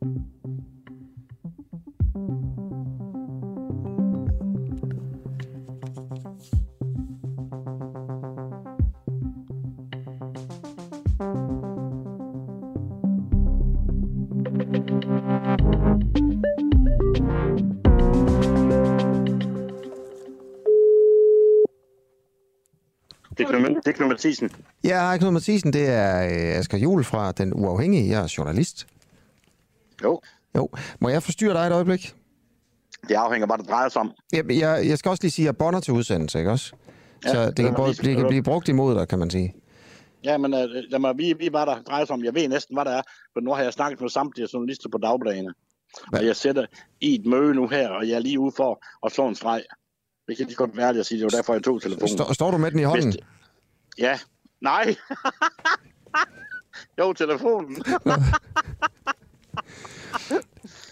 Det er Knud, Mathisen. Ja, hej Knud Mathisen, det er øh, Asger Juhl fra Den Uafhængige. Jeg er journalist. Jo, må jeg forstyrre dig et øjeblik? det afhænger bare, det drejer sig om. Jeg, jeg, jeg skal også lige sige, at jeg bonder til udsendelse, ikke også? Ja, Så det kan, det både, lige- det kan blive brugt imod dig, kan man sige. Ja, men uh, lad mig, vi, vi bare der drejer sig om. Jeg ved næsten, hvad der er. For nu har jeg snakket med samtlige journalister på dagbladene. Hvad? Og jeg sætter i et møde nu her, og jeg er lige ude for at slå en streg. Det kan lige godt være, at jeg siger, det var derfor, jeg tog telefonen. Står, står du med den i hånden? Hvis Ja. Nej. jo, telefonen.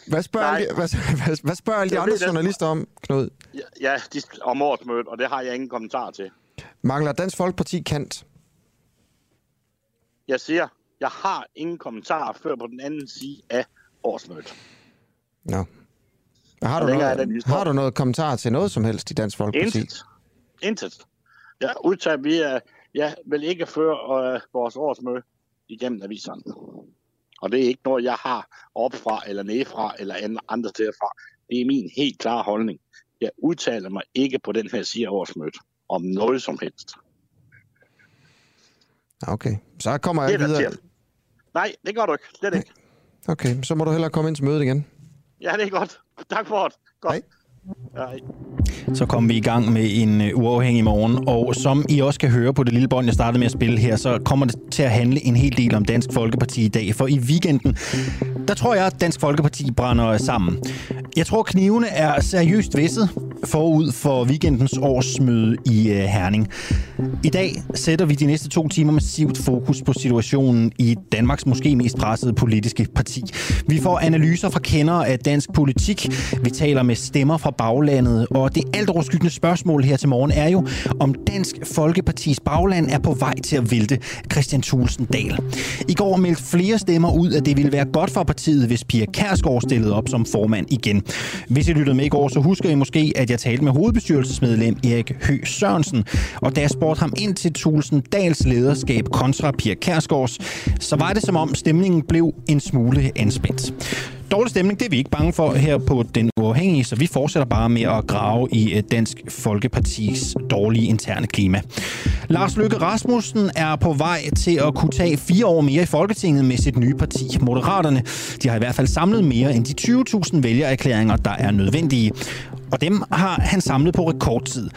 Hvad spørger, alle de, hvad, hvad, hvad spørger alle de andre journalister om, Knud? Ja, de, om årsmødet, og det har jeg ingen kommentar til. Mangler Dansk Folkeparti kant? Jeg siger, jeg har ingen kommentar før på den anden side af årsmødet. Nå. Har du, noget, har du noget kommentar til noget som helst i Dansk Folkeparti? Intet. Intet. Jeg udtager, vi er, jeg vil ikke føre øh, vores årsmøde igennem aviserne. Og det er ikke noget, jeg har opfra eller nedefra eller an- andre steder fra. Det er min helt klare holdning. Jeg udtaler mig ikke på den her årsmødet om noget som helst. Okay, så kommer Det jeg er der videre. til. Nej, det gør du ikke. Slet ikke. Okay, så må du hellere komme ind til mødet igen. Ja, det er godt. Tak for det. Godt. Hej. Nej. Så kom vi i gang med en øh, uafhængig morgen, og som I også kan høre på det lille bånd, jeg startede med at spille her, så kommer det til at handle en hel del om Dansk Folkeparti i dag. For i weekenden, der tror jeg, at Dansk Folkeparti brænder sammen. Jeg tror, knivene er seriøst visset forud for weekendens årsmøde i øh, Herning. I dag sætter vi de næste to timer massivt fokus på situationen i Danmarks måske mest pressede politiske parti. Vi får analyser fra kendere af dansk politik. Vi taler med stemmer fra baglandet. Og det alt overskyggende spørgsmål her til morgen er jo, om Dansk Folkepartis bagland er på vej til at vælte Christian Thulsen Dahl. I går meldte flere stemmer ud, at det ville være godt for partiet, hvis Pia Kærsgaard stillede op som formand igen. Hvis I lyttede med i går, så husker I måske, at jeg talte med hovedbestyrelsesmedlem Erik Hø Sørensen. Og da jeg spurgte ham ind til Thulsen Dahls lederskab kontra Pia Kærsgaards, så var det som om stemningen blev en smule anspændt. Dårlig stemning, det er vi ikke bange for her på Den Uafhængige, så vi fortsætter bare med at grave i øh, Dansk Folkepartis dårlige interne klima. Lars Løkke Rasmussen er på vej til at kunne tage fire år mere i Folketinget med sit nye parti. Moderaterne de har i hvert fald samlet mere end de 20.000 vælgererklæringer, der er nødvendige. Og dem har han samlet på rekordtid.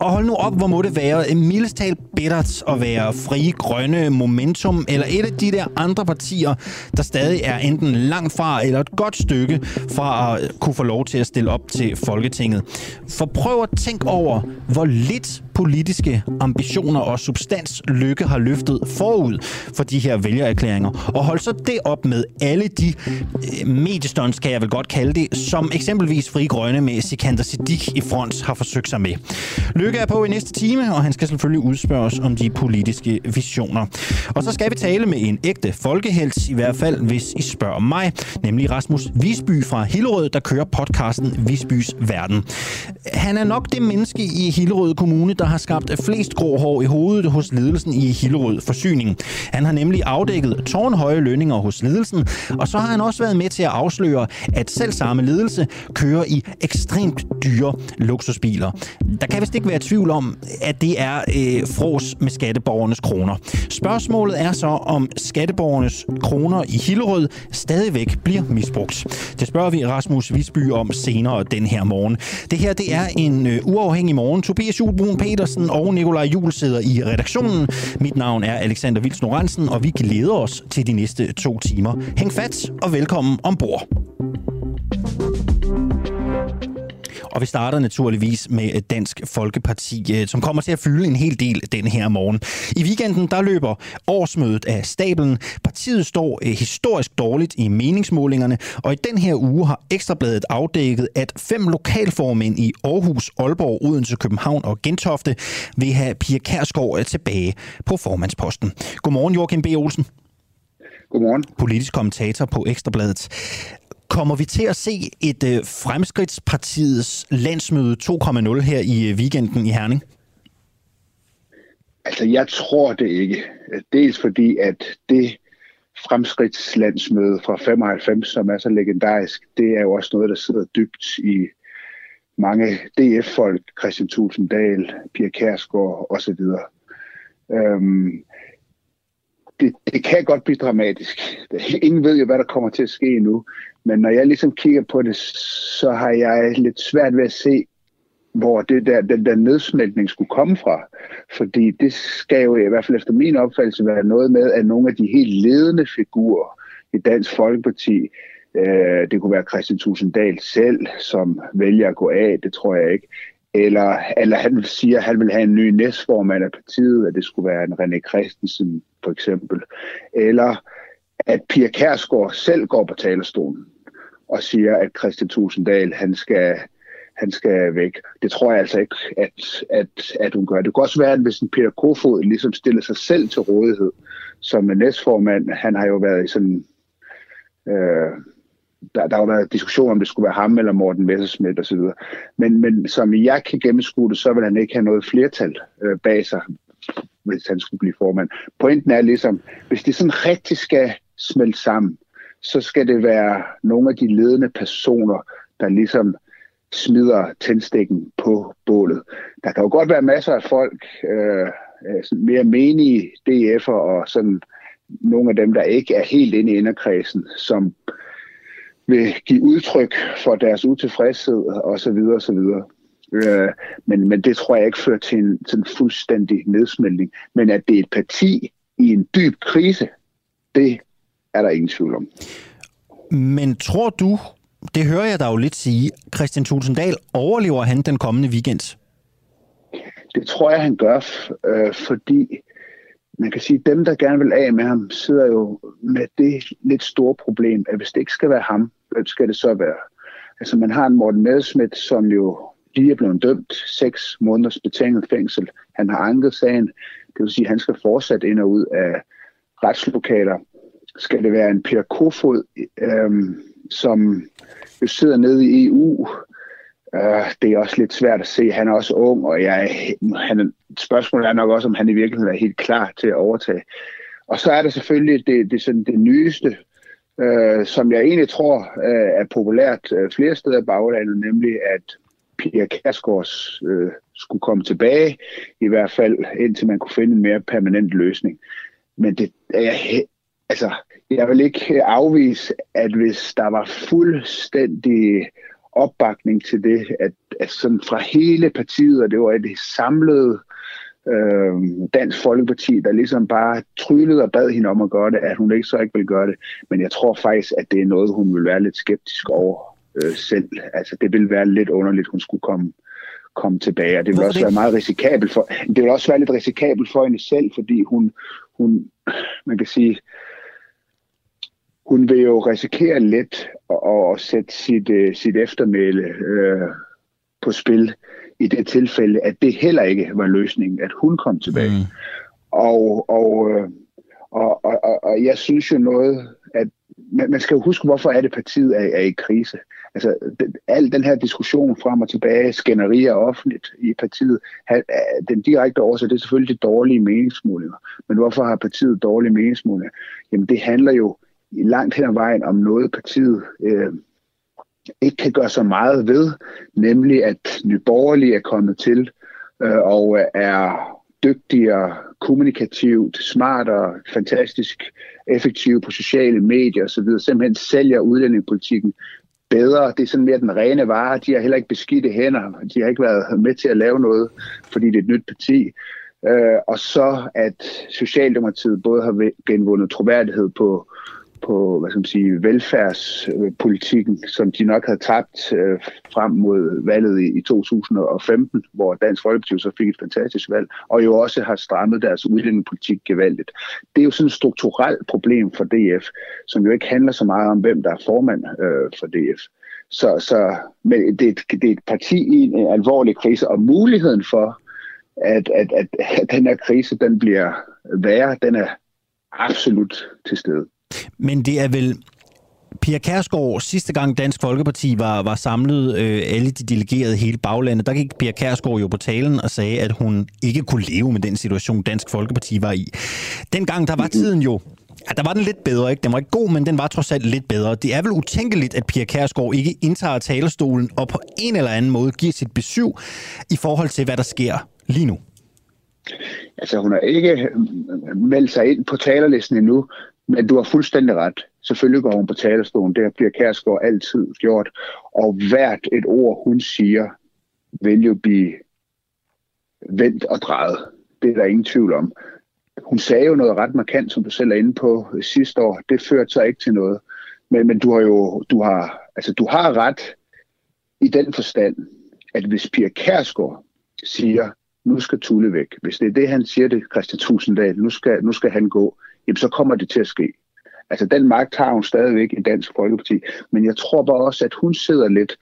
Og hold nu op, hvor må det være mildest talt bittert at være frie grønne momentum, eller et af de der andre partier, der stadig er enten langt fra eller et godt stykke fra at kunne få lov til at stille op til Folketinget. For prøv at tænke over, hvor lidt politiske ambitioner og substans Lykke har løftet forud for de her vælgererklæringer. Og hold så det op med alle de øh, mediestunts, kan jeg vel godt kalde det, som eksempelvis Fri Grønne med Sikander Siddiq i front har forsøgt sig med. Lykke er på i næste time, og han skal selvfølgelig udspørges om de politiske visioner. Og så skal vi tale med en ægte folkehelt, i hvert fald hvis I spørger mig, nemlig Rasmus Visby fra Hillerød, der kører podcasten Visbys Verden. Han er nok det menneske i Hillerød Kommune, der har skabt flest grå hår i hovedet hos ledelsen i Hillerød Forsyning. Han har nemlig afdækket tårnhøje lønninger hos ledelsen, og så har han også været med til at afsløre, at selv samme ledelse kører i ekstremt dyre luksusbiler. Der kan vist ikke være tvivl om, at det er øh, fros med skatteborgernes kroner. Spørgsmålet er så, om skatteborgernes kroner i Hillerød stadigvæk bliver misbrugt. Det spørger vi Rasmus Visby om senere den her morgen. Det her det er en øh, uafhængig morgen. Tobias Julbrun Petersen og Nikolaj Jul sidder i redaktionen. Mit navn er Alexander Vils Norensen, og vi glæder os til de næste to timer. Hæng fat og velkommen ombord. Og vi starter naturligvis med Dansk Folkeparti, øh, som kommer til at fylde en hel del den her morgen. I weekenden der løber årsmødet af stablen. Partiet står øh, historisk dårligt i meningsmålingerne, og i den her uge har Ekstrabladet afdækket, at fem lokalformænd i Aarhus, Aalborg, Odense, København og Gentofte vil have Pia Kærsgaard øh, tilbage på formandsposten. Godmorgen, Joachim B. Olsen. Godmorgen. Politisk kommentator på Ekstrabladet. Kommer vi til at se et øh, Fremskridtspartiets landsmøde 2.0 her i øh, weekenden i Herning? Altså, jeg tror det ikke. Dels fordi, at det fremskridtslandsmøde fra 95, som er så legendarisk, det er jo også noget, der sidder dybt i mange DF-folk, Christian Tulsendal, Pia Kærsgaard osv. Øhm, det, det kan godt blive dramatisk. Ingen ved jo, hvad der kommer til at ske nu. Men når jeg ligesom kigger på det, så har jeg lidt svært ved at se, hvor det der, den der nedsmeltning skulle komme fra. Fordi det skal jo i hvert fald efter min opfattelse være noget med, at nogle af de helt ledende figurer i Dansk Folkeparti, øh, det kunne være Christian Tusinddal selv, som vælger at gå af, det tror jeg ikke, eller, eller han siger, at han vil have en ny næstformand af partiet, at det skulle være en René Christensen for eksempel, eller at Pia Kærsgaard selv går på talerstolen og siger, at Christian Tusinddal, han skal, han skal væk. Det tror jeg altså ikke, at, at, at hun gør. Det kan også være, at hvis en Peter Kofod ligesom stiller sig selv til rådighed som næstformand, han har jo været i sådan... Øh, der, der har jo været diskussion om det skulle være ham eller Morten Messerschmidt osv. Men, men som jeg kan gennemskue det, så vil han ikke have noget flertal øh, bag sig, hvis han skulle blive formand. Pointen er ligesom, hvis det sådan rigtig skal smelte sammen, så skal det være nogle af de ledende personer, der ligesom smider tændstikken på bålet. Der kan jo godt være masser af folk, øh, øh mere menige DF'er og sådan nogle af dem, der ikke er helt inde i inderkredsen, som vil give udtryk for deres utilfredshed osv. osv. Øh, men, men det tror jeg ikke fører til en, til en fuldstændig nedsmeltning. Men at det er et parti i en dyb krise, det er der ingen tvivl om. Men tror du, det hører jeg dig jo lidt sige, Christian Tulsendal, overlever han den kommende weekend? Det tror jeg, han gør, øh, fordi man kan sige, at dem, der gerne vil af med ham, sidder jo med det lidt store problem, at hvis det ikke skal være ham, hvem skal det så være? Altså man har en Morten Messerschmidt, som jo lige er blevet dømt seks måneders betinget fængsel. Han har anket sagen, det vil sige, at han skal fortsat ind og ud af retslokaler. Skal det være en Per Kofod, øh, som jo sidder nede i EU, Øh, det er også lidt svært at se. Han er også ung, og jeg, han, spørgsmålet er nok også, om han i virkeligheden er helt klar til at overtage. Og så er der selvfølgelig det, det, sådan det nyeste, øh, som jeg egentlig tror øh, er populært øh, flere steder i baglandet, nemlig at Pia Kærsgaards øh, skulle komme tilbage, i hvert fald indtil man kunne finde en mere permanent løsning. Men det er jeg, altså, jeg vil ikke afvise, at hvis der var fuldstændig opbakning til det, at, at sådan fra hele partiet, og det var et samlet øh, Dansk Folkeparti, der ligesom bare tryllede og bad hende om at gøre det, at hun ikke så ikke vil gøre det. Men jeg tror faktisk, at det er noget, hun vil være lidt skeptisk over øh, selv. Altså det vil være lidt underligt, hun skulle komme komme tilbage, og det vil også være meget risikabelt for, det vil også være lidt risikabelt for hende selv, fordi hun, hun man kan sige, hun vil jo risikere lidt at, at sætte sit, uh, sit eftermæle uh, på spil i det tilfælde, at det heller ikke var løsningen, at hun kom tilbage. Mm. Og, og, øh, og, og, og, og jeg synes jo noget, at man, man skal jo huske, hvorfor er det partiet er, er i krise. Altså, den, al den her diskussion frem og tilbage, skænderier offentligt i partiet, den direkte årsag, det er selvfølgelig de dårlige meningsmålinger. Men hvorfor har partiet dårlige meningsmålinger? Jamen, det handler jo langt hen ad vejen om noget partiet øh, ikke kan gøre så meget ved, nemlig at Nyborgerlige er kommet til øh, og er dygtigere, kommunikativt, smartere, fantastisk effektive på sociale medier osv., simpelthen sælger udlændingepolitikken bedre. Det er sådan mere den rene vare. De har heller ikke beskidte hænder. De har ikke været med til at lave noget, fordi det er et nyt parti. Øh, og så at Socialdemokratiet både har genvundet troværdighed på på hvad skal man sige, velfærdspolitikken, som de nok havde tabt øh, frem mod valget i, i 2015, hvor Dansk Folkeparti så fik et fantastisk valg, og jo også har strammet deres udlændingepolitik gevaldigt. Det er jo sådan et strukturelt problem for DF, som jo ikke handler så meget om, hvem der er formand øh, for DF. Så, så men det, er et, det er et parti i en alvorlig krise, og muligheden for, at, at, at, at den her krise den bliver værre, den er absolut til stede. Men det er vel Pia Kærsgaard, sidste gang Dansk Folkeparti var, var samlet, øh, alle de delegerede hele baglandet, der gik Pia Kærsgaard jo på talen og sagde, at hun ikke kunne leve med den situation, Dansk Folkeparti var i. Dengang der var tiden jo Ja, der var den lidt bedre, ikke? Den var ikke god, men den var trods alt lidt bedre. Det er vel utænkeligt, at Pia Kærsgaard ikke indtager talerstolen og på en eller anden måde giver sit besøg i forhold til, hvad der sker lige nu. Altså, hun har ikke meldt sig ind på talerlisten endnu, men du har fuldstændig ret. Selvfølgelig går hun på talerstolen. Det bliver Kærsgaard altid gjort. Og hvert et ord, hun siger, vil jo blive vendt og drejet. Det er der ingen tvivl om. Hun sagde jo noget ret markant, som du selv er inde på øh, sidste år. Det førte så ikke til noget. Men, men du har jo du har, altså, du har ret i den forstand, at hvis Pia Kærsgaard siger, nu skal Tulle væk, hvis det er det, han siger det, Christian Tusinddal, nu skal, nu skal han gå, jamen så kommer det til at ske. Altså den magt har hun stadigvæk i Dansk Folkeparti, men jeg tror bare også, at hun sidder lidt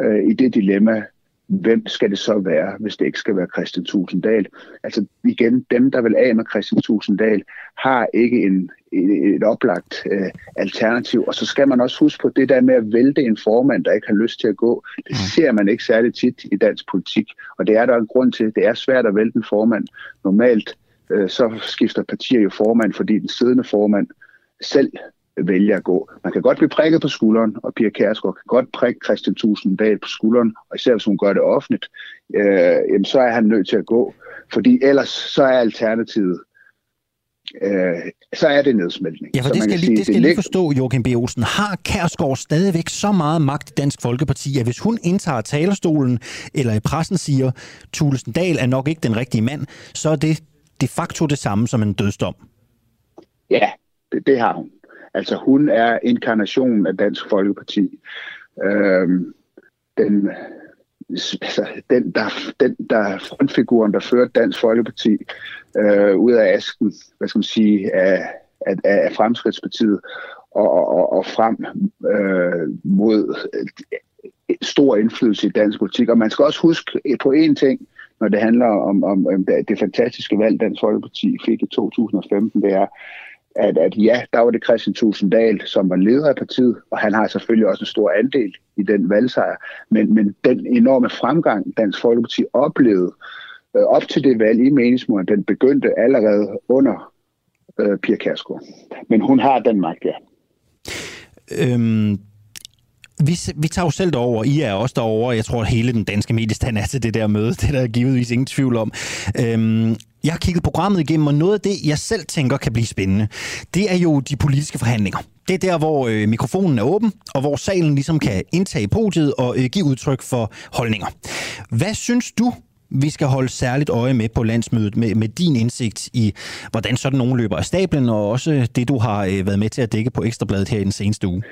øh, i det dilemma, hvem skal det så være, hvis det ikke skal være Christian Tusinddal? Altså igen, dem, der vil af med Christian Tusinddal, har ikke en, et, et oplagt øh, alternativ. Og så skal man også huske på det der med at vælte en formand, der ikke har lyst til at gå. Det mm. ser man ikke særlig tit i dansk politik, og det er der en grund til. Det er svært at vælte en formand. Normalt øh, så skifter partier jo formand, fordi den siddende formand selv vælger at gå. Man kan godt blive prikket på skulderen, og Pia Kærsgaard kan godt prikke Christian Tusinddal på skulderen, og især hvis hun gør det offentligt, øh, jamen, så er han nødt til at gå. Fordi ellers så er alternativet øh, så er det nedsmeltning. Ja, for det skal, lige, sige, det skal det lige forstå, Joachim B. Olsen. Har Kærsgaard stadigvæk så meget magt i Dansk Folkeparti, at hvis hun indtager talerstolen, eller i pressen siger, Thulesen Dahl er nok ikke den rigtige mand, så er det de facto det samme som en dødsdom? Ja, det, det har hun. Altså hun er inkarnationen af Dansk Folkeparti. Øhm, den, altså, den, der, den der frontfiguren, der førte Dansk Folkeparti øh, ud af asken, hvad skal man sige, af, af, af Fremskridspartiet og, og, og frem øh, mod øh, stor indflydelse i dansk politik. Og man skal også huske øh, på én ting, når det handler om, om, om det fantastiske valg, Dansk Folkeparti fik i 2015, det er, at, at ja, der var det Christian Tusinddal, som var leder af partiet, og han har selvfølgelig også en stor andel i den valgsejr. Men, men den enorme fremgang, Dansk Folkeparti oplevede øh, op til det valg i meningsmålen, den begyndte allerede under øh, Pia Kærsgaard. Men hun har den magt, ja. Øhm, vi, vi tager jo selv derover. I er også derover. Jeg tror, at hele den danske mediestand er til det der møde. Det er der givetvis ingen tvivl om. Øhm, jeg har kigget programmet igennem, og noget af det, jeg selv tænker kan blive spændende, det er jo de politiske forhandlinger. Det er der, hvor øh, mikrofonen er åben, og hvor salen ligesom kan indtage podiet og øh, give udtryk for holdninger. Hvad synes du, vi skal holde særligt øje med på landsmødet med, med din indsigt i, hvordan sådan nogen løber af stablen, og også det, du har øh, været med til at dække på Ekstrabladet her i den seneste uge?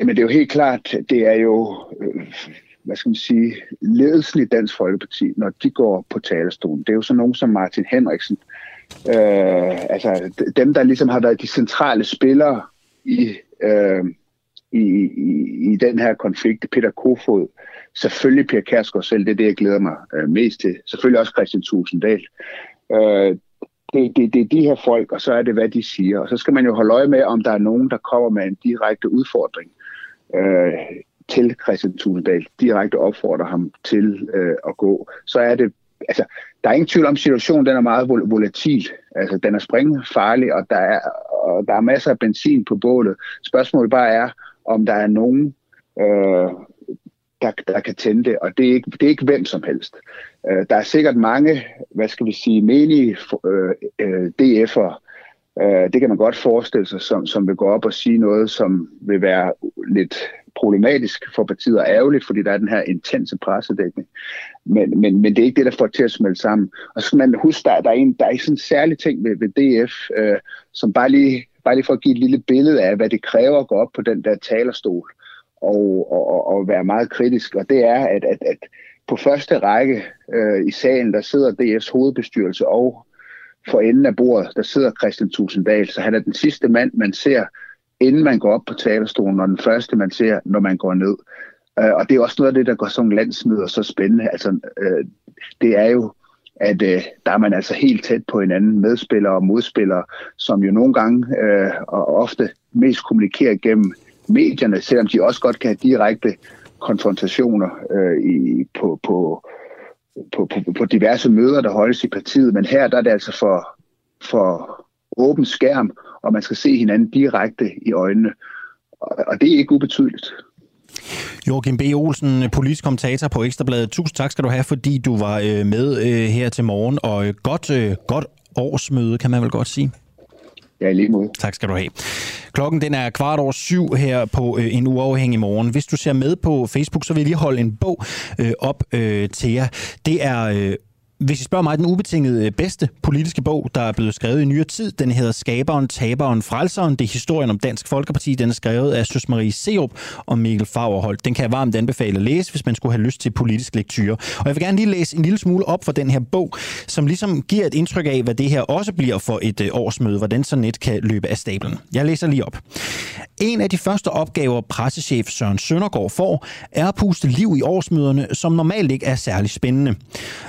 Men det er jo helt klart, det er jo, øh, hvad skal man sige, ledelsen i Dansk Folkeparti, når de går på talerstolen. Det er jo sådan nogen som Martin Henriksen, øh, altså dem, der ligesom har været de centrale spillere i, øh, i, i, i den her konflikt, Peter Kofod, selvfølgelig Per Kærsgaard selv, det er det, jeg glæder mig øh, mest til. Selvfølgelig også Christian Tusinddal. Øh, det, det, det er de her folk, og så er det, hvad de siger. Og så skal man jo holde øje med, om der er nogen, der kommer med en direkte udfordring øh, til Christian Tusinddal, direkte opfordrer ham til øh, at gå. Så er det, altså, der er ingen tvivl om, at situationen den er meget vol- volatil. Altså, den er springfarlig, farlig, og der er, og der er masser af benzin på bålet. Spørgsmålet bare er, om der er nogen, øh, der, der kan tænde det, og det er ikke, det er ikke hvem som helst. Øh, der er sikkert mange, hvad skal vi sige, menige øh, øh, DF'er, øh, det kan man godt forestille sig, som, som vil gå op og sige noget, som vil være lidt problematisk for partiet og ærgerligt, fordi der er den her intense pressedækning. Men, men, men det er ikke det, der får til at smelte sammen. Og så skal man huske, der, der, er, en, der er sådan en særlig ting ved, ved DF, øh, som bare lige, bare lige for at give et lille billede af, hvad det kræver at gå op på den der talerstol og, og, og være meget kritisk. Og det er, at, at, at på første række øh, i salen, der sidder DF's hovedbestyrelse og for enden af bordet, der sidder Christian Tusinddal. Så han er den sidste mand, man ser, inden man går op på talerstolen, og den første, man ser, når man går ned. Øh, og det er også noget af det, der går sådan landsmøder så spændende. Altså, øh, det er jo at øh, der er man altså helt tæt på hinanden, medspillere og modspillere, som jo nogle gange øh, og ofte mest kommunikerer gennem medierne, selvom de også godt kan have direkte konfrontationer øh, i, på, på, på, på, på diverse møder, der holdes i partiet. Men her der er det altså for, for åben skærm, og man skal se hinanden direkte i øjnene. Og, og det er ikke ubetydeligt. Joachim B. Olsen, politisk kommentator på Ekstrabladet. Tusind tak skal du have, fordi du var øh, med øh, her til morgen, og øh, godt, godt årsmøde, kan man vel godt sige. Ja, lige måde. Tak skal du have. Klokken den er kvart over syv her på øh, en uafhængig morgen. Hvis du ser med på Facebook, så vil jeg lige holde en bog øh, op øh, til jer. Det er... Øh, hvis I spørger mig, den ubetingede øh, bedste politiske bog, der er blevet skrevet i nyere tid, den hedder Skaberen, Taberen, Frelseren. Det er historien om Dansk Folkeparti. Den er skrevet af Søs Marie Seup og Mikkel Fagerholt. Den kan jeg varmt anbefale at læse, hvis man skulle have lyst til politisk lektyre. Og jeg vil gerne lige læse en lille smule op for den her bog, som ligesom giver et indtryk af, hvad det her også bliver for et øh, årsmøde, hvordan sådan et kan løbe af stablen. Jeg læser lige op. En af de første opgaver, pressechef Søren Søndergaard får, er at puste liv i årsmøderne, som normalt ikke er særlig spændende.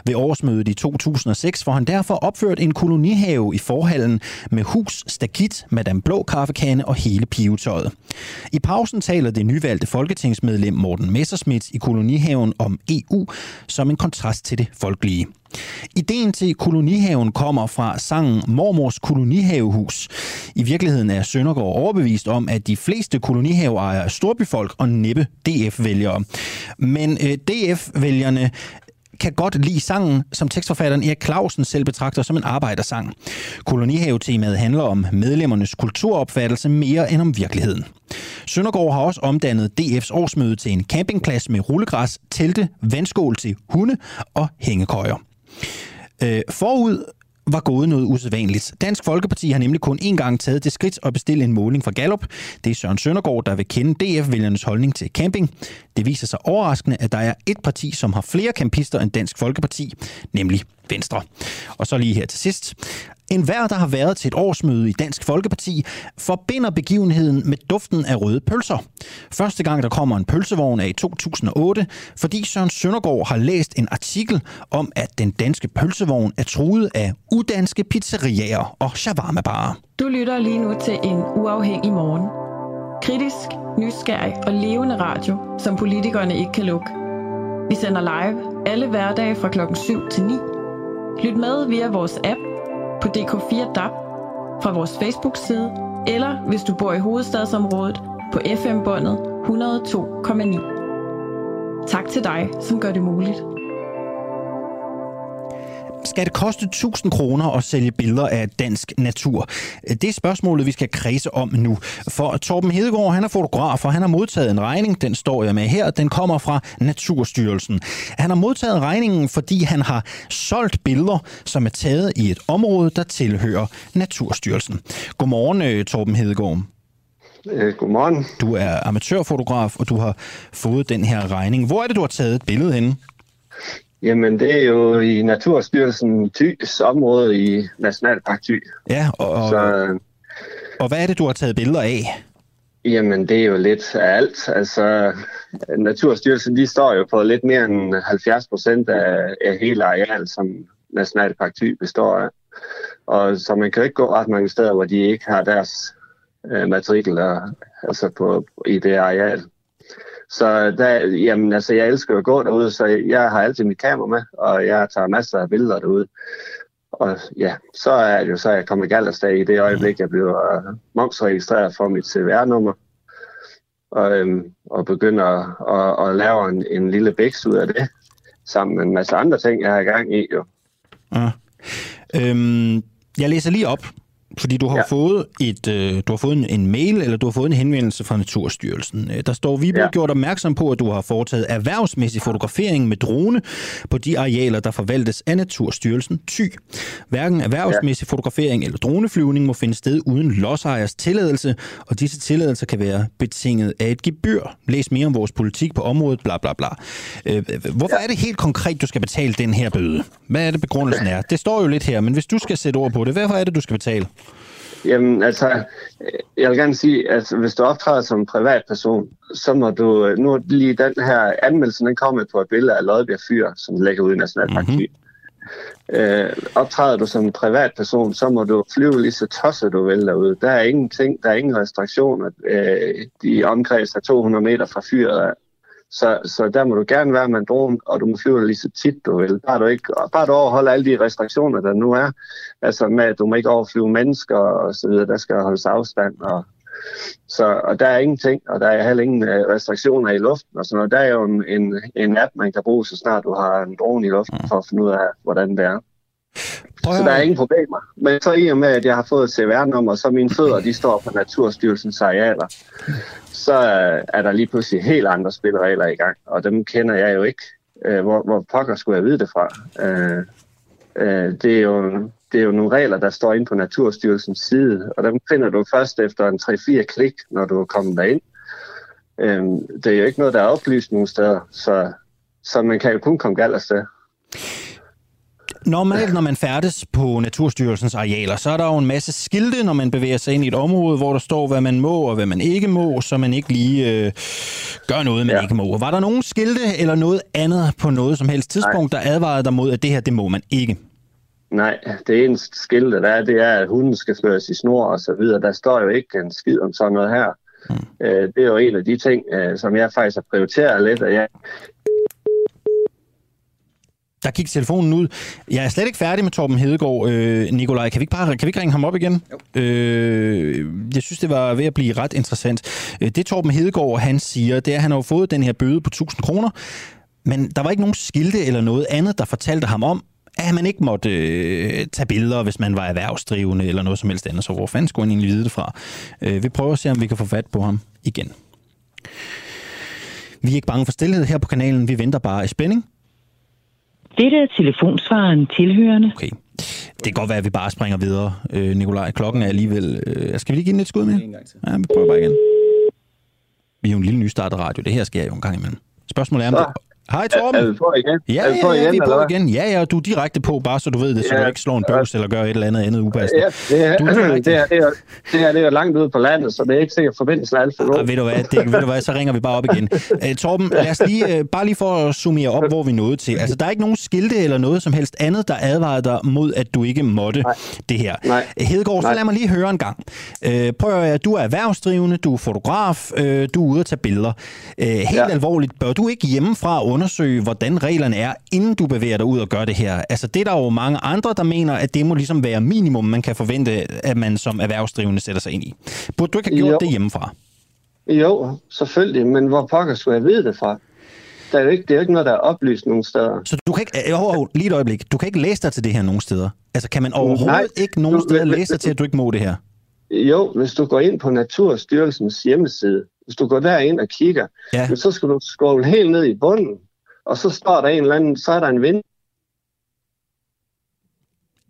Ved årsmødet i 2006 får han derfor opført en kolonihave i forhallen med hus, stakit, Madame Blå kaffekane og hele pivetøjet. I pausen taler det nyvalgte folketingsmedlem Morten Messerschmidt i kolonihaven om EU som en kontrast til det folkelige. Ideen til kolonihaven kommer fra sangen Mormors kolonihavehus. I virkeligheden er Søndergaard overbevist om, at de fleste kolonihaveejere er storbyfolk og næppe DF-vælgere. Men øh, DF-vælgerne kan godt lide sangen, som tekstforfatteren Erik Clausen selv betragter som en arbejdersang. Kolonihave-temaet handler om medlemmernes kulturopfattelse mere end om virkeligheden. Søndergaard har også omdannet DF's årsmøde til en campingplads med rullegræs, telte, vandskål til hunde og hængekøjer. Øh, forud var gået noget usædvanligt. Dansk Folkeparti har nemlig kun én gang taget det skridt at bestille en måling fra Gallup. Det er Søren Søndergaard, der vil kende DF-vælgernes holdning til camping. Det viser sig overraskende, at der er et parti, som har flere campister end Dansk Folkeparti, nemlig Venstre. Og så lige her til sidst. En hver, der har været til et årsmøde i Dansk Folkeparti, forbinder begivenheden med duften af røde pølser. Første gang, der kommer en pølsevogn er i 2008, fordi Søren Søndergaard har læst en artikel om, at den danske pølsevogn er truet af udanske pizzeriaer og shawarmabarer. Du lytter lige nu til en uafhængig morgen. Kritisk, nysgerrig og levende radio, som politikerne ikke kan lukke. Vi sender live alle hverdage fra klokken 7 til 9. Lyt med via vores app på DK4 DAB, fra vores Facebook-side, eller hvis du bor i hovedstadsområdet på FM-båndet 102,9. Tak til dig, som gør det muligt. Skal det koste 1000 kroner at sælge billeder af dansk natur? Det er spørgsmålet, vi skal kredse om nu. For Torben Hedegaard, han er fotograf, og han har modtaget en regning. Den står jeg med her. Den kommer fra Naturstyrelsen. Han har modtaget regningen, fordi han har solgt billeder, som er taget i et område, der tilhører Naturstyrelsen. Godmorgen, øh, Torben Hedegaard. Øh, godmorgen. Du er amatørfotograf, og du har fået den her regning. Hvor er det, du har taget et billede henne? Jamen, det er jo i Naturstyrelsen Thys område i Nationalpark Thy. Ja, og, og, Så, og hvad er det, du har taget billeder af? Jamen, det er jo lidt af alt. Altså, Naturstyrelsen, de står jo på lidt mere end 70 procent af, af hele areal, som Nationalpark Thy består af. Og så man kan ikke gå ret mange steder, hvor de ikke har deres øh, matrikler altså på, i det areal. Så der, jamen, altså, jeg elsker at gå derude, så jeg har altid mit kamera med, og jeg tager masser af billeder derude. Og ja, så er det jo så, at jeg kommer i Galdersdag i det øjeblik, jeg bliver øh, momsregistreret for mit CVR-nummer. Og, øhm, og begynder at, at, at lave en, en lille bæks ud af det, sammen med en masse andre ting, jeg har i gang i. Jo. Ja. Øhm, jeg læser lige op fordi du har ja. fået et, øh, du har fået en, en mail, eller du har fået en henvendelse fra Naturstyrelsen. Øh, der står, vi bliver ja. gjort opmærksom på, at du har foretaget erhvervsmæssig fotografering med drone på de arealer, der forvaltes af Naturstyrelsen Ty. Hverken erhvervsmæssig ja. fotografering eller droneflyvning må finde sted uden lodsejers tilladelse, og disse tilladelser kan være betinget af et gebyr. Læs mere om vores politik på området, bla bla bla. Øh, hvorfor ja. er det helt konkret, du skal betale den her bøde? Hvad er det begrundelsen er? Det står jo lidt her, men hvis du skal sætte ord på det, hvorfor er det, du skal betale? Jamen, altså, jeg vil gerne sige, at hvis du optræder som en privatperson, så må du, nu lige den her anmeldelse, den kommer på et billede af Lodbjerg Fyr, som ligger ude i Nationalpark mm-hmm. Øh, optræder du som en privatperson, så må du flyve lige så tosset du vil derude. Der er ingenting, der er ingen restriktioner. Øh, de omkreds af 200 meter fra fyret så, så der må du gerne være med en drone, og du må flyve lige så tit du vil. Bare du, ikke, bare du overholder alle de restriktioner, der nu er. Altså med, at du må ikke overflyve mennesker og så videre. Der skal holdes afstand. Og, så, og der er ingenting, og der er heller ingen øh, restriktioner i luften. Og sådan noget. Der er jo en, en, en app, man kan bruge, så snart du har en drone i luften, for at finde ud af, hvordan det er. Så der er ingen problemer. Men så i og med, at jeg har fået CVR-nummer, så mine fødder, de står på Naturstyrelsens arealer så er der lige pludselig helt andre spilleregler i gang, og dem kender jeg jo ikke. Øh, hvor, hvor pokker skulle jeg vide det fra? Øh, øh, det, er jo, det er jo nogle regler, der står inde på Naturstyrelsens side, og dem finder du først efter en 3-4 klik, når du er kommet derind. Øh, det er jo ikke noget, der er oplyst nogen steder, så, så man kan jo kun komme galt afsted. Normalt, når man færdes på Naturstyrelsens arealer, så er der jo en masse skilte, når man bevæger sig ind i et område, hvor der står, hvad man må og hvad man ikke må, så man ikke lige øh, gør noget, man ja. ikke må. Var der nogen skilte eller noget andet på noget som helst tidspunkt, Nej. der advarede dig mod, at det her, det må man ikke? Nej, det eneste skilte, der er, det er, at hunden skal føres i snor og så videre. Der står jo ikke en skid om sådan noget her. Mm. Øh, det er jo en af de ting, øh, som jeg faktisk har prioriteret lidt, og jeg, der gik telefonen ud. Jeg er slet ikke færdig med Torben Hedegaard. Øh, Nikolaj, kan vi, ikke bare, kan vi ikke ringe ham op igen? Øh, jeg synes, det var ved at blive ret interessant. Øh, det Torben Hedegaard, han siger, det er, at han har fået den her bøde på 1000 kroner, men der var ikke nogen skilte eller noget andet, der fortalte ham om, at man ikke måtte øh, tage billeder, hvis man var erhvervsdrivende eller noget som helst andet. Så hvor fanden skulle han egentlig vide det fra? Øh, vi prøver at se, om vi kan få fat på ham igen. Vi er ikke bange for stillhed her på kanalen. Vi venter bare i spænding. Dette er telefonsvaren tilhørende. Okay. Det kan godt være, at vi bare springer videre, øh, Nikolaj. Klokken er alligevel... Øh, skal vi lige give den et skud med? Ja, vi prøver bare igen. Vi er jo en lille nystartet radio. Det her sker jo en gang imellem. Spørgsmålet er, om, du, Hej Torben. Er, er vi på igen? Ja, er vi på ja, igen, vi er på igen. Ja, ja, du er direkte på, bare så du ved det, så ja. du ikke slår en bøvs eller gør et eller andet andet upassende. Ja, det, er, du er det, er, det, er, det, er, det er langt ude på landet, så det er ikke sikkert forbindelsen er alt for god. Ah, ved, du hvad, det, ved du hvad, så ringer vi bare op igen. Uh, Torben, lad os lige, uh, bare lige for at summere op, hvor vi nåede til. Altså, der er ikke nogen skilte eller noget som helst andet, der advarer dig mod, at du ikke måtte Nej. det her. Nej. Hedegaard, så lad mig lige høre en gang. Uh, prøv at du er erhvervsdrivende, du er fotograf, uh, du er ude at tage billeder. Uh, helt ja. alvorligt, bør du ikke hjemmefra undersøge, hvordan reglerne er, inden du bevæger dig ud og gør det her. Altså det er der jo mange andre, der mener, at det må ligesom være minimum, man kan forvente, at man som erhvervsdrivende sætter sig ind i. Burde du ikke have gjort jo. det hjemmefra? Jo, selvfølgelig, men hvor pokker skulle jeg vide det fra? Der er jo ikke, det er jo ikke noget, der er oplyst nogen steder. Så du kan ikke, øh, oh, oh, lige et øjeblik, du kan ikke læse dig til det her nogen steder? Altså kan man overhovedet Nej, ikke nogen du, steder læse dig til, at du ikke må det her? Jo, hvis du går ind på Naturstyrelsens hjemmeside, hvis du går derind og kigger, ja. så skal du scrolle helt ned i bunden, og så står der en eller anden, så er der en vind.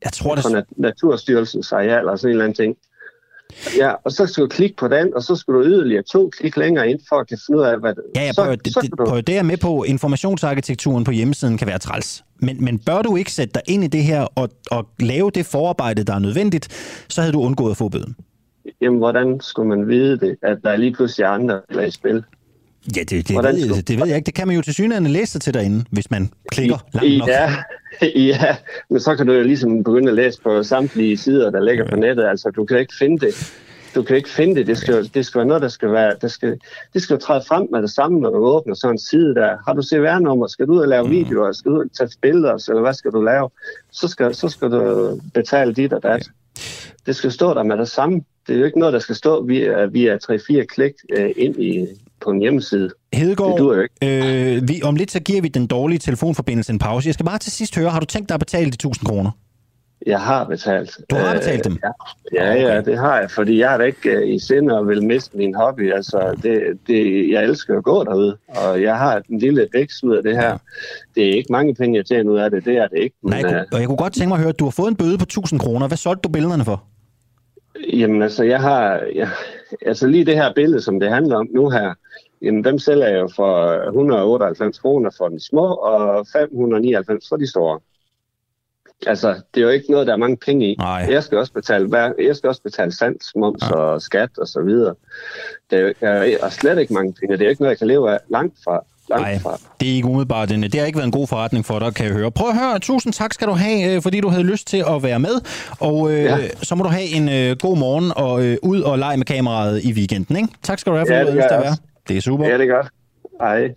Jeg tror, det... Fra Naturstyrelsens areal, og sådan en eller anden ting. Ja, og så skal du klikke på den, og så skal du yderligere to klik længere ind, for at kan finde ud af, hvad det Ja, ja prøv, så, det, så du... det er med på, informationsarkitekturen på hjemmesiden kan være træls. Men, men bør du ikke sætte dig ind i det her og, og lave det forarbejde, der er nødvendigt, så havde du undgået at få bøden. Jamen, hvordan skulle man vide det, at der er lige pludselig andre, der er i spil? Ja, det, det, ved, jeg, det ved jeg ikke. Det kan man jo til synligheden læse sig til derinde, hvis man klikker langt nok. Ja, ja, men så kan du jo ligesom begynde at læse på samtlige sider, der ligger på nettet. Altså, du kan ikke finde det. Du kan ikke finde det. Det skal, det skal være noget, der skal være... Der skal, det skal træde frem med det samme, når du åbner sådan en side der. Har du CVR-nummer? Skal du ud og lave mm. videoer? Skal du ud og tage billeder? Eller hvad skal du lave? Så skal, så skal du betale dit og dat. Det skal stå der med det samme. Det er jo ikke noget, der skal stå via, via 3-4 klik øh, ind i, på en hjemmeside. Hedegaard, det ikke. Øh, vi, om lidt så giver vi den dårlige telefonforbindelse en pause. Jeg skal bare til sidst høre, har du tænkt dig at betale de 1000 kroner? Jeg har betalt. Du har betalt dem? Ja, ja, okay. ja det har jeg, fordi jeg er da ikke uh, i sind og vil miste min hobby. Altså, det, det, jeg elsker at gå derude, og jeg har en lille vækst ud af det her. Ja. Det er ikke mange penge, jeg tjener ud af det, det er det ikke. Men, Nej, jeg, kunne, øh, og jeg kunne godt tænke mig at høre, at du har fået en bøde på 1000 kroner. Hvad solgte du billederne for? Jamen altså, jeg har... Jeg, altså lige det her billede, som det handler om nu her, jamen dem sælger jeg jo for 198 kroner for de små, og 599 for de store. Altså, det er jo ikke noget, der er mange penge i. Nej. Jeg skal også betale, jeg skal også betale sands, moms ja. og skat og så videre. Det er, jo, er slet ikke mange penge. Det er jo ikke noget, jeg kan leve af langt fra. Nej, det er ikke umiddelbart. Det har ikke været en god forretning for dig, kan jeg høre. Prøv at høre. Tusind tak skal du have, øh, fordi du havde lyst til at være med. Og øh, ja. så må du have en øh, god morgen og øh, ud og lege med kameraet i weekenden. Ikke? Tak skal du have, for ja, du havde lyst til at være. Det er super. Ja, det er godt. Hej.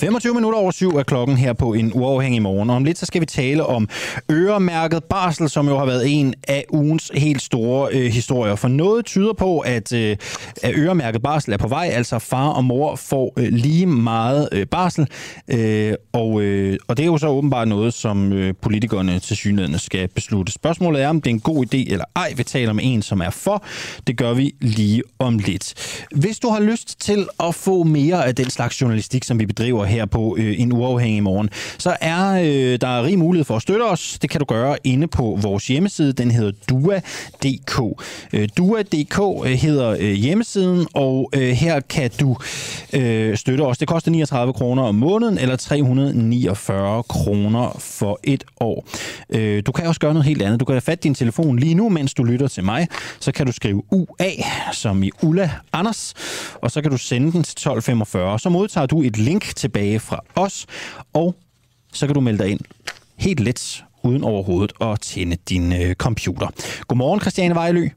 25 minutter over syv er klokken her på en uafhængig morgen. Og om lidt så skal vi tale om øremærket barsel, som jo har været en af ugens helt store øh, historier. For noget tyder på, at, øh, at øremærket barsel er på vej. Altså far og mor får øh, lige meget øh, barsel. Øh, og, øh, og det er jo så åbenbart noget, som øh, politikerne til synligheden skal beslutte. Spørgsmålet er, om det er en god idé eller ej. Vi taler med en, som er for. Det gør vi lige om lidt. Hvis du har lyst til at få mere af den slags journalistik, som vi bedriver her på øh, en uafhængig morgen, så er øh, der rig mulighed for at støtte os. Det kan du gøre inde på vores hjemmeside. Den hedder dua.dk. Øh, dua.dk øh, hedder øh, hjemmesiden, og øh, her kan du øh, støtte os. Det koster 39 kroner om måneden, eller 349 kroner for et år. Øh, du kan også gøre noget helt andet. Du kan have fat din telefon lige nu, mens du lytter til mig. Så kan du skrive UA, som i Ulla Anders, og så kan du sende den til 1245. Så modtager du et link tilbage fra os, og så kan du melde dig ind helt let, uden overhovedet at tænde din øh, computer. Godmorgen, Christiane Vejlø.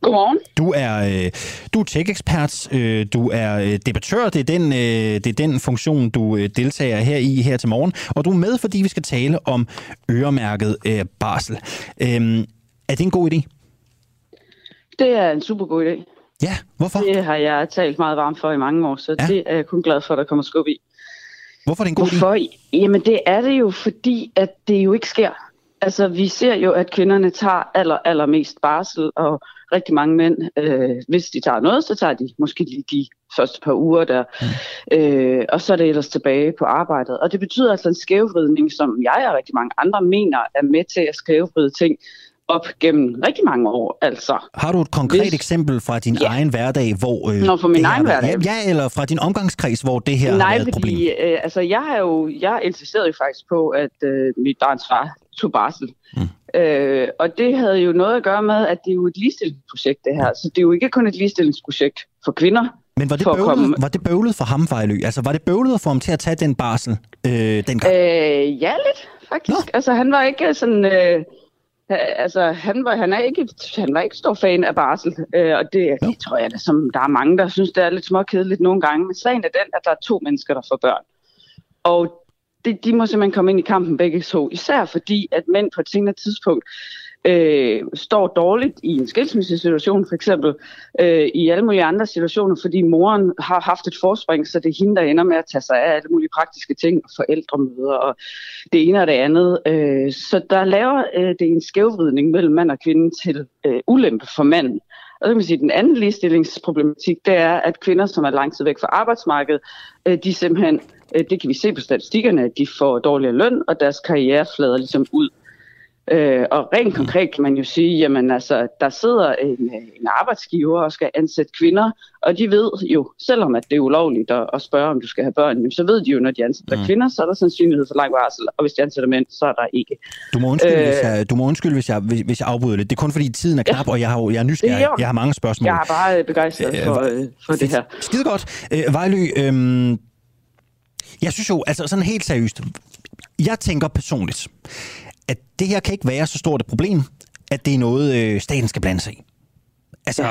Godmorgen. Du er, øh, du er tech-ekspert, øh, du er øh, debattør, det er, den, øh, det er den funktion, du øh, deltager her i her til morgen, og du er med, fordi vi skal tale om øremærket øh, barsel. Øh, er det en god idé? Det er en super god idé. Ja, hvorfor? Det har jeg talt meget varmt for i mange år, så ja. det er jeg kun glad for, at der kommer skub i. Hvorfor er det en god Hvorfor? idé? Jamen det er det jo, fordi at det jo ikke sker. Altså vi ser jo, at kvinderne tager aller, allermest barsel, og rigtig mange mænd, øh, hvis de tager noget, så tager de måske lige de første par uger der, mm. øh, og så er det ellers tilbage på arbejdet. Og det betyder altså en skævvridning, som jeg og rigtig mange andre mener er med til at skævvride ting, op gennem rigtig mange år. Altså, har du et konkret hvis... eksempel fra din ja. egen hverdag, hvor... Øh, Nå, fra min egen hverdag? Ja, eller fra din omgangskreds, hvor det her Nej, har været et problem? Nej, øh, altså, jeg har jo jeg insisterede jo faktisk på, at øh, mit barns far tog barsel. Mm. Øh, og det havde jo noget at gøre med, at det er jo et ligestillingsprojekt, det her. Så det er jo ikke kun et ligestillingsprojekt for kvinder, men var det, bøvlet, komme... var det bøvlet for ham, Fejlø? Altså, var det bøvlet for ham til at tage den barsel øh, dengang? Øh, ja, lidt, faktisk. Nå. Altså, han var ikke sådan... Øh, altså, han var, han, er ikke, han var ikke stor fan af barsel, øh, og det, det tror jeg, det, som der er mange, der synes, det er lidt småkedeligt nogle gange. Men sagen er den, at der er to mennesker, der får børn. Og det, de må simpelthen komme ind i kampen begge to, især fordi, at mænd på et senere tidspunkt øh, står dårligt i en skilsmissesituation for eksempel, øh, i alle mulige andre situationer, fordi moren har haft et forspring, så det er hende, der ender med at tage sig af alle mulige praktiske ting, forældremøder og det ene og det andet. Øh, så der laver øh, det en skævvridning mellem mand og kvinde til øh, ulempe for manden. Og så kan man sige, at den anden ligestillingsproblematik, det er, at kvinder, som er lang tid væk fra arbejdsmarkedet, øh, de simpelthen, øh, det kan vi se på statistikkerne, at de får dårligere løn, og deres karriere flader ligesom ud. Øh, og rent konkret kan man jo sige, jamen altså, der sidder en, en arbejdsgiver og skal ansætte kvinder, og de ved jo, selvom at det er ulovligt at, at spørge, om du skal have børn, så ved de jo, når de ansætter mm. kvinder, så er der sandsynlighed for lang varsel, og hvis de ansætter mænd, så er der ikke. Du må undskylde, øh, hvis, jeg, du må undskylde hvis, jeg, hvis, hvis jeg afbryder lidt. Det er kun fordi tiden er knap, ja. og jeg, har, jeg er nysgerrig. Jeg har mange spørgsmål. Jeg er bare begejstret for, øh, for det her. Skide godt. Øh, Vejlø, øh, jeg synes jo, altså sådan helt seriøst, jeg tænker personligt, at det her kan ikke være så stort et problem, at det er noget, øh, staten skal blande sig i. Altså,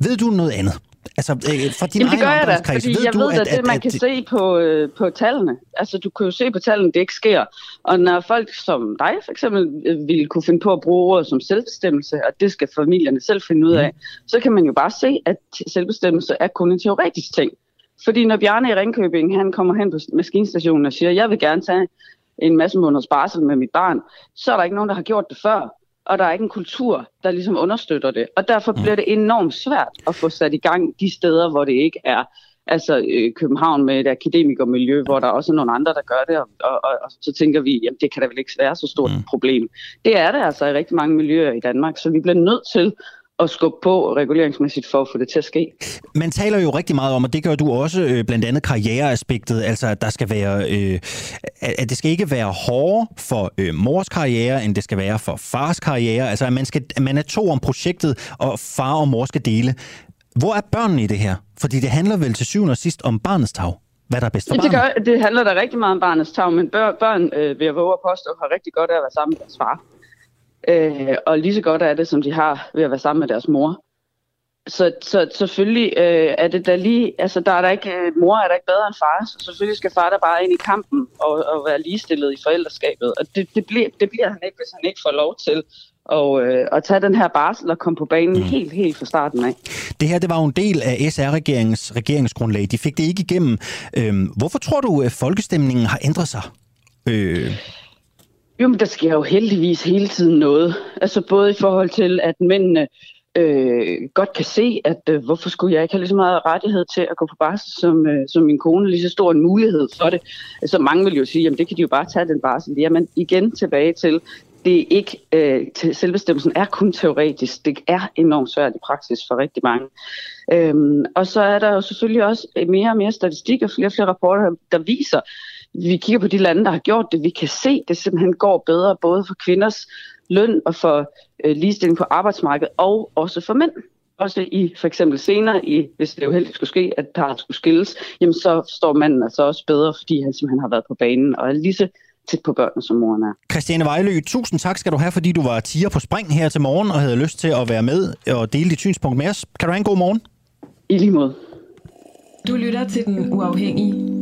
ved du noget andet? Altså, øh, fra din Jamen, det gør jeg da, fordi ved jeg du, ved, at, at, det, man at, kan at... se på, øh, på tallene. Altså, du kan jo se på tallene, det ikke sker. Og når folk som dig for eksempel øh, vil kunne finde på at bruge ordet som selvbestemmelse, og det skal familierne selv finde ud af, mm. så kan man jo bare se, at selvbestemmelse er kun en teoretisk ting. Fordi når Bjarne i Ringkøbing, han kommer hen på maskinstationen og siger, jeg vil gerne tage en masse måneders barsel med mit barn, så er der ikke nogen, der har gjort det før. Og der er ikke en kultur, der ligesom understøtter det. Og derfor bliver det enormt svært at få sat i gang de steder, hvor det ikke er altså øh, København med et akademikermiljø, hvor der også er nogle andre, der gør det, og, og, og, og så tænker vi, jamen det kan da vel ikke være så stort et problem. Det er det altså i rigtig mange miljøer i Danmark, så vi bliver nødt til at skubbe på reguleringsmæssigt for at få det til at ske. Man taler jo rigtig meget om, og det gør du også, øh, blandt andet karriereaspektet, altså at der skal være, øh, at det skal ikke være hårdere for øh, mors karriere, end det skal være for fars karriere. Altså at man, skal, at man er to om projektet, og far og mor skal dele Hvor er børnene i det her? Fordi det handler vel til syvende og sidst om barnets tag. Hvad der er bedst for det, gør, det handler da rigtig meget om barnets tag, men børn, børn øh, vil jeg våge at påstå, har rigtig godt af at være sammen med deres far. Øh, og lige så godt er det, som de har ved at være sammen med deres mor. Så, så selvfølgelig øh, er det da lige, altså der er der ikke, øh, mor er der ikke bedre end far, så selvfølgelig skal far der bare ind i kampen og, og være ligestillet i forældreskabet. Og det, det, bliver, det bliver han ikke, hvis han ikke får lov til og, øh, at tage den her barsel og komme på banen mm. helt, helt fra starten af. Det her det var jo en del af SR-regeringens regeringsgrundlag. De fik det ikke igennem. Øhm, hvorfor tror du, at folkestemningen har ændret sig? Øh... Jo, men der sker jo heldigvis hele tiden noget. Altså både i forhold til, at mændene øh, godt kan se, at øh, hvorfor skulle jeg ikke have lige så meget rettighed til at gå på barsel som, øh, som min kone, lige så stor en mulighed for det. Altså mange vil jo sige, jamen det kan de jo bare tage den barsel. Jamen igen tilbage til, det er ikke, øh, til selvbestemmelsen er kun teoretisk. Det er enormt svært i praksis for rigtig mange. Øhm, og så er der jo selvfølgelig også mere og mere statistik og flere og flere rapporter, der viser, vi kigger på de lande, der har gjort det, vi kan se, at det simpelthen går bedre både for kvinders løn og for øh, ligestilling på arbejdsmarkedet, og også for mænd. Også i for eksempel senere, i, hvis det jo heldigt skulle ske, at parret skulle skilles, jamen så står manden altså også bedre, fordi han simpelthen har været på banen og er lige så tæt på børnene, som moren er. Christiane Vejlø, tusind tak skal du have, fordi du var tiger på spring her til morgen og havde lyst til at være med og dele dit synspunkt med os. Kan du have en god morgen? I lige måde. Du lytter til Den Uafhængige.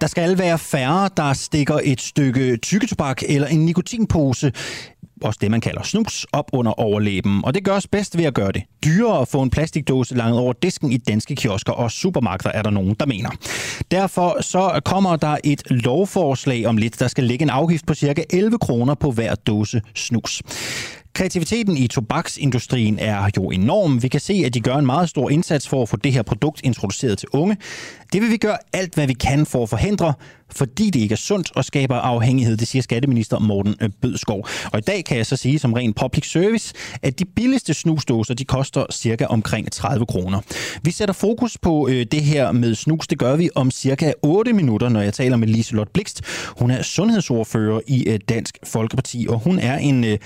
Der skal være færre, der stikker et stykke tykketobak eller en nikotinpose også det, man kalder snus, op under overlæben. Og det gøres bedst ved at gøre det dyrere at få en plastikdåse langt over disken i danske kiosker og supermarkeder, er der nogen, der mener. Derfor så kommer der et lovforslag om lidt, der skal lægge en afgift på cirka 11 kroner på hver dåse snus. Kreativiteten i tobaksindustrien er jo enorm. Vi kan se, at de gør en meget stor indsats for at få det her produkt introduceret til unge. Det vil vi gøre alt, hvad vi kan for at forhindre, fordi det ikke er sundt og skaber afhængighed, det siger skatteminister Morten øh, Bødskov. Og i dag kan jeg så sige som ren public service, at de billigste snusdåser, de koster cirka omkring 30 kroner. Vi sætter fokus på øh, det her med snus. Det gør vi om cirka 8 minutter, når jeg taler med Liselot Blikst. Hun er sundhedsordfører i øh, Dansk Folkeparti, og hun er en øh,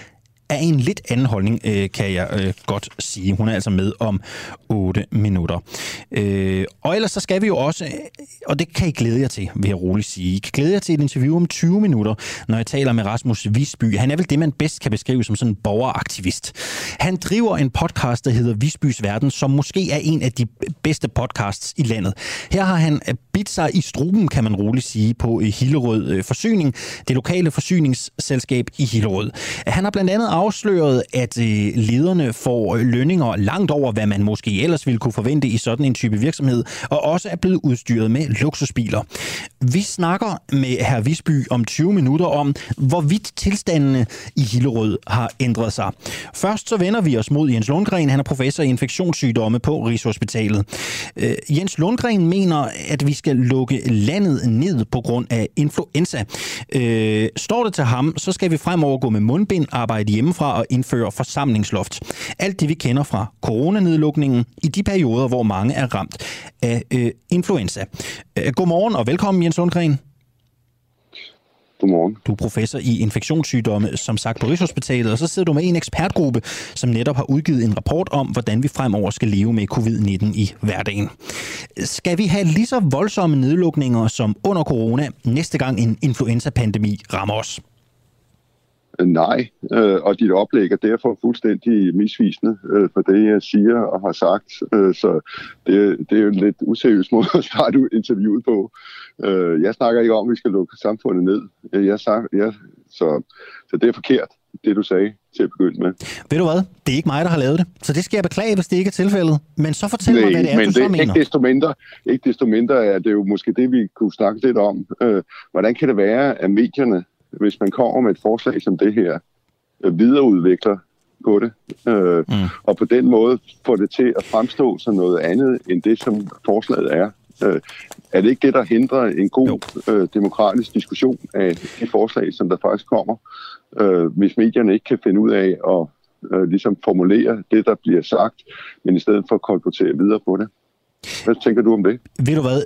er en lidt anden holdning, øh, kan jeg øh, godt sige. Hun er altså med om 8 minutter. Øh, og ellers så skal vi jo også, og det kan I glæde jer til, vil jeg roligt sige. I kan glæde jer til et interview om 20 minutter, når jeg taler med Rasmus Visby. Han er vel det, man bedst kan beskrive som sådan en borgeraktivist. Han driver en podcast, der hedder Visbys Verden, som måske er en af de bedste podcasts i landet. Her har han øh, bidt sig i struben, kan man roligt sige, på øh, Hillerød øh, Forsyning, det lokale forsyningsselskab i Hillerød. Han har blandt andet afsløret, at øh, lederne får øh, lønninger langt over, hvad man måske ellers ville kunne forvente i sådan en type virksomhed, og også er blevet udstyret med luksusbiler. Vi snakker med herr Visby om 20 minutter om, hvorvidt tilstandene i Hillerød har ændret sig. Først så vender vi os mod Jens Lundgren. Han er professor i infektionssygdomme på Rigshospitalet. Øh, Jens Lundgren mener, at vi skal lukke landet ned på grund af influenza. Øh, står det til ham, så skal vi fremover gå med mundbind, arbejde hjemmefra og indføre forsamlingsloft. Alt det, vi kender fra coronanedlukningen i de perioder, hvor mange er ramt af øh, influenza. Øh, godmorgen og velkommen, Jens Lundgren. Godmorgen. Du er professor i infektionssygdomme, som sagt på Rigshospitalet, og så sidder du med en ekspertgruppe, som netop har udgivet en rapport om, hvordan vi fremover skal leve med covid-19 i hverdagen. Skal vi have lige så voldsomme nedlukninger som under corona, næste gang en influenza-pandemi rammer os? Nej, øh, og dit oplæg er derfor fuldstændig misvisende øh, for det, jeg siger og har sagt. Øh, så det, det er jo en lidt useriøs måde at starte interviewet på. Øh, jeg snakker ikke om, at vi skal lukke samfundet ned. Jeg sag, jeg, så, så det er forkert, det du sagde til at begynde med. Ved du hvad? Det er ikke mig, der har lavet det. Så det skal jeg beklage, hvis det ikke er tilfældet. Men så fortæl Nej, mig, hvad det er, men du det, så mener. Ikke desto, mindre, ikke desto mindre er det jo måske det, vi kunne snakke lidt om. Øh, hvordan kan det være, at medierne hvis man kommer med et forslag som det her, øh, videreudvikler på det, øh, mm. og på den måde får det til at fremstå som noget andet end det, som forslaget er. Øh, er det ikke det, der hindrer en god øh, demokratisk diskussion af de forslag, som der faktisk kommer, øh, hvis medierne ikke kan finde ud af at øh, ligesom formulere det, der bliver sagt, men i stedet for at kolportere videre på det? Hvad tænker du om det? Ved du hvad?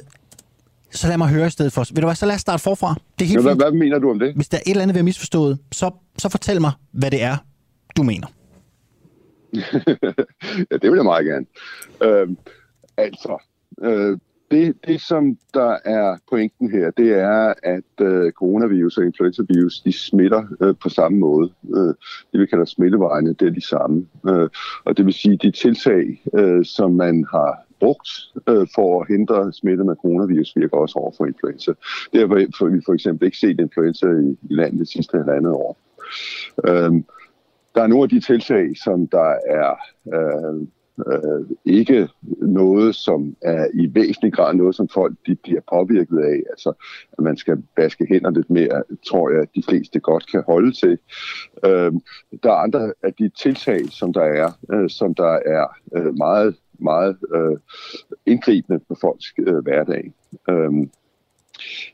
Så lad mig høre i stedet for. Ved du hvad, så lad os starte forfra. Det er helt hvad, hvad mener du om det? Hvis der er et eller andet, vi har misforstået, så, så fortæl mig, hvad det er, du mener. ja, det vil jeg meget gerne. Øh, altså, øh, det, det som der er pointen her, det er, at øh, coronavirus og influenzavirus, de smitter øh, på samme måde. Øh, det vi kalder smittevejene, det er de samme. Øh, og det vil sige, de tiltag, øh, som man har brugt øh, for at hindre smitte med coronavirus, virker også over for influenza. Det har vi for, eksempel ikke set influenza i, i landet det sidste halvandet år. Øhm, der er nogle af de tiltag, som der er øh, øh, ikke noget, som er i væsentlig grad noget, som folk de bliver påvirket af. Altså, at man skal vaske hænder lidt mere, tror jeg, at de fleste godt kan holde til. Øh, der er andre af de tiltag, som der er, øh, som der er øh, meget, meget øh, indgribende på folks øh, hverdag. Øhm,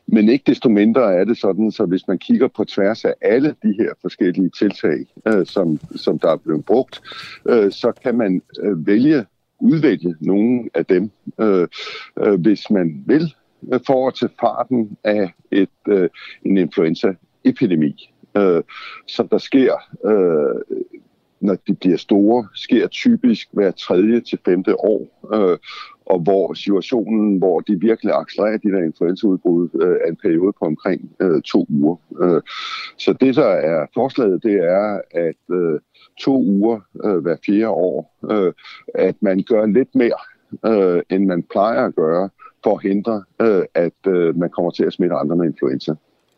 men ikke desto mindre er det sådan, så hvis man kigger på tværs af alle de her forskellige tiltag, øh, som, som der er blevet brugt, øh, så kan man øh, vælge, udvælge nogle af dem, øh, øh, hvis man vil, øh, for at tage farten af et, øh, en influenzaepidemi, øh, som der sker, øh, når de bliver store, sker typisk hver tredje til femte år, øh, og hvor situationen, hvor de virkelig accelererer de der influenzaudbrud, øh, er en periode på omkring øh, to uger. Øh, så det, der er forslaget, det er, at øh, to uger øh, hver fjerde år, øh, at man gør lidt mere, øh, end man plejer at gøre, for at hindre, øh, at øh, man kommer til at smitte andre med influenza.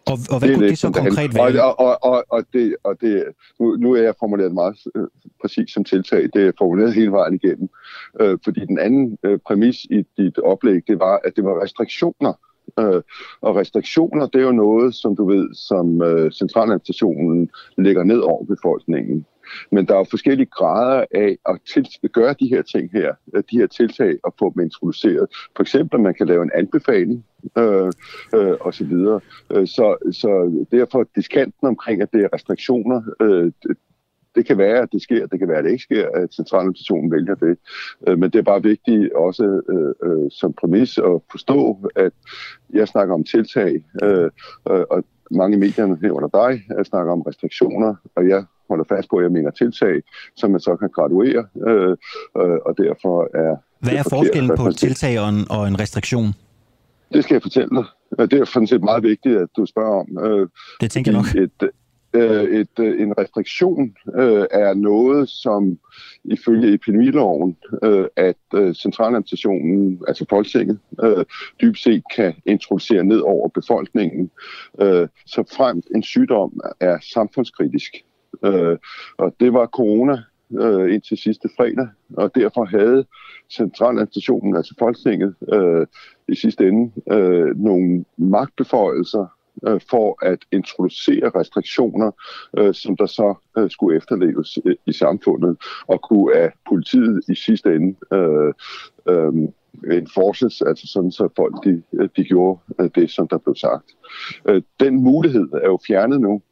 Og, og hvad kunne det så det konkret være? Og, og, og, og, det, og det, nu, nu er jeg formuleret meget øh, præcis som tiltag. Det er formuleret hele vejen igennem. Øh, fordi den anden øh, præmis i dit oplæg, det var, at det var restriktioner. Øh, og restriktioner, det er jo noget, som du ved, som øh, centraladministrationen lægger ned over befolkningen. Men der er jo forskellige grader af at til, gøre de her ting her, øh, de her tiltag, og få dem introduceret. For eksempel, at man kan lave en anbefaling, øh, øh, og så videre. Øh, så, så derfor diskanten omkring, at det er restriktioner, øh, det, kan være, at det sker, det kan være, at det ikke sker, at centraladministrationen vælger det. Øh, men det er bare vigtigt også øh, øh, som præmis at forstå, at jeg snakker om tiltag, øh, øh, og mange i medierne herunder dig øh, snakker om restriktioner, og jeg holder fast på, at jeg mener tiltag, som man så kan graduere, øh, øh, og derfor er Hvad er forskellen på et tiltag og en, og en restriktion? det skal jeg fortælle dig. Det er sådan set meget vigtigt, at du spørger om. Øh, Det tænker jeg nok. Et, øh, et, øh, en restriktion øh, er noget, som ifølge epidemiloven, øh, at øh, centraladministrationen, altså Folketinget, øh, dybest set kan introducere ned over befolkningen, øh, så fremt en sygdom er samfundskritisk. Øh, og det var corona øh, indtil sidste fredag, og derfor havde centraladministrationen, altså Folketinget, øh, i sidste ende øh, nogle magtbeføjelser øh, for at introducere restriktioner, øh, som der så øh, skulle efterleves øh, i samfundet, og kunne af politiet i sidste ende øh, øh, enforces, altså sådan så folk de, de gjorde øh, det, som der blev sagt. Øh, den mulighed er jo fjernet nu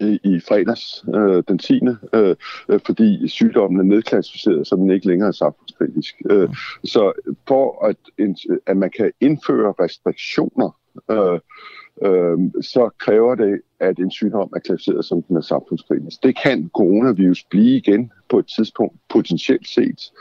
i, i fredags øh, den 10. Øh, øh, fordi sygdommen er nedklassificeret, så den ikke længere er samfundskritisk. Øh, så for at, at man kan indføre restriktioner, øh, øh, så kræver det, at en sygdom er klassificeret som den er samfundskritisk. Det kan coronavirus blive igen på et tidspunkt, potentielt set.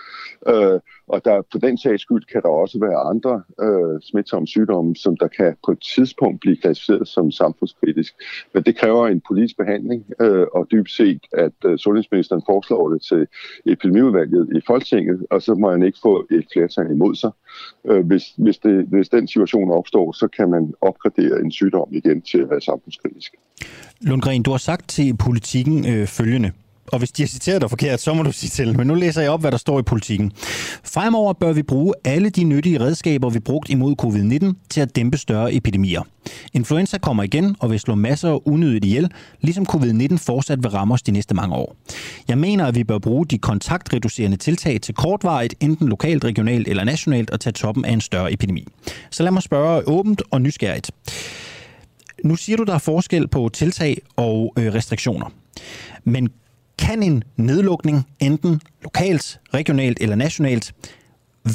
Øh, og der, på den sags skyld kan der også være andre øh, smitsomme sygdomme, som der kan på et tidspunkt blive klassificeret som samfundskritisk. Men det kræver en politisk behandling, øh, og dybt set, at øh, sundhedsministeren foreslår det til epidemiudvalget i Folketinget, og så må han ikke få et flertal imod sig. Øh, øh, hvis, hvis, det, hvis den situation opstår, så kan man opgradere en sygdom igen til at være samfundskritisk. Lundgren, du har sagt til politikken øh, følgende, og hvis de har citeret dig forkert, så må du sige til. Men nu læser jeg op, hvad der står i politikken. Fremover bør vi bruge alle de nyttige redskaber, vi brugt imod covid-19 til at dæmpe større epidemier. Influenza kommer igen og vil slå masser unødigt ihjel, ligesom covid-19 fortsat vil ramme os de næste mange år. Jeg mener, at vi bør bruge de kontaktreducerende tiltag til kortvarigt, enten lokalt, regionalt eller nationalt, og tage toppen af en større epidemi. Så lad mig spørge åbent og nysgerrigt. Nu siger du, der er forskel på tiltag og øh, restriktioner. Men kan en nedlukning, enten lokalt, regionalt eller nationalt,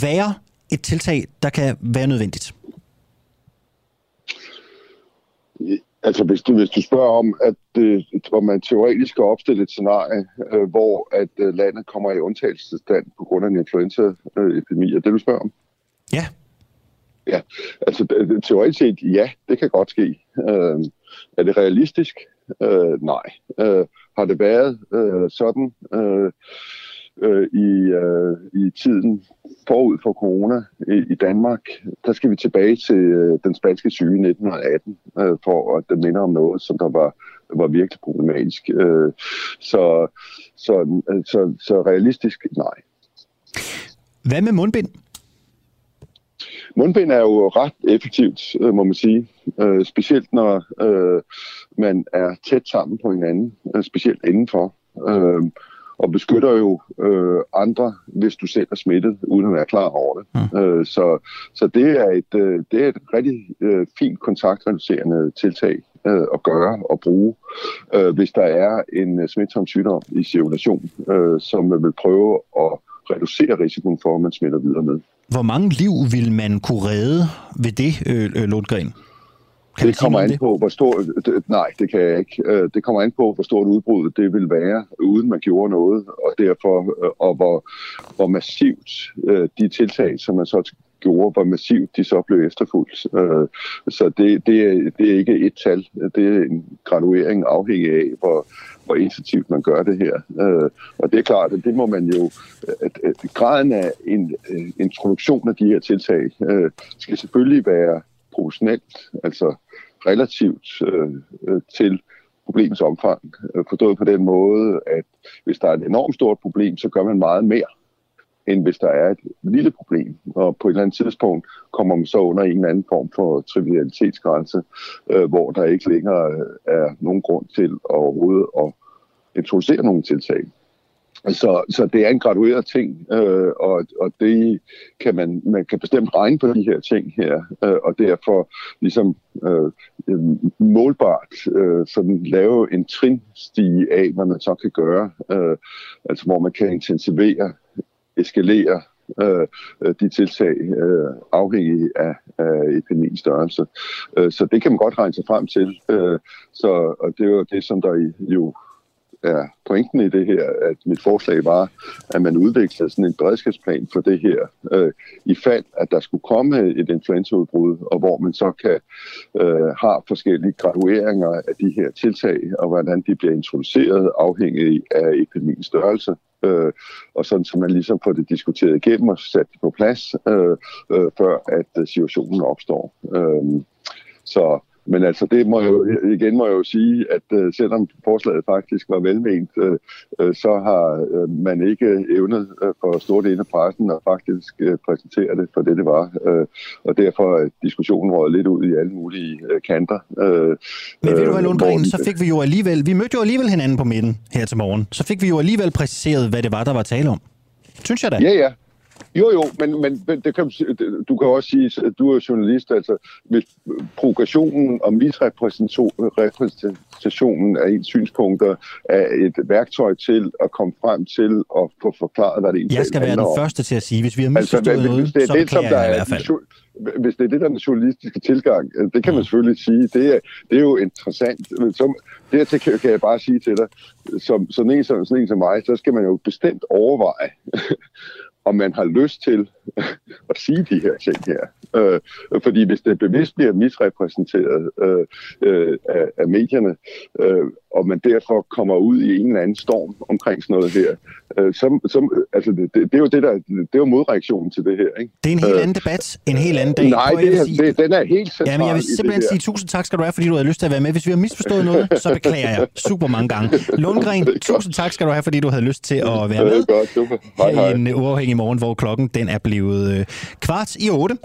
være et tiltag, der kan være nødvendigt? Altså hvis du, hvis du spørger om, at det, hvor man teoretisk skal opstille et scenarie, øh, hvor at øh, landet kommer i undtagelsesstand på grund af en influenza-epidemi, er det du spørger om? Ja. Ja, altså teoretisk set, ja, det kan godt ske. Øh, er det realistisk? Øh, nej. Øh, har det været øh, sådan øh, øh, i, øh, i tiden forud for corona i, i Danmark, der skal vi tilbage til øh, den spanske syge i 1918, øh, for at det minder om noget, som der var, var virkelig problematisk. Øh, så, så, øh, så, så realistisk, nej. Hvad med mundbind? Mundbind er jo ret effektivt, øh, må man sige. Øh, specielt når øh, man er tæt sammen på hinanden, øh, specielt indenfor. Øh, og beskytter jo øh, andre, hvis du selv er smittet, uden at være klar over det. Mm. Øh, så, så det er et, øh, det er et rigtig øh, fint kontaktreducerende tiltag øh, at gøre og bruge, øh, hvis der er en øh, smitsom sygdom i cirkulation, øh, som man vil prøve at reducere risikoen for, at man smitter videre med. Hvor mange liv vil man kunne redde ved det, øh, øh Lundgren? Kan det kommer an det? på, hvor stort... Nej, det kan jeg ikke. Øh, det kommer an på, hvor stort udbrud det vil være, uden man gjorde noget, og derfor øh, og hvor, hvor massivt de tiltag, som man så gjorde, hvor massivt de så blev efterfulgt. Øh, så det, det, er, det er ikke et tal. Det er en graduering afhængig af, hvor, hvor intensivt man gør det her. Øh, og det er klart, at det må man jo... At, at graden af en øh, introduktion af de her tiltag skal selvfølgelig være proportionelt, altså relativt øh, til problemets omfang. Forstået på den måde, at hvis der er et enormt stort problem, så gør man meget mere, end hvis der er et lille problem. Og på et eller andet tidspunkt kommer man så under en eller anden form for trivialitetsgrænse, øh, hvor der ikke længere øh, er nogen grund til overhovedet at introducere nogle tiltag. Så, så det er en gradueret ting, øh, og, og det kan man, man kan bestemt regne på de her ting her, øh, og derfor ligesom øh, målbart øh, sådan lave en trinstige af, hvad man så kan gøre, øh, altså hvor man kan intensivere, eskalere øh, øh, de tiltag øh, afhængig af, af epidemiens størrelse. Øh, så det kan man godt regne sig frem til. Øh, så, og det er jo det, som der jo er pointen i det her, at mit forslag var, at man udviklede sådan en beredskabsplan for det her, øh, i fald, at der skulle komme et influenzaudbrud, og hvor man så kan øh, har forskellige gradueringer af de her tiltag, og hvordan de bliver introduceret, afhængig af epidemiens størrelse. Øh, og sådan, så man ligesom får det diskuteret igennem og sat det på plads, øh, øh, før at øh, situationen opstår. Øh, så men altså, det må jo, igen må jeg jo sige, at uh, selvom forslaget faktisk var velment, uh, uh, så har uh, man ikke evnet uh, for stor del af pressen at faktisk uh, præsentere det for det, det var. Uh, og derfor er diskussionen røget lidt ud i alle mulige uh, kanter. Uh, Men ved du hvad, Lundgren, så fik vi jo alligevel, vi mødte jo alligevel hinanden på midten her til morgen. Så fik vi jo alligevel præciseret, hvad det var, der var tale om. Synes jeg da. Ja, ja. Jo, jo, men, men det kan, du kan også sige, at du er journalist, altså hvis progressionen og misrepræsentationen af ens synspunkter er et værktøj til at komme frem til at få forklaret, hvad det egentlig Jeg skal være den om. første til at sige, hvis vi har misforstået altså, noget, det er så det, som der er, i hvert fald. Hvis det er det, der er den journalistiske tilgang, øh, det kan man selvfølgelig sige, det er, det er jo interessant. Som, dertil kan, kan jeg bare sige til dig, som sådan en, som, sådan en som mig, så skal man jo bestemt overveje, om man har lyst til at sige de her ting her. Øh, fordi hvis det bevidst bliver misrepræsenteret øh, øh, af, af medierne, øh, og man derfor kommer ud i en eller anden storm omkring sådan noget her, øh, så, så altså det, det, er jo det der, det er jo modreaktionen til det her. Ikke? Det er en helt anden debat, en helt anden dag. Nej, det er, sige, det, den er helt central Jamen, jeg vil simpelthen sige tusind tak skal du have, fordi du havde lyst til at være med. Hvis vi har misforstået noget, så beklager jeg super mange gange. Lundgren, tusind tak skal du have, fordi du havde lyst til at være med. Det er godt, super. Hej, hej. I en uafhængig morgen, hvor klokken den er blevet øh, kvart i otte.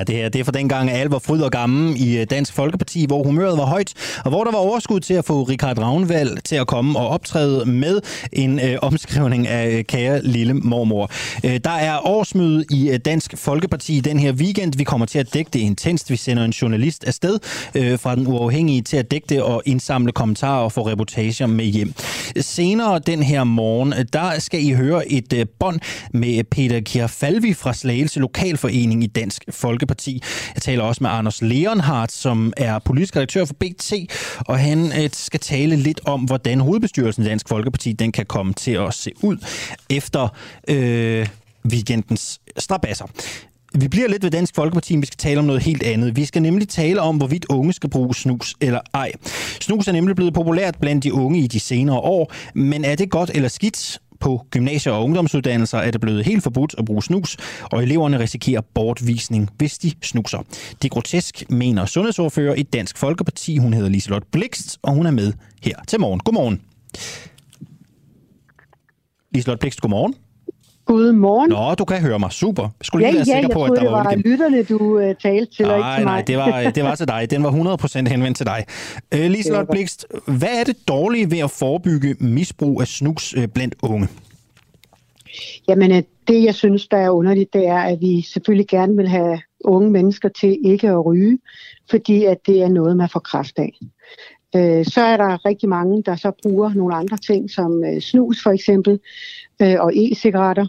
Ja, det her det er fra dengang, at alle var fryd og gammel i øh, Dansk Folkeparti, hvor humøret var højt, og hvor der var overskud til at få Richard Ravnvald til at komme og optræde med en øh, omskrivning af øh, kære lille mormor. Øh, der er årsmøde i øh, Dansk Folkeparti den her weekend. Vi kommer til at dække det intenst. Vi sender en journalist afsted øh, fra den uafhængige til at dække det og indsamle kommentarer og få reportager med hjem. Senere den her morgen, der skal I høre et øh, bånd med Peter Kierfalvi fra Slagelse Lokalforening i Dansk Folkeparti. Jeg taler også med Anders Leonhardt, som er politisk redaktør for BT, og han øh, skal tale lidt om, hvordan hovedbestyrelsen i Dansk Folkeparti den kan komme til at se ud efter øh, weekendens strabasser. Vi bliver lidt ved Dansk Folkeparti, men vi skal tale om noget helt andet. Vi skal nemlig tale om, hvorvidt unge skal bruge snus eller ej. Snus er nemlig blevet populært blandt de unge i de senere år, men er det godt eller skidt? På gymnasier og ungdomsuddannelser er det blevet helt forbudt at bruge snus, og eleverne risikerer bortvisning, hvis de snuser. Det er grotesk, mener sundhedsordfører i Dansk Folkeparti. Hun hedder Liselotte Blikst, og hun er med her til morgen. Godmorgen. Liselotte Blikst, godmorgen. Godmorgen. Nå, du kan høre mig. Super. Jeg skulle ja, lige være ja, sikker på, at der det var var lytterne, du uh, talte til, og ikke Nej, til mig. nej, det var, det var til dig. Den var 100% henvendt til dig. Uh, Liselot Blikst, hvad er det dårlige ved at forebygge misbrug af snus uh, blandt unge? Jamen, øh, det jeg synes, der er underligt, det er, at vi selvfølgelig gerne vil have unge mennesker til ikke at ryge, fordi at det er noget, man får kraft af. Øh, så er der rigtig mange, der så bruger nogle andre ting, som øh, snus for eksempel, øh, og e-cigaretter.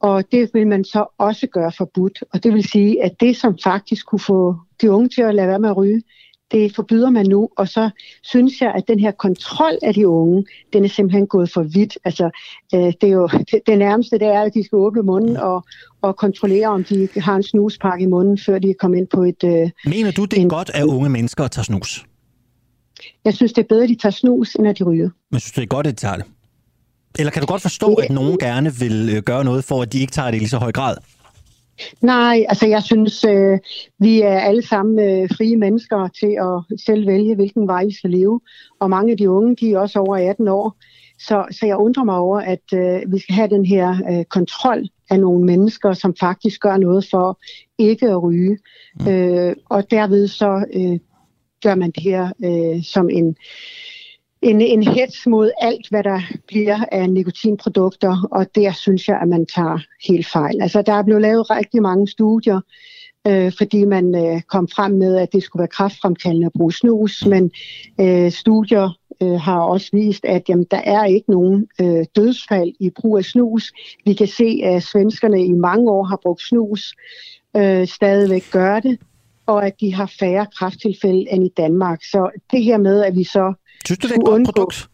Og det vil man så også gøre forbudt. Og det vil sige, at det, som faktisk kunne få de unge til at lade være med at ryge, det forbyder man nu, og så synes jeg, at den her kontrol af de unge, den er simpelthen gået for vidt. Altså, øh, det, er jo, det, det nærmeste det er, at de skal åbne munden og, og kontrollere, om de har en snuspakke i munden, før de kommer ind på et... Øh, Mener du, det er en, godt af unge mennesker at tage snus? Jeg synes, det er bedre, at de tager snus, end at de ryger. Men synes du, det er godt, at de tager det? Eller kan du godt forstå, at nogen gerne vil øh, gøre noget for, at de ikke tager det i lige så høj grad? Nej, altså jeg synes, øh, vi er alle sammen øh, frie mennesker til at selv vælge, hvilken vej vi skal leve. Og mange af de unge, de er også over 18 år. Så, så jeg undrer mig over, at øh, vi skal have den her øh, kontrol af nogle mennesker, som faktisk gør noget for ikke at ryge. Mm. Øh, og derved så øh, gør man det her øh, som en, en, en hets mod alt, hvad der bliver af nikotinprodukter, og der synes jeg, at man tager helt fejl. Altså, der er blevet lavet rigtig mange studier, øh, fordi man øh, kom frem med, at det skulle være kraftfremkaldende at bruge snus, men øh, studier øh, har også vist, at jamen, der er ikke nogen øh, dødsfald i brug af snus. Vi kan se, at svenskerne i mange år har brugt snus, øh, stadigvæk gør det, og at de har færre krafttilfælde end i Danmark. Så det her med, at vi så Synes du, det er et godt produkt?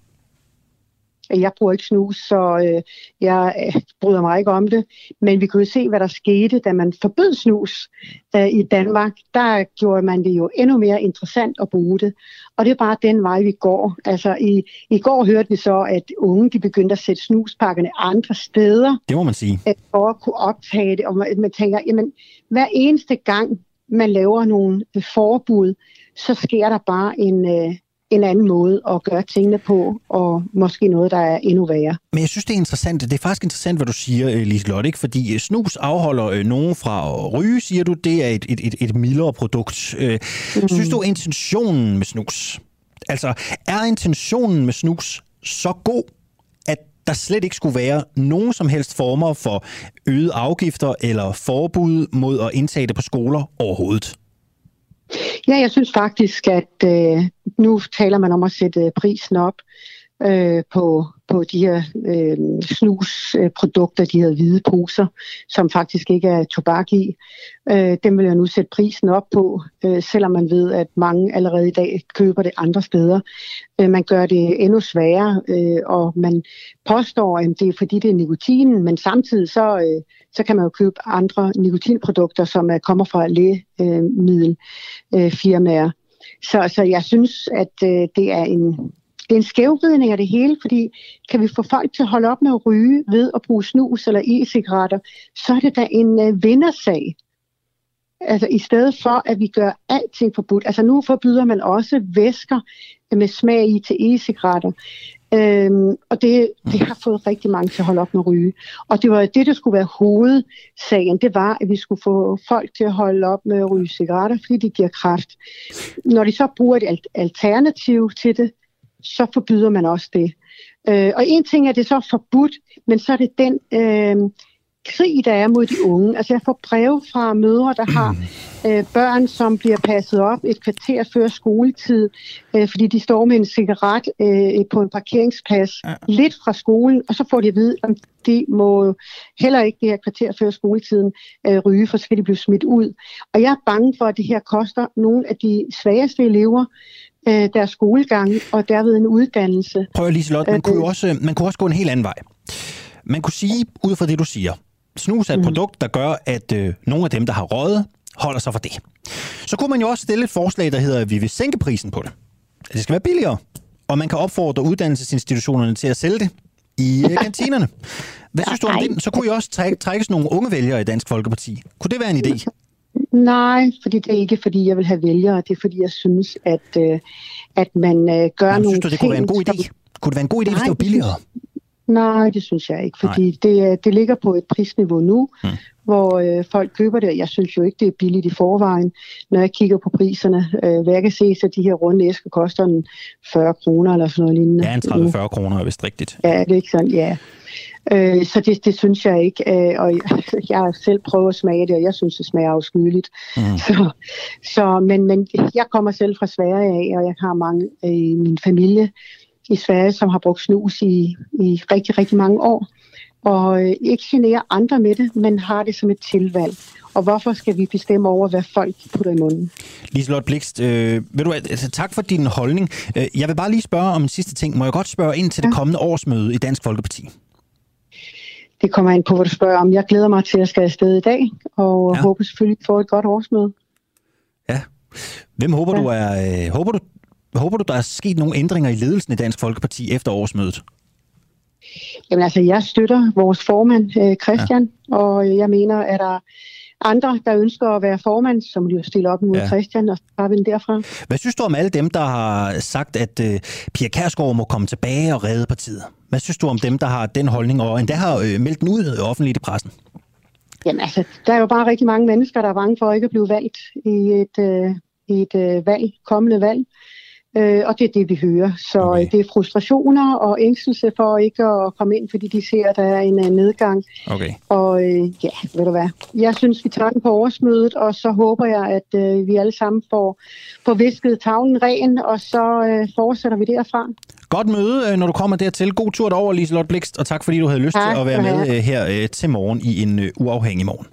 Jeg bruger ikke snus, så øh, jeg øh, bryder mig ikke om det. Men vi kunne jo se, hvad der skete, da man forbød snus øh, i Danmark. Der gjorde man det jo endnu mere interessant at bruge det. Og det er bare den vej, vi går. Altså i, i går hørte vi så, at unge de begyndte at sætte snuspakkerne andre steder. Det må man sige. For at kunne optage det. Og man, man tænker, jamen hver eneste gang, man laver nogle øh, forbud, så sker der bare en, øh, en anden måde at gøre tingene på, og måske noget, der er endnu værre. Men jeg synes, det er interessant. Det er faktisk interessant, hvad du siger, øh, Liselotte, ikke? fordi øh, snus afholder nogen fra at ryge, siger du. Det er et, et, et, et mildere produkt. Mm. Synes du, intentionen med snus, altså er intentionen med snus så god, der slet ikke skulle være nogen som helst former for øget afgifter eller forbud mod at indtage det på skoler overhovedet? Ja, jeg synes faktisk, at øh, nu taler man om at sætte prisen op øh, på, på de her øh, snusprodukter, de her hvide poser, som faktisk ikke er tobak i. Øh, dem vil jeg nu sætte prisen op på, øh, selvom man ved, at mange allerede i dag køber det andre steder. Øh, man gør det endnu sværere, øh, og man påstår, at det er fordi det er nikotinen, men samtidig så, øh, så kan man jo købe andre nikotinprodukter, som er, kommer fra lægemiddelfirmaer. Øh, så, så jeg synes, at øh, det er en det er en skævvridning af det hele, fordi kan vi få folk til at holde op med at ryge ved at bruge snus eller e-cigaretter, så er det da en øh, vindersag. Altså i stedet for, at vi gør alting forbudt. Altså nu forbyder man også væsker øh, med smag i til e-cigaretter. Øhm, og det, det har fået rigtig mange til at holde op med at ryge. Og det var det, der skulle være hovedsagen. Det var, at vi skulle få folk til at holde op med at ryge cigaretter, fordi de giver kraft. Når de så bruger et alternativ til det, så forbyder man også det. Øh, og en ting er, det så forbudt, men så er det den øh, krig, der er mod de unge. Altså jeg får breve fra mødre, der har øh, børn, som bliver passet op et kvarter før skoletid, øh, fordi de står med en cigaret øh, på en parkeringsplads ja. lidt fra skolen, og så får de at vide, at de må heller ikke det her kvarter før skoletiden øh, ryge, for så kan de blive smidt ud. Og jeg er bange for, at det her koster nogle af de svageste elever, øh, deres skolegang og derved en uddannelse. Prøv lige, Lotte, man, kunne jo også, man kunne også gå en helt anden vej. Man kunne sige, ud fra det du siger, snus er et mm. produkt, der gør, at øh, nogle af dem, der har røget, holder sig for det. Så kunne man jo også stille et forslag, der hedder, at vi vil sænke prisen på det. Det skal være billigere, og man kan opfordre uddannelsesinstitutionerne til at sælge det i øh, kantinerne. Hvad synes du om det? Så kunne I også trække, trækkes nogle unge vælgere i Dansk Folkeparti. Kunne det være en idé? Nej, fordi det er ikke fordi, jeg vil have vælgere. Det er fordi, jeg synes, at, øh, at man øh, gør Jamen, nogle synes du, det kunne være en god idé? Som... Kunne det være en god idé, Nej, hvis det var billigere? Nej, det synes jeg ikke, fordi det, det ligger på et prisniveau nu, hmm. hvor øh, folk køber det. Jeg synes jo ikke, det er billigt i forvejen. Når jeg kigger på priserne, øh, hvad jeg kan se, så de her runde æsker koster en 40 kroner eller sådan noget lignende. Ja, en 30-40 kroner er vist rigtigt. Ja, det er ikke sådan, ja. Øh, så det, det synes jeg ikke. Øh, og jeg har selv prøvet at smage det, og jeg synes, det smager afskyeligt. Mm. Så, så, men, men jeg kommer selv fra Sverige af, og jeg har mange øh, i min familie i Sverige, som har brugt snus i, i rigtig, rigtig mange år. Og øh, ikke generer andre med det, men har det som et tilvalg. Og hvorfor skal vi bestemme over, hvad folk putter i munden? Liselotte Blikst, øh, ved du, altså, tak for din holdning. Øh, jeg vil bare lige spørge om en sidste ting. Må jeg godt spørge ind til det kommende årsmøde i Dansk Folkeparti? det kommer ind på, hvad du spørger om. Jeg glæder mig til, at jeg skal afsted i dag, og ja. håber selvfølgelig at få et godt årsmøde. Ja. Hvem håber ja. du er... Øh, håber du, håber du, der er sket nogle ændringer i ledelsen i Dansk Folkeparti efter årsmødet? Jamen altså, jeg støtter vores formand, øh, Christian, ja. og jeg mener, at der andre, der ønsker at være formand, som jo stiller op mod ja. Christian, og så vi den derfra. Hvad synes du om alle dem, der har sagt, at uh, Pia Kærsgaard må komme tilbage og redde partiet? Hvad synes du om dem, der har den holdning, og endda har uh, meldt den ud offentligt i pressen? Jamen altså, der er jo bare rigtig mange mennesker, der er bange for ikke at blive valgt i et, uh, i et uh, valg, kommende valg. Øh, og det er det, vi hører. Så okay. Øh, det er frustrationer og ængstelse for ikke at komme ind, fordi de ser, at der er en uh, nedgang. Okay. Og øh, ja, ved du hvad. Jeg synes, vi tager den på årsmødet, og så håber jeg, at øh, vi alle sammen får, får visket tavlen ren, og så øh, fortsætter vi derfra. Godt møde, øh, når du kommer dertil. God tur derover, Liselotte Blikst, og tak fordi du havde lyst tak, til at være med her til morgen i en uafhængig morgen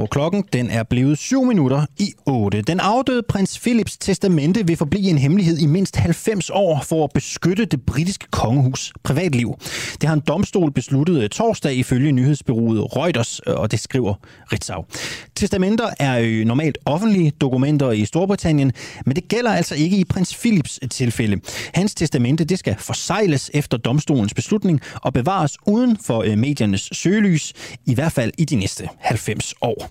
hvor klokken den er blevet 7 minutter i 8. Den afdøde prins Philips testamente vil forblive en hemmelighed i mindst 90 år for at beskytte det britiske kongehus privatliv. Det har en domstol besluttet øh, torsdag ifølge nyhedsbyrået Reuters, øh, og det skriver Ritzau. Testamenter er jo normalt offentlige dokumenter i Storbritannien, men det gælder altså ikke i prins Philips tilfælde. Hans testamente det skal forsejles efter domstolens beslutning og bevares uden for mediernes søgelys, i hvert fald i de næste 90 år.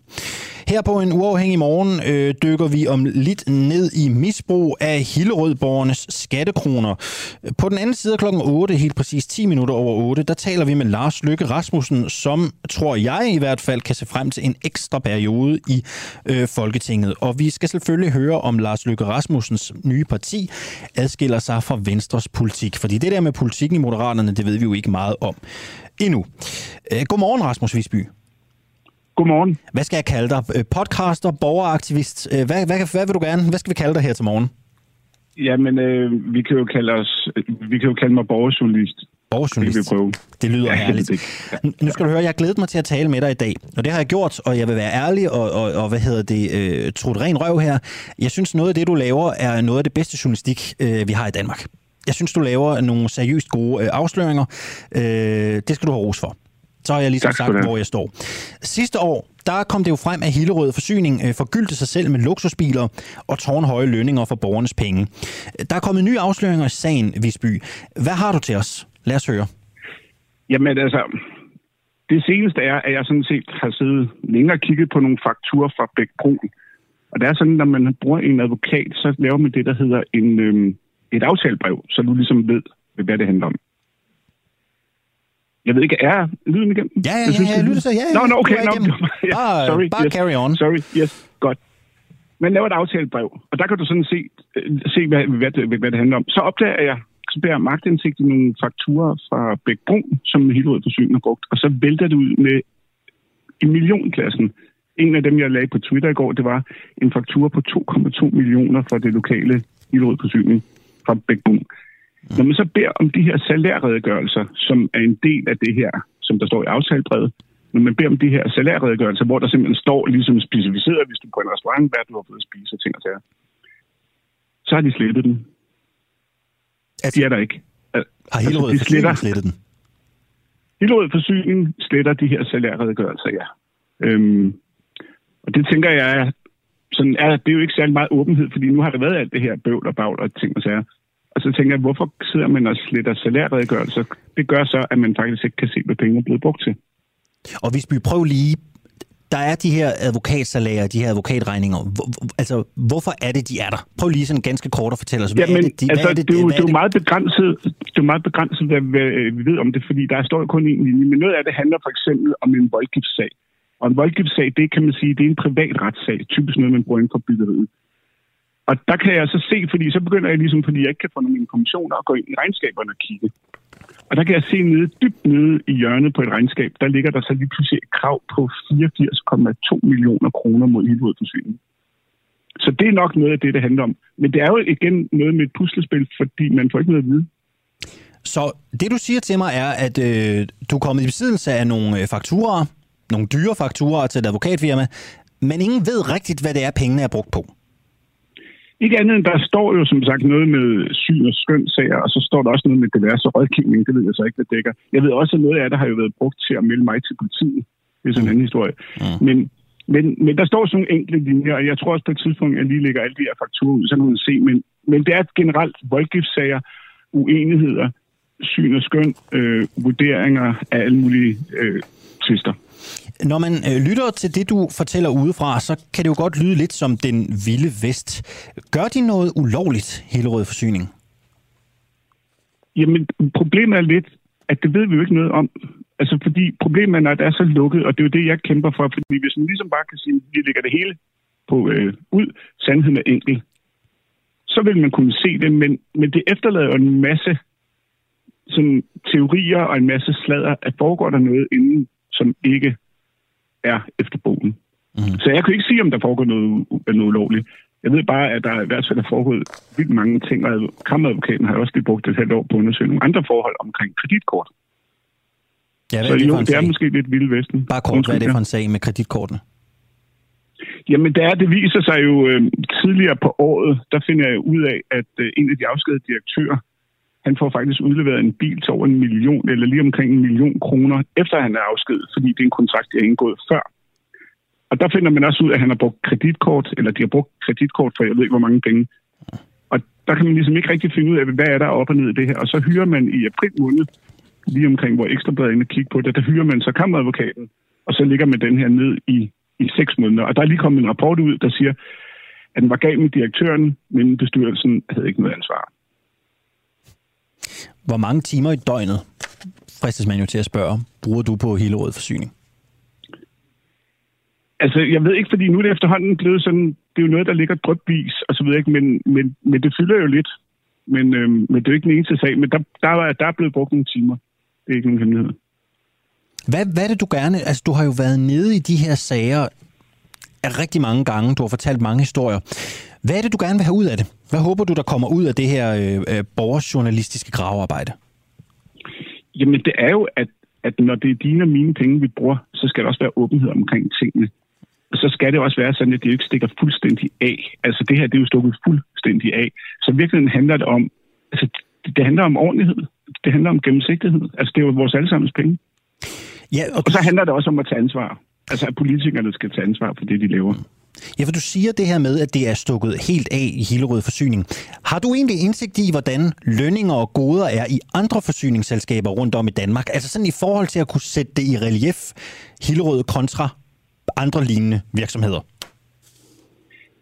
Her på en uafhængig morgen øh, dykker vi om lidt ned i misbrug af Hillerødborgernes skattekroner. På den anden side af klokken 8, helt præcis 10 minutter over 8, der taler vi med Lars Lykke Rasmussen, som tror jeg i hvert fald kan se frem til en ekstra periode i øh, Folketinget. Og vi skal selvfølgelig høre om Lars Lykke Rasmussens nye parti adskiller sig fra Venstres politik. Fordi det der med politikken i Moderaterne, det ved vi jo ikke meget om endnu. Øh, godmorgen, Rasmus Visby. Godmorgen. Hvad skal jeg kalde dig? Øh, podcaster, borgeraktivist? Øh, hvad, hvad, hvad vil du gerne? Hvad skal vi kalde dig her til morgen? Jamen, øh, vi kan jo kalde os, vi kan jo kalde mig borgerjournalist. Borgerjournalist. Det, vi prøve. det lyder Ja, herligt. det er Nu skal du høre, jeg har glædet mig til at tale med dig i dag, og det har jeg gjort, og jeg vil være ærlig og, og, og hvad hedder det, øh, tro ren røv her. Jeg synes, noget af det, du laver, er noget af det bedste journalistik, øh, vi har i Danmark. Jeg synes, du laver nogle seriøst gode øh, afsløringer. Øh, det skal du have ros for. Så har jeg ligesom sagt, hvor jeg står. Sidste år, der kom det jo frem, at Hillerød Forsyning øh, forgyldte sig selv med luksusbiler og tårnhøje lønninger for borgernes penge. Der er kommet nye afsløringer i sagen, Visby. Hvad har du til os? Lad os høre. Jamen altså, det seneste er, at jeg sådan set har siddet længere og kigget på nogle fakturer fra Bæk Brun. Og det er sådan, når man bruger en advokat, så laver man det, der hedder en, øhm, et aftalebrev, så du ligesom ved, hvad det handler om. Jeg ved ikke, er lyden igennem? Ja, ja, Jeg ja, det- lytter så, ja, Nå, nå, okay. Nå, ja, sorry, bare yes, carry on. Sorry, yes, godt. Man laver et aftalebrev, og der kan du sådan se, øh, se hvad, hvad, det, hvad det handler om. Så opdager jeg, så jeg magtindsigt i nogle fakturer fra Bæk Brun, som Hillerød Forsyning har brugt, og så vælter det ud med i millionklassen. En af dem, jeg lagde på Twitter i går, det var en faktura på 2,2 millioner fra det lokale Hillerød Forsyning fra Bæk Brun. Når man så beder om de her salærredegørelser, som er en del af det her, som der står i aftalebrevet, når man beder om de her salærredegørelser, hvor der simpelthen står ligesom specificeret, hvis du er på en restaurant, hvad du har fået at spise og ting og sager, så har de slettet den. Altså, de er der ikke. Al- Har Hillerød de Forsyning slettet den? Hillerød Forsyning sletter de her salærredegørelser, ja. Øhm, og det tænker jeg, er sådan, er, det er jo ikke særlig meget åbenhed, fordi nu har der været alt det her bøvl og bagl og ting og sager. Og så tænker jeg, hvorfor sidder man og sletter salærredegørelser? Det gør så, at man faktisk ikke kan se, hvad pengene er blevet brugt til. Og hvis vi prøver lige, der er de her advokatsalærer, de her advokatregninger. Hvor, altså, hvorfor er det, de er der? Prøv lige sådan ganske kort at fortælle os, hvad Ja, men er det, de, altså, er det, det, er jo, det er jo meget begrænset, det er meget begrænset, hvad, øh, vi ved om det, fordi der står kun en linje. Men noget af det handler for eksempel om en voldgiftssag. Og en voldgiftssag, det kan man sige, det er en privat retssag. Typisk noget, man bruger inden for byggeriet. Og der kan jeg så se, fordi så begynder jeg ligesom, fordi jeg ikke kan få nogle informationer, at gå ind i regnskaberne og kigge. Og der kan jeg se nede, dybt nede i hjørnet på et regnskab, der ligger der så lige pludselig et krav på 84,2 millioner kroner mod Hillerød Så det er nok noget af det, det handler om. Men det er jo igen noget med et puslespil, fordi man får ikke noget at vide. Så det, du siger til mig, er, at øh, du er kommet i besiddelse af nogle øh, fakturer, nogle dyre fakturer til et advokatfirma, men ingen ved rigtigt, hvad det er, pengene er brugt på. Ikke andet end, der står jo som sagt noget med syn- og skønsager, og så står der også noget med diverse rådgivning. Det ved jeg så ikke, hvad det dækker. Jeg ved også, at noget af det har jo været brugt til at melde mig til politiet. Det er sådan en anden historie. Mm. Men, men, men der står sådan nogle enkelte linjer, og jeg tror også på et tidspunkt, at jeg lige lægger alle de her fakturer ud, så kan man se. Men, men det er generelt voldgiftssager, uenigheder, syn og skøn, øh, vurderinger af alle mulige øh, tvister. Når man øh, lytter til det, du fortæller udefra, så kan det jo godt lyde lidt som den vilde vest. Gør de noget ulovligt, Hillerød Forsyning? Jamen, problemet er lidt, at det ved vi jo ikke noget om. Altså, fordi problemet er, at det er så lukket, og det er jo det, jeg kæmper for. Fordi hvis man ligesom bare kan sige, at vi lægger det hele på øh, ud, sandheden er enkel, så vil man kunne se det, men, men det efterlader jo en masse sådan, teorier og en masse sladder, at foregår der noget inden, som ikke er efter bogen. Mm. Så jeg kan ikke sige, om der foregår noget, noget ulovligt. Jeg ved bare, at der i hvert fald er foregået vildt mange ting, og kammeradvokaten har også lige brugt et halvt år på at undersøge nogle andre forhold omkring kreditkort. Ja, Så det jo, det er måske lidt vilde vesten. Bare kort, hvad er det for en sag med kreditkortene? Jamen, det, er, det viser sig jo øh, tidligere på året, der finder jeg ud af, at øh, en af de afskedede direktører, han får faktisk udleveret en bil til over en million, eller lige omkring en million kroner, efter han er afskedet, fordi det er en kontrakt, de har indgået før. Og der finder man også ud af, at han har brugt kreditkort, eller de har brugt kreditkort for jeg ved ikke, hvor mange penge. Og der kan man ligesom ikke rigtig finde ud af, hvad er der op og ned i det her. Og så hyrer man i april måned, lige omkring hvor Ekstrabladet inde og kigge på det, der hyrer man så kammeradvokaten, og så ligger man den her ned i i seks måneder. Og der er lige kommet en rapport ud, der siger, at den var gal med direktøren, men bestyrelsen havde ikke noget ansvar. Hvor mange timer i døgnet, fristes man jo til at spørge, bruger du på Hillerød Forsyning? Altså, jeg ved ikke, fordi nu er det efterhånden blevet sådan, det er jo noget, der ligger drøbvis og så videre, ikke? Men, men, men det fylder jo lidt. Men, øhm, men det er jo ikke den eneste sag. Men der, der, er, der er blevet brugt nogle timer. Det er ikke nogen hemmelighed. Hvad, hvad er det, du gerne... Altså, du har jo været nede i de her sager rigtig mange gange. Du har fortalt mange historier. Hvad er det, du gerne vil have ud af det? Hvad håber du, der kommer ud af det her øh, øh borgersjournalistiske gravearbejde? Jamen, det er jo, at, at når det er dine og mine penge, vi bruger, så skal der også være åbenhed omkring tingene. Og så skal det også være sådan, at det ikke stikker fuldstændig af. Altså, det her, det er jo stukket fuldstændig af. Så virkelig handler det om, altså, det, det handler om ordentlighed. Det handler om gennemsigtighed. Altså, det er jo vores allesammens penge. Ja, og... og så handler det også om at tage ansvar. Altså, at politikerne skal tage ansvar for det, de laver. Ja, for du siger det her med, at det er stukket helt af i Hillerød Forsyning. Har du egentlig indsigt i, hvordan lønninger og goder er i andre forsyningsselskaber rundt om i Danmark? Altså sådan i forhold til at kunne sætte det i relief, Hillerød kontra andre lignende virksomheder?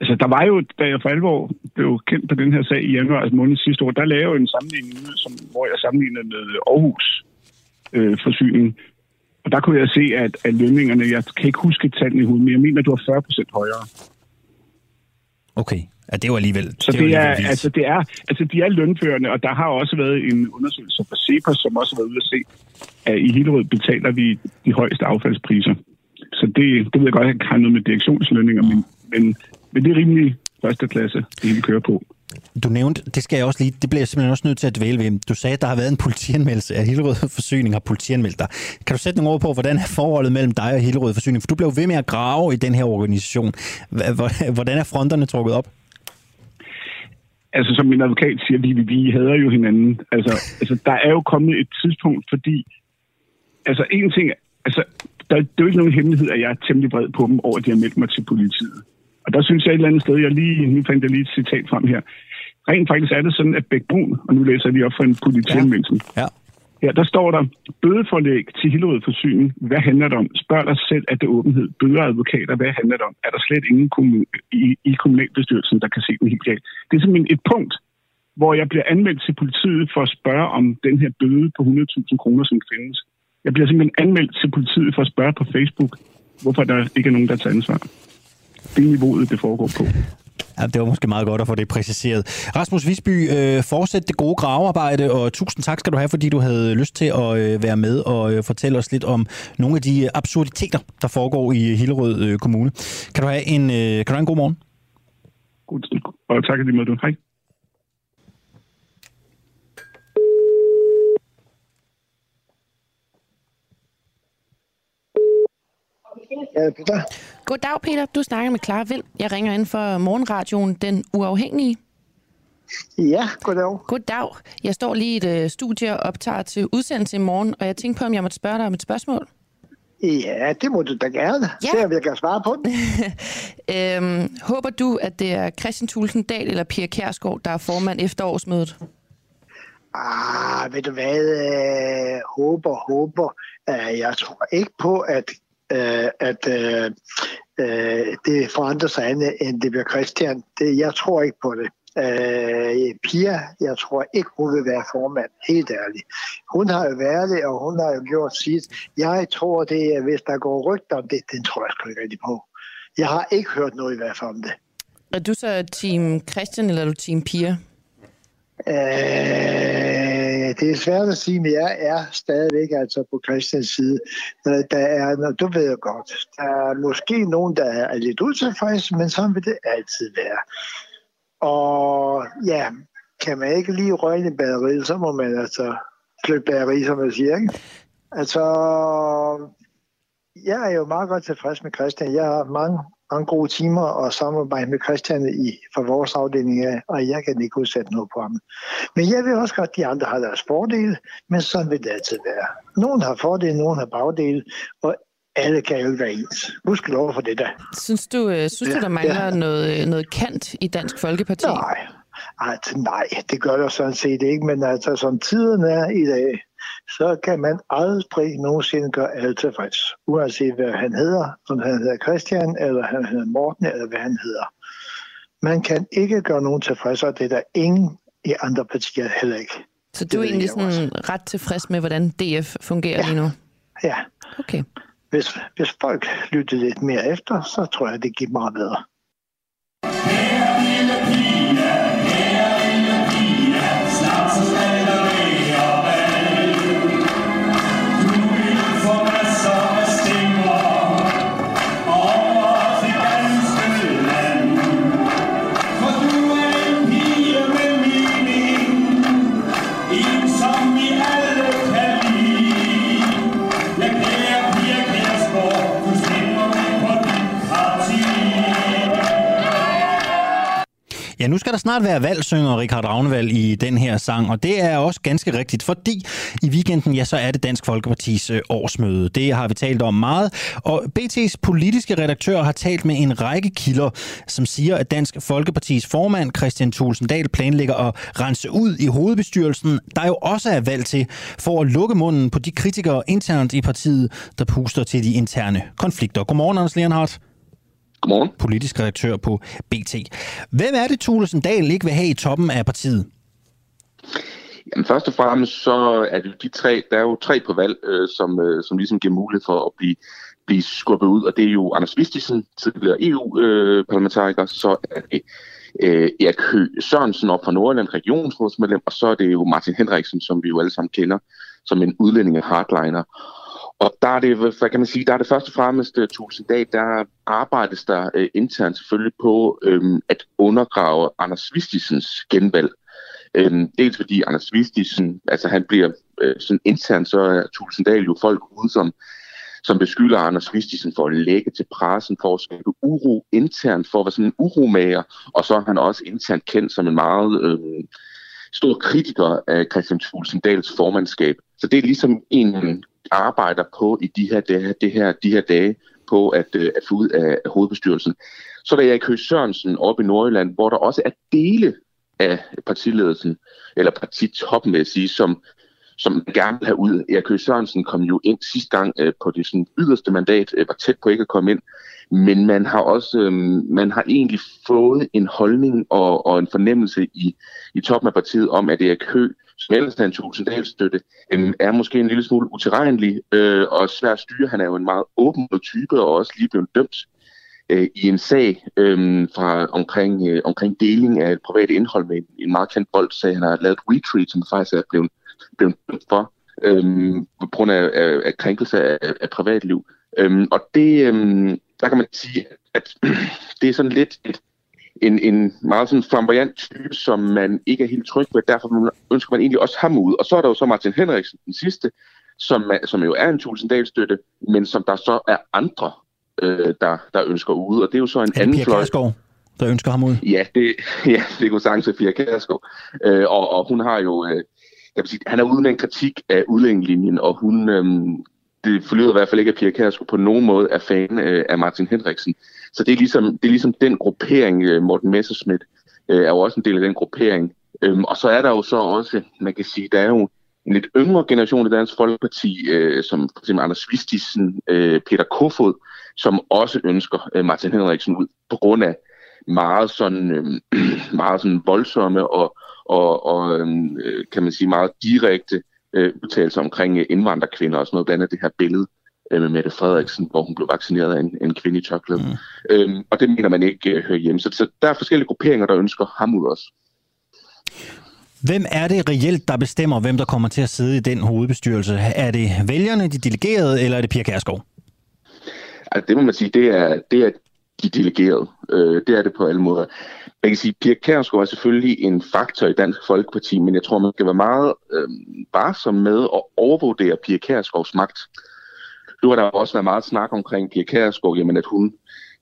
Altså, der var jo, da jeg for alvor blev kendt på den her sag i januar altså måned sidste år, der lavede jeg en sammenligning, som, hvor jeg sammenlignede med Aarhus øh, forsyning, og der kunne jeg se, at, at lønningerne, jeg kan ikke huske tallene i hovedet, men jeg mener, at du var 40 procent højere. Okay, ja, det var alligevel... Så det, det er, altså, det er, altså, de er lønførende, og der har også været en undersøgelse fra Cepos, som også har været ude at se, at i Hillerød betaler vi de højeste affaldspriser. Så det, det ved jeg godt, at jeg har noget med direktionslønninger, men, men, men det er rimelig første klasse, det hele kører på. Du nævnte, det skal jeg også lige, det bliver jeg simpelthen også nødt til at dvæle ved. Du sagde, at der har været en politianmeldelse af Hillerød Forsyning har politianmeldt dig. Kan du sætte nogle ord på, hvordan er forholdet mellem dig og Hillerød Forsyning? For du blev ved med at grave i den her organisation. Hvordan er fronterne trukket op? Altså, som min advokat siger, vi, vi hader jo hinanden. Altså, altså, der er jo kommet et tidspunkt, fordi... Altså, en ting... Altså, der, det er jo ikke nogen hemmelighed, at jeg er temmelig vred på dem over, at de har meldt mig til politiet. Og der synes jeg et eller andet sted, jeg lige, nu fandt jeg lige et citat frem her. Rent faktisk er det sådan, at Bæk Brun, og nu læser jeg lige op for en politianmeldelse. Ja. ja. Ja, der står der, bødeforlæg til Hillerød Forsyning. Hvad handler det om? Spørg dig selv, at det åbenhed. Bøder advokater, hvad handler det om? Er der slet ingen i, i kommunalbestyrelsen, der kan se den helt galt? Det er simpelthen et punkt, hvor jeg bliver anmeldt til politiet for at spørge om den her bøde på 100.000 kroner, som findes. Jeg bliver simpelthen anmeldt til politiet for at spørge på Facebook, hvorfor der ikke er nogen, der tager ansvar det er niveauet, det foregår på. Ja, det var måske meget godt at få det præciseret. Rasmus Visby, øh, fortsæt det gode gravearbejde, og tusind tak skal du have, fordi du havde lyst til at øh, være med og øh, fortælle os lidt om nogle af de absurditeter, der foregår i Hillerød øh, Kommune. Kan du have en, øh, kan du have en god morgen? God, og tak lige måde. Hej. Ja, Peter. Goddag, Peter. Du snakker med Clara Vild. Jeg ringer ind for morgenradioen Den Uafhængige. Ja, goddag. Goddag. Jeg står lige i et uh, studie og optager til udsendelse i morgen, og jeg tænkte på, om jeg måtte spørge dig om et spørgsmål. Ja, det må du da gerne. Ja. Se, om jeg kan svare på det. øhm, håber du, at det er Christian Thulsen Dahl eller Pia Kærsgaard, der er formand efter årsmødet? Ah, ved du hvad? Øh, håber, håber. Uh, jeg tror ikke på, at øh, at øh, øh, det forandrer sig andet, end det bliver Christian. Det, jeg tror ikke på det. Øh, Pia, jeg tror ikke, hun vil være formand, helt ærligt. Hun har jo været det, og hun har jo gjort sit. Jeg tror, det er, hvis der går rygter om det, den tror jeg sgu ikke rigtig på. Jeg har ikke hørt noget i hvert fald om det. Er du så team Christian, eller er du team Pia? Øh, det er svært at sige, men jeg er stadigvæk altså på Christians side. Der er, du ved jeg godt, der er måske nogen, der er lidt utilfredse, men sådan vil det altid være. Og ja, kan man ikke lige røgne i batteriet, så må man altså flytte batteriet, som man siger. Ikke? Altså, jeg er jo meget godt tilfreds med Christian. Jeg har mange mange gode timer og samarbejde med Christian i, for vores afdeling af, og jeg kan ikke udsætte noget på ham. Men jeg vil også godt, at de andre har deres fordele, men sådan vil det altid være. Nogen har fordele, nogen har bagdele, og alle kan jo ikke være ens. Husk lov for det der. Synes du, øh, synes du der mangler ja. noget, øh, noget kant i Dansk Folkeparti? Nej, altså, nej, det gør der sådan set ikke, men altså som tiden er i dag, så kan man aldrig nogensinde gøre alle tilfreds. Uanset hvad han hedder, om han hedder Christian, eller han hedder Morten, eller hvad han hedder. Man kan ikke gøre nogen tilfreds, og det er der ingen i andre partier heller ikke. Så du er egentlig sådan ret tilfreds med, hvordan DF fungerer ja. lige nu? Ja. Okay. Hvis, hvis folk lytter lidt mere efter, så tror jeg, det giver meget bedre. Ja, nu skal der snart være valg, synger Richard Ravnevald i den her sang, og det er også ganske rigtigt, fordi i weekenden, ja, så er det Dansk Folkepartis øh, årsmøde. Det har vi talt om meget, og BT's politiske redaktør har talt med en række kilder, som siger, at Dansk Folkepartis formand, Christian Tulsendal, planlægger at rense ud i hovedbestyrelsen, der jo også er valgt til, for at lukke munden på de kritikere internt i partiet, der puster til de interne konflikter. Godmorgen, Anders Leonhardt. Godmorgen. Politisk redaktør på BT. Hvem er det, Thulesen Dahl ikke vil have i toppen af partiet? Jamen, først og fremmest så er det de tre, der er jo tre på valg, øh, som, øh, som ligesom giver mulighed for at blive, blive skubbet ud, og det er jo Anders Vistisen, tidligere EU-parlamentariker, øh, så er det øh, Erik Høgh Sørensen op fra Nordjylland, regionsrådsmedlem, og så er det jo Martin Henriksen, som vi jo alle sammen kender som en udlændinge hardliner. Og der er det, hvad kan man sige, der er det først og fremmest øh, uh, dag, der arbejdes der øh, internt selvfølgelig på øhm, at undergrave Anders Vistisens genvalg. Øhm, dels fordi Anders Vistisen, altså han bliver øh, sådan internt, så er Tulsendal jo folk uden som, som beskylder Anders Vistisen for at lægge til pressen, for at skabe uro internt, for at være sådan en uromager, og så er han også internt kendt som en meget øh, stor kritiker af Christian Tulsendals formandskab. Så det er ligesom en arbejder på i de her dage, det her, de her dage på at, øh, at få ud af, hovedbestyrelsen. Så er der Erik Høgh Sørensen oppe i Nordjylland, hvor der også er dele af partiledelsen, eller partitoppen vil jeg sige, som, som gerne vil have ud. Erik Høgh Sørensen kom jo ind sidste gang øh, på det sådan, yderste mandat, øh, var tæt på ikke at komme ind, men man har også øh, man har egentlig fået en holdning og, og en fornemmelse i, i toppen af partiet om, at Erik Høgh som ellers en Tulsendal-støtte, øh, er måske en lille smule utilregnelig øh, og svær at styre. Han er jo en meget åben type og også lige blevet dømt øh, i en sag øh, fra omkring, øh, omkring deling af et privat indhold med en, en meget kendt boldsag. Han har lavet et retreat, som faktisk er blevet, blevet dømt for øh, på grund af, af, af krænkelse af, af privatliv. Øh, og det, øh, der kan man sige, at det er sådan lidt et en, en meget sådan flamboyant type, som man ikke er helt tryg ved. Derfor ønsker man egentlig også ham ud. Og så er der jo så Martin Henriksen, den sidste, som, som jo er en Tulsendal-støtte, men som der så er andre, øh, der, der ønsker ud. Og det er jo så en er anden fløj. der ønsker ham ud? Ja, det, ja, det kunne sagtens Pia Kærsgaard. Øh, og, og hun har jo... Øh, jeg vil sige, han er uden en kritik af udlændingelinjen, og hun, øh, det forlyder i hvert fald ikke, at Pia Kærsgaard på nogen måde er fan øh, af Martin Henriksen. Så det er ligesom, det er ligesom den gruppering, øh, Morten Messerschmidt øh, er jo også en del af den gruppering. Øhm, og så er der jo så også, man kan sige, der er jo en lidt yngre generation i Dansk Folkeparti, øh, som for eksempel Anders Vistisen, øh, Peter Kofod, som også ønsker øh, Martin Henriksen ud på grund af meget sådan, øh, meget sådan voldsomme og, og, og øhm, øh, kan man sige meget direkte øh, udtalelser omkring indvandrerkvinder og sådan noget, blandt andet det her billede øh, med Mette Frederiksen, hvor hun blev vaccineret af en, en kvinde i tørklæde. Mm. Øhm, og det mener man ikke øh, hører hjemme. Så, så der er forskellige grupperinger, der ønsker ham ud også. Hvem er det reelt, der bestemmer, hvem der kommer til at sidde i den hovedbestyrelse? Er det vælgerne, de delegerede, eller er det Pia Kærsgaard? Altså, det må man sige, det er, det er de delegerede. Øh, det er det på alle måder. Man kan sige, at Pia Kærsgaard er selvfølgelig en faktor i Dansk Folkeparti, men jeg tror, man skal være meget øh, varsom med at overvurdere Pia Kærsgaards magt. Nu har der også været meget snak omkring Pia Kærsgaard, jamen at hun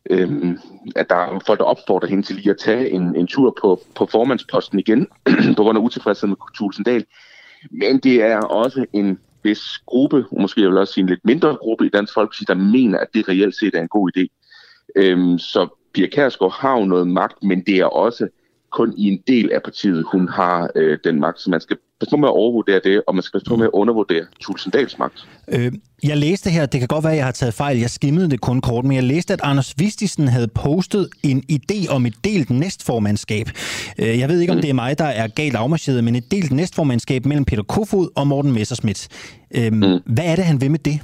Øhm, at der er folk, der opfordrer hende til lige at tage en, en tur på, på formandsposten igen, på grund af utilfredshed med Tulsendal. Men det er også en vis gruppe, måske jeg vil også sige en lidt mindre gruppe i Dansk Folkeparti, der mener, at det reelt set er en god idé. Øhm, så Pia Kærsgaard har jo noget magt, men det er også kun i en del af partiet, hun har øh, den magt. Så man skal passe på med at overvurdere det, og man skal passe på med at undervurdere Tulsendals magt. Øh, jeg læste her, det kan godt være, at jeg har taget fejl, jeg skimmede det kun kort, men jeg læste, at Anders Vistisen havde postet en idé om et delt næstformandskab. Øh, jeg ved ikke, om det er mig, der er galt afmarcheret, men et delt næstformandskab mellem Peter Kofod og Morten Messerschmidt. Øh, mm. Hvad er det, han vil med det?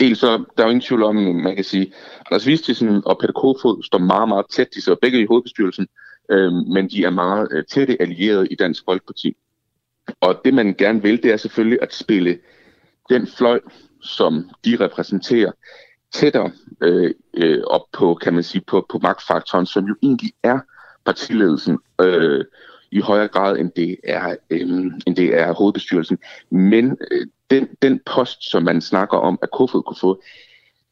Dels så, der er jo ingen tvivl om, man kan sige, Anders Vistisen og Peter Kofod står meget, meget tæt. De sidder begge i hovedbestyrelsen, øh, men de er meget øh, tætte allierede i Dansk Folkeparti. Og det, man gerne vil, det er selvfølgelig at spille den fløj, som de repræsenterer, tættere øh, øh, op på, kan man sige, på, på magtfaktoren, som jo egentlig er partiledelsen øh, i højere grad, end det er, øh, end det er hovedbestyrelsen. Men øh, den, den post, som man snakker om, at Kofod kunne få,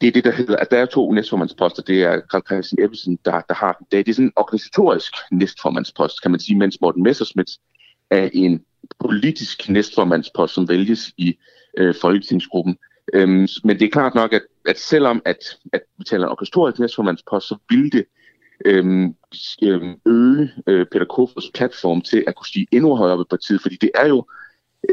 det er det, der hedder, at der er to næstformandsposter. Det er Karl Christian Ebbesen, der, der har den. Det er sådan en organisatorisk næstformandspost, kan man sige, mens Morten Messerschmidt er en politisk næstformandspost, som vælges i øh, folketingsgruppen. Øhm, men det er klart nok, at, at selvom at, at vi taler om organisatorisk næstformandspost, så vil det øhm, øhm, øge øh, Peter Kofods platform til at kunne stige endnu højere op i partiet, fordi det er jo,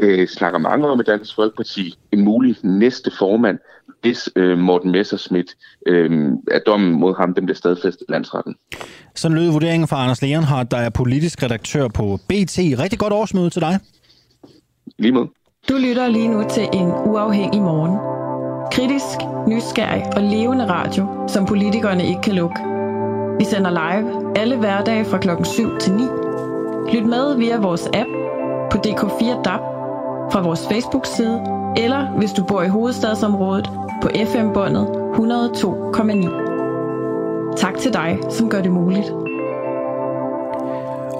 øh, snakker mange om i Dansk Folkeparti, en mulig næste formand, hvis øh, Morten Messerschmidt øh, er dommen mod ham, den bliver stadfæstet i landsretten. Sådan lød vurderingen fra Anders Leonhardt, der er politisk redaktør på BT. Rigtig godt årsmøde til dig. Lige med. Du lytter lige nu til en uafhængig morgen. Kritisk, nysgerrig og levende radio, som politikerne ikke kan lukke. Vi sender live alle hverdage fra klokken 7 til 9. Lyt med via vores app på DK4 DAB, fra vores Facebook-side, eller hvis du bor i hovedstadsområdet på FM-båndet 102,9. Tak til dig, som gør det muligt.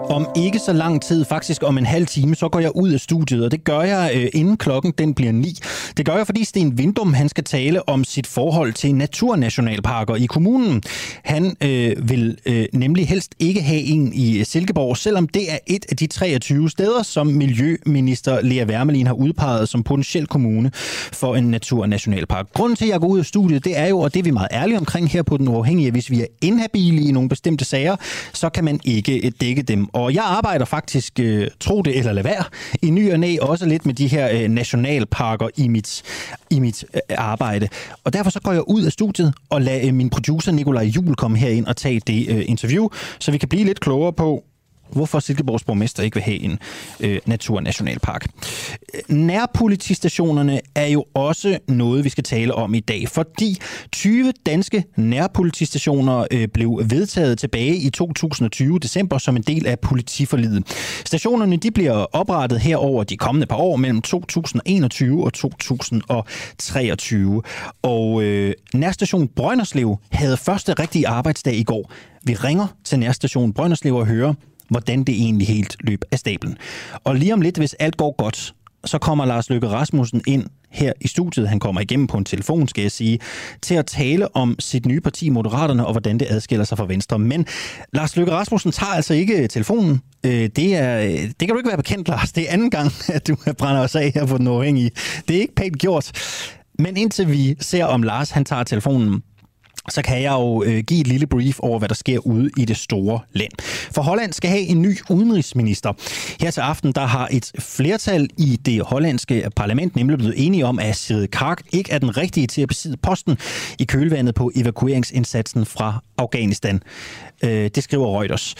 Om ikke så lang tid, faktisk om en halv time, så går jeg ud af studiet, og det gør jeg øh, inden klokken den bliver ni. Det gør jeg, fordi Sten Vindum han skal tale om sit forhold til naturnationalparker i kommunen. Han øh, vil øh, nemlig helst ikke have en i øh, Silkeborg, selvom det er et af de 23 steder, som Miljøminister Lea Wermelin har udpeget som potentiel kommune for en naturnationalpark. Grunden til, at jeg går ud af studiet, det er jo, og det er vi meget ærlige omkring her på Den Uafhængige, hvis vi er inhabile i nogle bestemte sager, så kan man ikke øh, dække dem og jeg arbejder faktisk, øh, tro det eller lad være, i ny og næ også lidt med de her øh, nationalparker i mit, i mit øh, arbejde. Og derfor så går jeg ud af studiet og lader øh, min producer Nikolaj Jul komme herind og tage det øh, interview, så vi kan blive lidt klogere på, hvorfor Silkeborgs borgmester ikke vil have en øh, naturnationalpark. Nærpolitistationerne er jo også noget, vi skal tale om i dag, fordi 20 danske nærpolitistationer øh, blev vedtaget tilbage i 2020 december som en del af politiforlidet. Stationerne de bliver oprettet her over de kommende par år mellem 2021 og 2023. Og øh, nærstation Brønderslev havde første rigtige arbejdsdag i går. Vi ringer til nærstation Brønderslev og hører, hvordan det egentlig helt løb af stablen. Og lige om lidt, hvis alt går godt, så kommer Lars Løkke Rasmussen ind her i studiet. Han kommer igennem på en telefon, skal jeg sige, til at tale om sit nye parti, Moderaterne, og hvordan det adskiller sig fra Venstre. Men Lars Løkke Rasmussen tager altså ikke telefonen. Øh, det, er, øh, det kan du ikke være bekendt, Lars. Det er anden gang, at du brænder os af her på den uafhængige. Det er ikke pænt gjort. Men indtil vi ser, om Lars han tager telefonen, så kan jeg jo øh, give et lille brief over, hvad der sker ude i det store land. For Holland skal have en ny udenrigsminister. Her til aften der har et flertal i det hollandske parlament nemlig blevet enige om, at Sigrid Kark ikke er den rigtige til at besidde posten i kølvandet på evakueringsindsatsen fra Afghanistan. Øh, det skriver Reuters.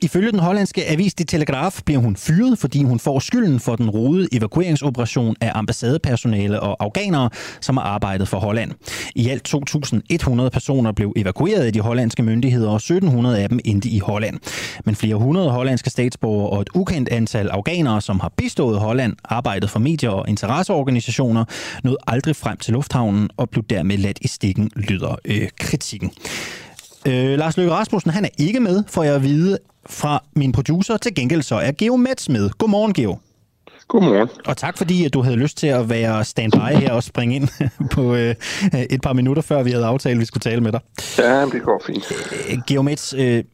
Ifølge den hollandske avis De Telegraf bliver hun fyret, fordi hun får skylden for den rode evakueringsoperation af ambassadepersonale og afghanere, som har arbejdet for Holland. I alt 2.100 personer blev evakueret af de hollandske myndigheder, og 1.700 af dem endte i Holland. Men flere hundrede hollandske statsborgere og et ukendt antal afghanere, som har bistået Holland, arbejdet for medier og interesseorganisationer, nåede aldrig frem til lufthavnen og blev dermed ladt i stikken, lyder øh, kritikken. Øh, Lars Løkke Rasmussen, han er ikke med, for jeg at vide fra min producer. Til gengæld så er Geo Mets med. Godmorgen, Geo. Godmorgen. Og tak fordi, at du havde lyst til at være standby her og springe ind på øh, et par minutter, før vi havde aftalt, at vi skulle tale med dig. Ja, det går fint. Øh, Geo Mets, øh,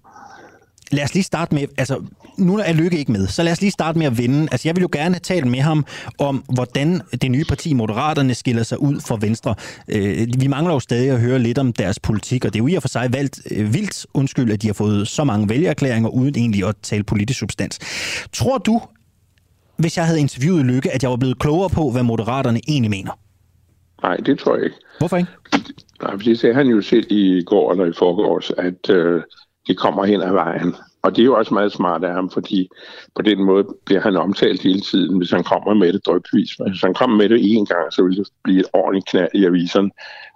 lad os lige starte med, altså nu er Lykke ikke med, så lad os lige starte med at vinde. Altså jeg vil jo gerne tale med ham om, hvordan det nye parti Moderaterne skiller sig ud fra Venstre. Øh, vi mangler jo stadig at høre lidt om deres politik, og det er jo i og for sig valgt øh, vildt, undskyld, at de har fået så mange vælgererklæringer uden egentlig at tale politisk substans. Tror du, hvis jeg havde interviewet Lykke, at jeg var blevet klogere på, hvad moderaterne egentlig mener? Nej, det tror jeg ikke. Hvorfor ikke? Nej, for det sagde han jo selv i går eller i forgårs, at øh, det kommer hen ad vejen. Og det er jo også meget smart af ham, fordi på den måde bliver han omtalt hele tiden, hvis han kommer med det drøbvis. Hvis han kommer med det én gang, så vil det blive et ordentligt knald i aviserne,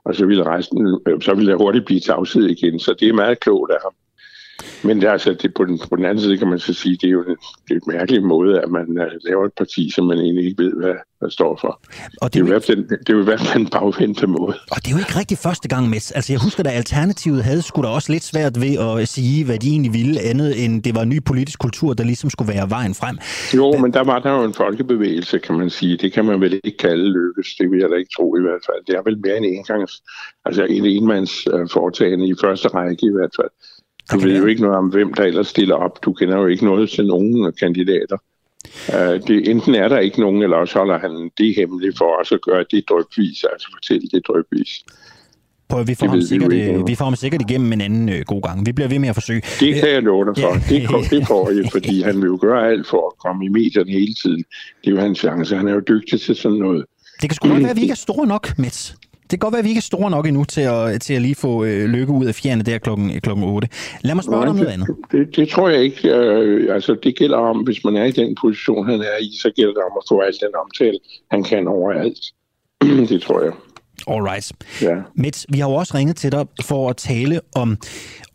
og så vil resten, øh, så vil det hurtigt blive tavshed igen. Så det er meget klogt af ham. Men er altså, det, på, den, på den anden side kan man så sige, det er jo en, det er en mærkelig måde, at man uh, laver et parti, som man egentlig ikke ved, hvad, hvad står for. Og det, er jo ikke... den, det er jo i hvert fald en bagvendte måde. Og det er jo ikke rigtig første gang, med. Altså, jeg husker, da Alternativet havde skulle da også lidt svært ved at sige, hvad de egentlig ville, andet end det var en ny politisk kultur, der ligesom skulle være vejen frem. Jo, men der var der jo en folkebevægelse, kan man sige. Det kan man vel ikke kalde lykkes. Det vil jeg da ikke tro i hvert fald. Det er vel mere en engangs, altså en enmands uh, foretagende i første række i hvert fald. Du ved jo ikke noget om, hvem der ellers stiller op. Du kender jo ikke noget til nogen kandidater. Uh, det, enten er der ikke nogen, eller også holder han det hemmeligt for os at gøre det drøbvis, altså fortælle det drøbvis. Prøv, vi, får ham sikkert, vi, vi får ham sikkert igennem en anden øh, god gang. Vi bliver ved med at forsøge. Det kan jeg love dig for. Ja. Det, det får jeg, fordi han vil jo gøre alt for at komme i medierne hele tiden. Det er jo hans chance. Han er jo dygtig til sådan noget. Det kan sgu godt være, at vi ikke er store nok, Mets. Det kan godt være, at vi ikke er store nok endnu til at, til at lige få øh, lykke ud af fjerne der klokken, klokken 8. Lad mig spørge dig om noget andet. Det, det tror jeg ikke. Øh, altså, det gælder om, hvis man er i den position, han er i, så gælder det om at få alt den omtale, han kan overalt. det tror jeg. Alright. Ja. Mets, vi har jo også ringet til dig for at tale om,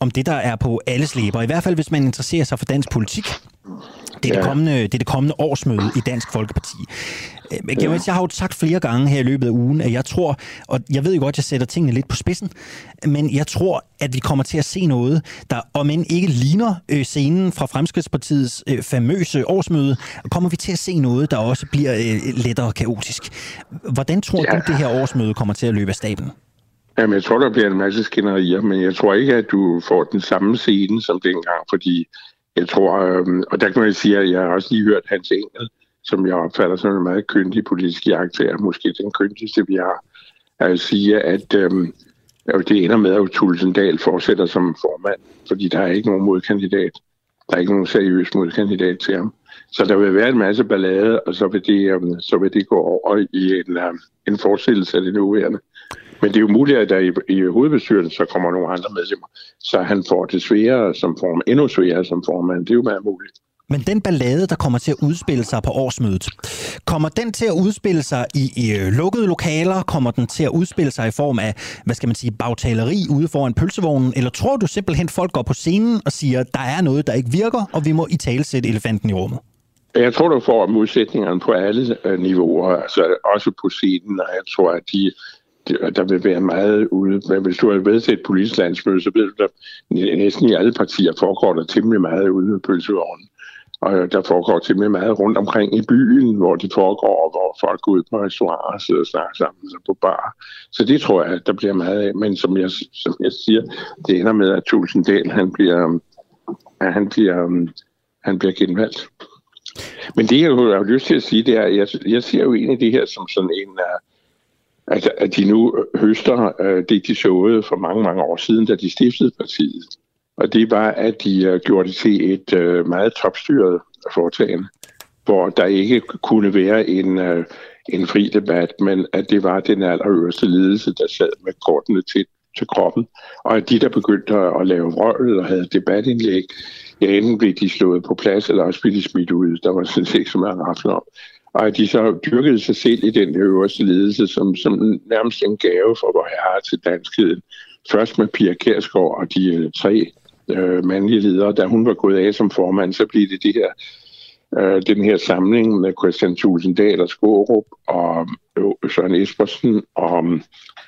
om det, der er på alles læber. I hvert fald, hvis man interesserer sig for dansk politik. Det er, ja. det, kommende, det er det kommende årsmøde i Dansk Folkeparti. Øh, ja. Jeg har jo sagt flere gange her i løbet af ugen, at jeg tror, og jeg ved jo godt, at jeg sætter tingene lidt på spidsen, men jeg tror, at vi kommer til at se noget, der om end ikke ligner øh, scenen fra Fremskridspartiets øh, famøse årsmøde, kommer vi til at se noget, der også bliver øh, lettere kaotisk. Hvordan tror ja. du, det her årsmøde kommer til at løbe af staben? Jamen, jeg tror, der bliver en masse skænderier, men jeg tror ikke, at du får den samme scene som dengang, fordi jeg tror, øh, og der kan man sige, at jeg har også lige hørt Hans Engel, som jeg opfatter som en meget kyndig politisk jagttager, måske den kyndigste, vi har, at sige, at øh, det ender med, at Tulsendal fortsætter som formand, fordi der er ikke nogen modkandidat. Der er ikke nogen seriøs modkandidat til ham. Så der vil være en masse ballade, og så vil det, øh, så vil det gå over i en, øh, en fortsættelse af det nuværende. Men det er jo muligt, at der i, i hovedbestyrelsen så kommer nogle andre medlemmer, så han får det sværere som form, endnu sværere som formand. Det er jo meget muligt. Men den ballade, der kommer til at udspille sig på årsmødet, kommer den til at udspille sig i, i øh, lukkede lokaler? Kommer den til at udspille sig i form af, hvad skal man sige, bagtaleri ude foran pølsevognen? Eller tror du simpelthen, folk går på scenen og siger, der er noget, der ikke virker, og vi må i tale sætte elefanten i rummet? Jeg tror, du får modsætningerne på alle øh, niveauer, altså også på scenen, og jeg tror, at de der vil være meget ude. Men hvis du har været til et politisk landsmøde, så ved du, at næsten i alle partier foregår der temmelig meget ude på pølsevognen. Og øh, der foregår temmelig meget rundt omkring i byen, hvor det foregår, hvor folk går ud på restauranter og sidder og snakker sammen så på bar. Så det tror jeg, at der bliver meget af. Men som jeg, som jeg siger, det ender med, at Tulsendal, han bliver, øh, han bliver, øh, han bliver genvalgt. Men det, jeg har lyst til at sige, det er, at jeg, jeg ser jo egentlig det her som sådan en, at, at de nu høster det, de såede for mange, mange år siden, da de stiftede partiet. Og det var, at de øh, gjorde det til et øh, meget topstyret foretagende, hvor der ikke kunne være en, øh, en fri debat, men at det var den allerøverste ledelse, der sad med kortene til, til kroppen. Og at de, der begyndte at lave vrøvl og havde debatindlæg, ja, enten blev de slået på plads, eller også blev de smidt ud. Der var sådan set ikke så meget raften om. Og at de så dyrkede sig selv i den øverste ledelse, som, som nærmest en gave for vor herre til danskheden. Først med Pia Kærsgaard og de tre øh, mandlige ledere. Da hun var gået af som formand, så blev det de her, øh, den her samling med Christian Tulsendal og Skårup og øh, Søren Espersen og,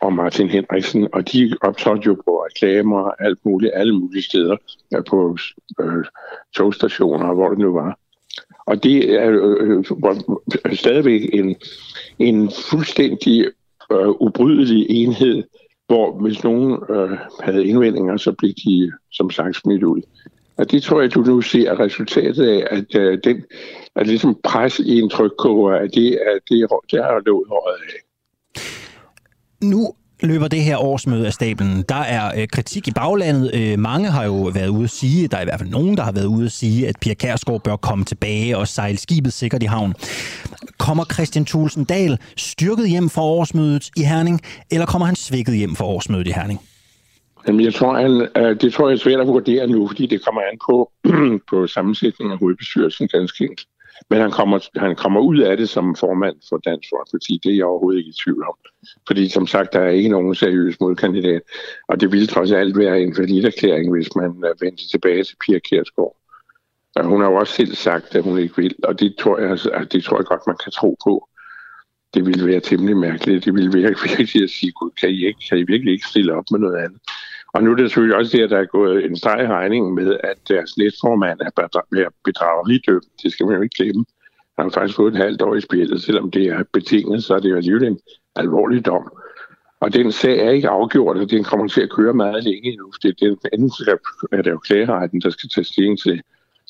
og Martin Henriksen. Og de optrådte jo på reklamer og alt muligt, alle mulige steder ja, på øh, togstationer, hvor det nu var. Og det er øh, øh, stadigvæk en, en fuldstændig øh, ubrydelig enhed, hvor hvis nogen øh, havde indvendinger, så blev de som sagt smidt ud. Og det tror jeg, du nu ser resultatet af, at øh, den at ligesom pres i en trykkoger, at det, at det, det er lået håret af. Nu løber det her årsmøde af stablen. Der er øh, kritik i baglandet. Øh, mange har jo været ude at sige, der er i hvert fald nogen, der har været ude at sige, at Pia Kærsgaard bør komme tilbage og sejle skibet sikkert i havn. Kommer Christian Thulsen Dahl styrket hjem fra årsmødet i Herning, eller kommer han svækket hjem fra årsmødet i Herning? Jamen, jeg tror, han, øh, det tror jeg er svært at vurdere nu, fordi det kommer an på, på sammensætningen af hovedbestyrelsen ganske enkelt. Men han kommer, han kommer ud af det som formand for Dansk Folkeparti. Det er jeg overhovedet ikke i tvivl om. Fordi som sagt, der er ikke nogen seriøs modkandidat. Og det ville trods alt være en erklæring, hvis man øh, vendte tilbage til Pia Kjærsgaard. Og hun har jo også selv sagt, at hun ikke vil. Og det tror jeg, altså, det tror jeg godt, man kan tro på. Det ville være temmelig mærkeligt. Det ville være virkelig at sige, Gud, kan I, ikke, kan I virkelig ikke stille op med noget andet? Og nu er det selvfølgelig også det, at der er gået en streg i regningen med, at deres næstformand er bedrageridømt. Det skal man jo ikke glemme. Han har faktisk fået et halvt år i spillet, selvom det er betinget, så er det jo alligevel en alvorlig dom. Og den sag er ikke afgjort, og den kommer til at køre meget længe endnu. Det, det, enten er det jo klageretten, der skal tage stilling til,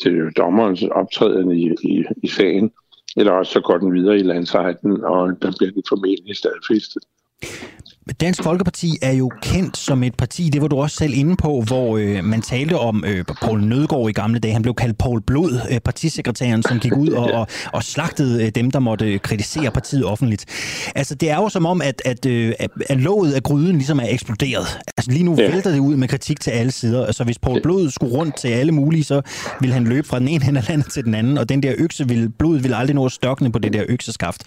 til dommerens optræden i, i, i sagen, eller også så går den videre i landsretten, og der bliver den formentlig stadfæstet. Dansk Folkeparti er jo kendt som et parti, det var du også selv inde på, hvor øh, man talte om øh, Poul Nødgaard i gamle dage. Han blev kaldt Poul Blod, øh, partisekretæren, som gik ud og, og, og slagtede øh, dem, der måtte kritisere partiet offentligt. Altså, det er jo som om, at, at, øh, at låget af gryden ligesom er eksploderet. Altså, lige nu ja. vælter det ud med kritik til alle sider. Altså, hvis Poul Blod skulle rundt til alle mulige, så ville han løbe fra den ene hen af landet til den anden, og den der økse vil, blod vil aldrig nå at stokne på det der økseskaft.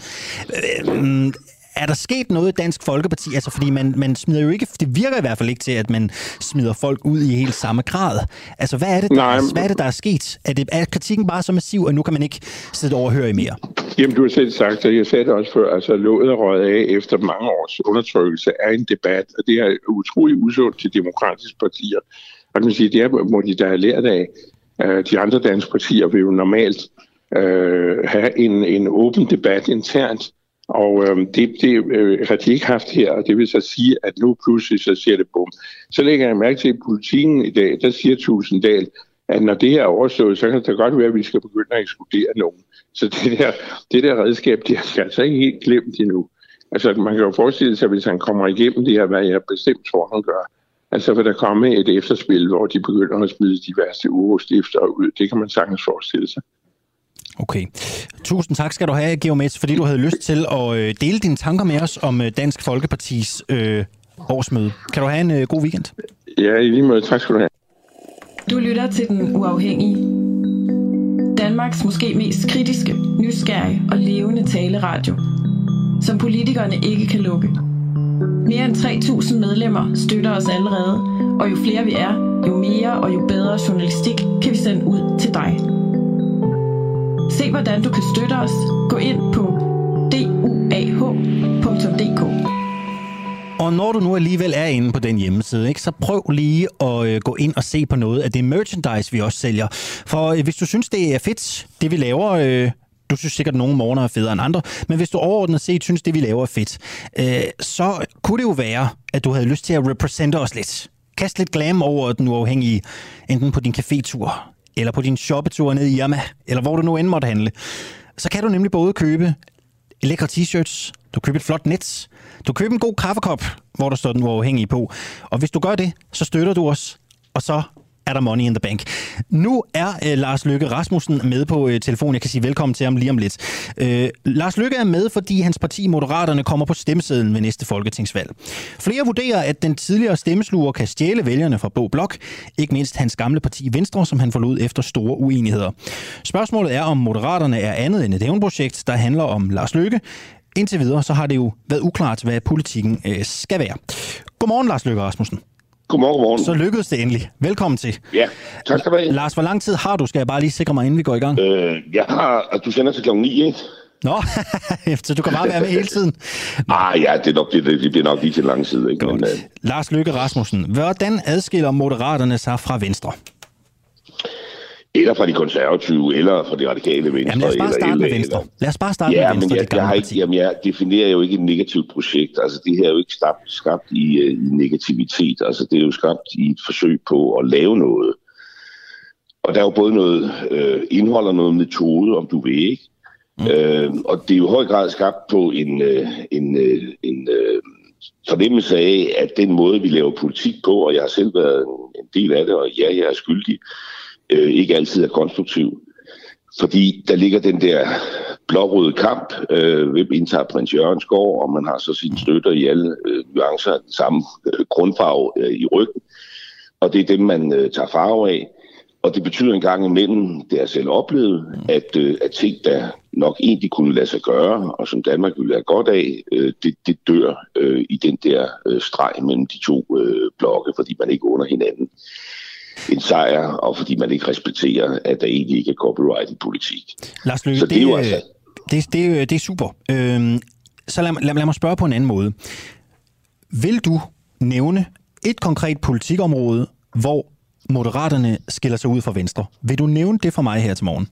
Øh, er der sket noget i Dansk Folkeparti? Altså, fordi man, man smider jo ikke, det virker i hvert fald ikke til, at man smider folk ud i helt samme grad. Altså, hvad er det, der, Nej. hvad er, det, der er sket? Er, det, er kritikken bare så massiv, at nu kan man ikke sidde og overhøre i mere? Jamen, du har selv sagt, og jeg sagde det også før, altså låget røget af efter mange års undertrykkelse er en debat, og det er utrolig usundt til demokratiske partier. Og man sige, det er, må de der er lært af. Uh, de andre danske partier vil jo normalt uh, have en, en åben debat internt, og øh, det, det øh, har de ikke haft her, og det vil så sige, at nu pludselig så siger det bum. Så lægger jeg mærke til, at politikken i dag, der siger Tusinddal, at når det her er overstået, så kan det godt være, at vi skal begynde at ekskludere nogen. Så det der, det der redskab, det har altså ikke helt glemt endnu. Altså man kan jo forestille sig, hvis han kommer igennem det her, hvad jeg bestemt tror, han gør, Altså vil der komme et efterspil, hvor de begynder at smide de værste urostifter ud. Det kan man sagtens forestille sig. Okay. Tusind tak skal du have, Geomets, fordi du havde lyst til at øh, dele dine tanker med os om øh, Dansk Folkepartis øh, årsmøde. Kan du have en øh, god weekend? Ja, i lige måde. Tak skal du have. Du lytter til Den Uafhængige. Danmarks måske mest kritiske, nysgerrige og levende taleradio. Som politikerne ikke kan lukke. Mere end 3.000 medlemmer støtter os allerede, og jo flere vi er, jo mere og jo bedre journalistik kan vi sende ud til dig. Se hvordan du kan støtte os. Gå ind på duah.dk. Og når du nu alligevel er inde på den hjemmeside, ikke, så prøv lige at øh, gå ind og se på noget af det merchandise, vi også sælger. For øh, hvis du synes, det er fedt, det vi laver... Øh, du synes sikkert, at nogle morgener er federe end andre, men hvis du overordnet set synes, det vi laver er fedt, øh, så kunne det jo være, at du havde lyst til at repræsentere os lidt. Kast lidt glam over den uafhængige, enten på din cafétur eller på din shoppetur ned i Irma, eller hvor du nu end måtte handle, så kan du nemlig både købe lækre t-shirts, du køber et flot net, du køber en god kaffekop, hvor der står den uafhængige på. Og hvis du gør det, så støtter du os, og så er der money in the bank. Nu er øh, Lars Lykke Rasmussen med på øh, telefon. Jeg kan sige velkommen til ham lige om lidt. Øh, Lars Lykke er med, fordi hans parti Moderaterne kommer på stemmesedlen ved næste folketingsvalg. Flere vurderer, at den tidligere stemmesluger kan stjæle vælgerne fra Blå Blok. Ikke mindst hans gamle parti Venstre, som han forlod efter store uenigheder. Spørgsmålet er, om Moderaterne er andet end et evnprojekt, der handler om Lars Lykke, Indtil videre så har det jo været uklart, hvad politikken øh, skal være. Godmorgen, Lars Løkke Rasmussen. Godmorgen, godmorgen. Så lykkedes det endelig. Velkommen til. Ja, tak skal du have. Lars, hvor lang tid har du? Skal jeg bare lige sikre mig, inden vi går i gang? Øh, jeg har... Altså, du sender til klokken 9, ikke? Nå, så du kan bare være med hele tiden. ah, ja, det, er nok, det, det bliver nok lige til lang tid. Ikke? Men, uh... Lars Løkke Rasmussen, hvordan adskiller Moderaterne sig fra Venstre? Eller fra de konservative, eller fra de radikale venstre. Jamen lad os bare starte eller, med Venstre. Lad os bare starte ja, med Venstre, men jeg, jeg, har ikke, jamen, jeg definerer jo ikke et negativt projekt. Altså, det her er jo ikke skabt, skabt i, uh, i negativitet. Altså, det er jo skabt i et forsøg på at lave noget. Og der er jo både noget øh, indhold og noget metode, om du vil, ikke? Mm. Øh, og det er jo i høj grad skabt på en, øh, en, øh, en øh, fornemmelse af, at den måde, vi laver politik på, og jeg har selv været en del af det, og ja, jeg er skyldig, øh, Øh, ikke altid er konstruktiv. Fordi der ligger den der blårøde kamp, øh, hvem indtager prins Jørgens gård, og man har så sine støtter i alle øh, nuancer af den samme øh, grundfarve øh, i ryggen. Og det er dem, man øh, tager farve af. Og det betyder en gang imellem, det er jeg selv oplevet, at, øh, at ting, der nok egentlig kunne lade sig gøre, og som Danmark ville have godt af, øh, det, det dør øh, i den der øh, streg mellem de to øh, blokke, fordi man ikke under hinanden en sejr, og fordi man ikke respekterer, at der egentlig ikke er copyright i politik. Lars Løkke, Så det, det er jo altså... det, det, det er super. Øhm, så lad, mig- lad, lad mig spørge på en anden måde. Vil du nævne et konkret politikområde, hvor Moderaterne skiller sig ud fra Venstre? Vil du nævne det for mig her til morgen?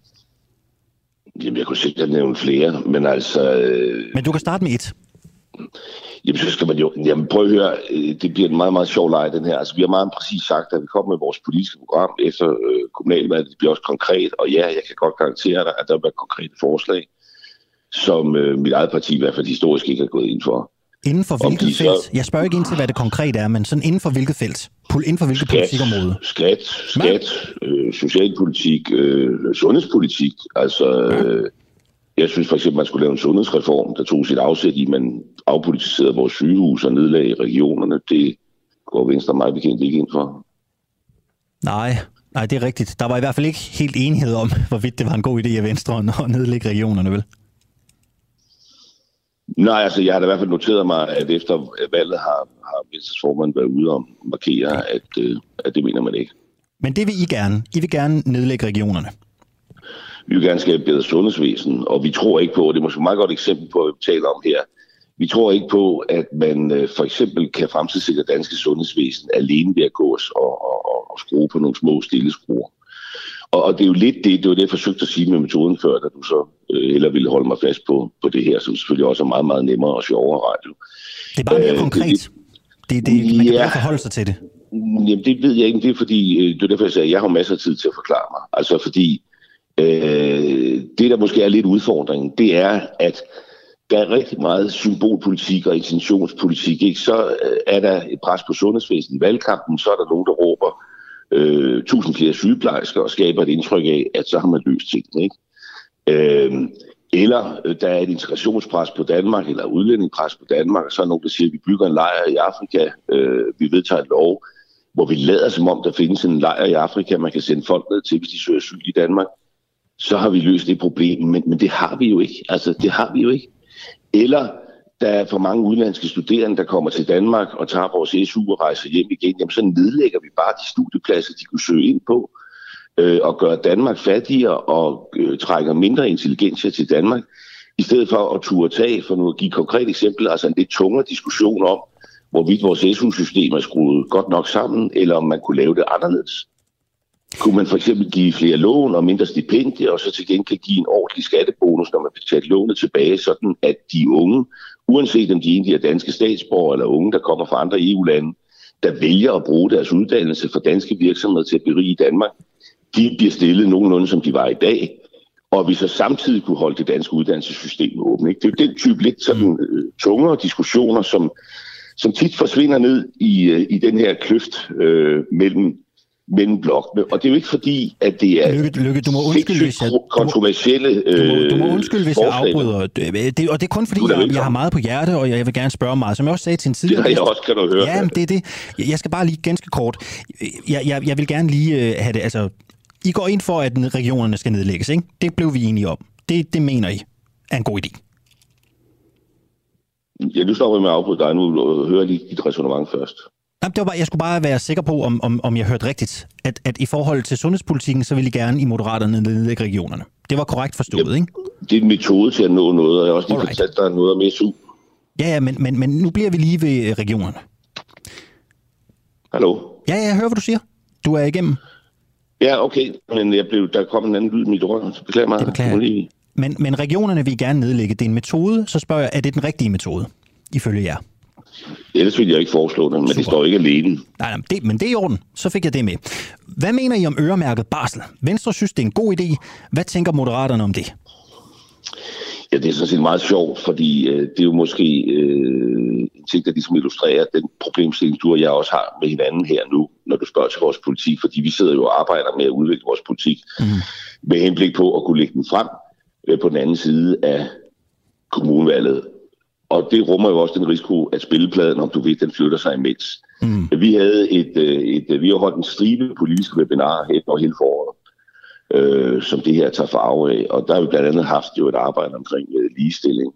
Jamen, jeg kunne sikkert nævne flere, men altså... Øh, Men du kan starte med et. Jamen, så skal man jo... Jamen, prøv at høre, øh, det bliver en meget, meget sjov leg, den her. Altså, vi har meget præcis sagt, at vi kommer med vores politiske program efter øh, kommunalvalget. Det bliver også konkret, og ja, jeg kan godt garantere dig, at der vil være konkrete forslag, som øh, mit eget parti i hvert fald historisk ikke har gået ind for. Inden for Om hvilket de så- felt? Jeg spørger ikke ind til, hvad det konkret er, men sådan inden for hvilket felt? Inden for hvilket politikområde? Skat, skat, øh, socialpolitik, øh, sundhedspolitik. Altså, øh, jeg synes for eksempel, man skulle lave en sundhedsreform, der tog sit afsæt i, man afpolitiserede vores sygehus og nedlagde regionerne. Det går Venstre meget bekendt ikke ind for. Nej, nej, det er rigtigt. Der var i hvert fald ikke helt enighed om, hvorvidt det var en god idé af Venstre at nedlægge regionerne, vel? Nej, altså jeg har da i hvert fald noteret mig, at efter valget har, har Venstres formand været ude og markere, at, øh, at det mener man ikke. Men det vil I gerne. I vil gerne nedlægge regionerne. Vi vil gerne skabe bedre sundhedsvæsen, og vi tror ikke på, og det er måske et meget godt eksempel på, hvad vi taler om her, vi tror ikke på, at man øh, for eksempel kan fremtidssikre danske sundhedsvæsen alene ved at gå og, og, og, og skrue på nogle små stille skruer. Og, og det er jo lidt det, det var det, jeg forsøgte at sige med metoden før, da du så øh, heller ville holde mig fast på, på det her, som selvfølgelig også er meget, meget nemmere og sjovere radio. Det er bare mere Øh, konkret. Det, det, man kan Ja. bare forholde sig til det. Jamen, det ved jeg ikke. Det er fordi, øh, det er derfor, jeg sagde, at jeg har masser af tid til at forklare mig. Altså fordi, øh, det der måske er lidt udfordringen, det er, at der er rigtig meget symbolpolitik og intentionspolitik. Ikke? Så øh, er der et pres på sundhedsvæsenet i valgkampen, så er der nogen, der råber øh, tusind flere sygeplejersker og skaber et indtryk af, at så har man løst tingene. Ikke? Øh, eller øh, der er et integrationspres på Danmark, eller udlændingpres på Danmark, og så er nogen, der siger, at vi bygger en lejr i Afrika, øh, vi vedtager et lov, hvor vi lader som om, der findes en lejr i Afrika, man kan sende folk ned til, hvis de søger asyl i Danmark, så har vi løst det problem, men, men det har vi jo ikke. Altså, det har vi jo ikke. Eller der er for mange udenlandske studerende, der kommer til Danmark og tager vores SU og rejser hjem igen, jamen så nedlægger vi bare de studiepladser, de kunne søge ind på, øh, og gør Danmark fattigere og øh, trækker mindre intelligens til Danmark, i stedet for at turde tage, for nu at give et konkret eksempel, altså en lidt tungere diskussion om, hvorvidt vores SU-system er skruet godt nok sammen, eller om man kunne lave det anderledes. Kunne man for eksempel give flere lån og mindre stipendier, og så til gengæld give en ordentlig skattebonus, når man betaler lånet tilbage, sådan at de unge, uanset om de egentlig er danske statsborgere eller unge, der kommer fra andre EU-lande, der vælger at bruge deres uddannelse for danske virksomheder til at berige Danmark, de bliver stillet nogenlunde, som de var i dag, og vi så samtidig kunne holde det danske uddannelsessystem åbent. Ikke? Det er jo den type lidt sådan, øh, tungere diskussioner, som, som tit forsvinder ned i, øh, i den her kløft øh, mellem, mellem blokkene. Og det er jo ikke fordi, at det er Lykke, Lykke du må undskylde, hvis jeg, kontroversielle du må, du må øh, undskylde, hvis jeg afbryder. Det, det, og det er kun fordi, Du er jeg, jeg har meget på hjerte, og jeg vil gerne spørge meget. Som jeg også sagde til en Det tidligere har jeg også, kan du høre. Ja, men det er det. Jeg- skal bare lige ganske kort. Jeg, jeg, jeg vil gerne lige øh, have det. Altså, I går ind for, at regionerne skal nedlægges, ikke? Det blev vi enige om. Det, det mener I er en god idé. Ja, nu stopper jeg med at afbryde dig nu og høre lige dit resonemang først. Jamen, det var bare, jeg skulle bare være sikker på, om, om, om jeg hørte rigtigt, at, at i forhold til sundhedspolitikken, så vil I gerne i Moderaterne nedlægge regionerne. Det var korrekt forstået, ikke? Det er en metode til at nå noget, og jeg har også lige Alright. fortalt dig noget om SU. Ja, ja, men, men, men nu bliver vi lige ved øh, regionerne. Hallo? Ja, ja, jeg hører, hvad du siger. Du er igennem. Ja, okay, men jeg blev, der kom en anden lyd i mit ord, så beklager mig. Det beklager lige- Men, men regionerne vil I gerne nedlægge. Det er en metode. Så spørger jeg, er det den rigtige metode, ifølge jer? Ellers vil jeg ikke foreslå det, men det står ikke alene. Nej, nej, det, men det er i orden. Så fik jeg det med. Hvad mener I om øremærket barsel? Venstre synes, det er en god idé. Hvad tænker Moderaterne om det? Ja, det er sådan set meget sjovt, fordi øh, det er jo måske øh, en ting, der ligesom illustrerer den problemstilling, du og jeg også har med hinanden her nu, når du spørger til vores politik, fordi vi sidder jo og arbejder med at udvikle vores politik mm. med henblik på at kunne lægge den frem øh, på den anden side af kommunvalget. Og det rummer jo også den risiko, at spillepladen, om du ved, den flytter sig imens. Mm. Vi havde et, øh, et, et, vi har holdt en stribe politiske webinar her over hele foråret, øh, som det her tager farve af. Og der har vi blandt andet haft jo et arbejde omkring øh, ligestilling.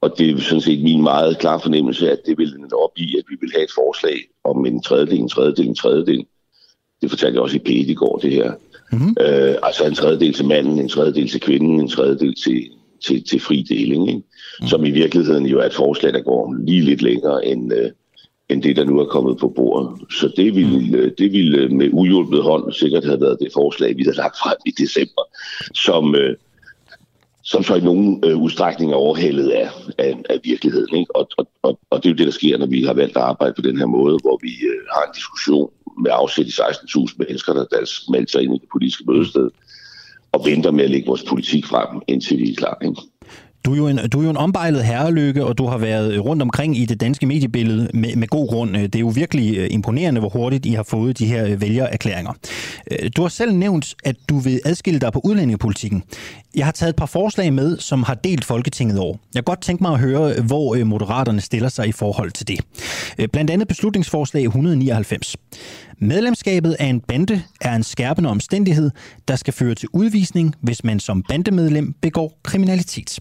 Og det er sådan set min meget klare fornemmelse, at det vil op i, at vi vil have et forslag om en tredjedel, en tredjedel, en tredjedel. Det fortalte jeg også i p i går, det her. Mm-hmm. Øh, altså en tredjedel til manden, en tredjedel til kvinden, en tredjedel til, til, til fri deling. Ikke? Mm. Som i virkeligheden jo er et forslag, der går lige lidt længere end, øh, end det, der nu er kommet på bordet. Så det ville, mm. det ville med uhjulpet hånd sikkert have været det forslag, vi havde lagt frem i december, som, øh, som så i nogen øh, udstrækning er overhældet af, af, af virkeligheden. Ikke? Og, og, og, og det er jo det, der sker, når vi har valgt at arbejde på den her måde, hvor vi øh, har en diskussion med afsæt i 16.000 mennesker, der, der melder sig ind i det politiske mødested, og venter med at lægge vores politik frem, indtil vi er klar. Ikke? Du er, jo en, du er jo en ombejlet herrelykke, og du har været øh, rundt omkring i det danske mediebillede med, med god grund. Øh, det er jo virkelig øh, imponerende, hvor hurtigt I har fået de her vælgererklæringer. Du har selv nævnt, at du vil adskille dig på udlændingepolitikken. Jeg har taget et par forslag med, som har delt Folketinget over. Jeg kan godt tænke mig at høre, hvor Moderaterne stiller sig i forhold til det. Blandt andet beslutningsforslag 199. Medlemskabet af en bande er en skærpende omstændighed, der skal føre til udvisning, hvis man som bandemedlem begår kriminalitet.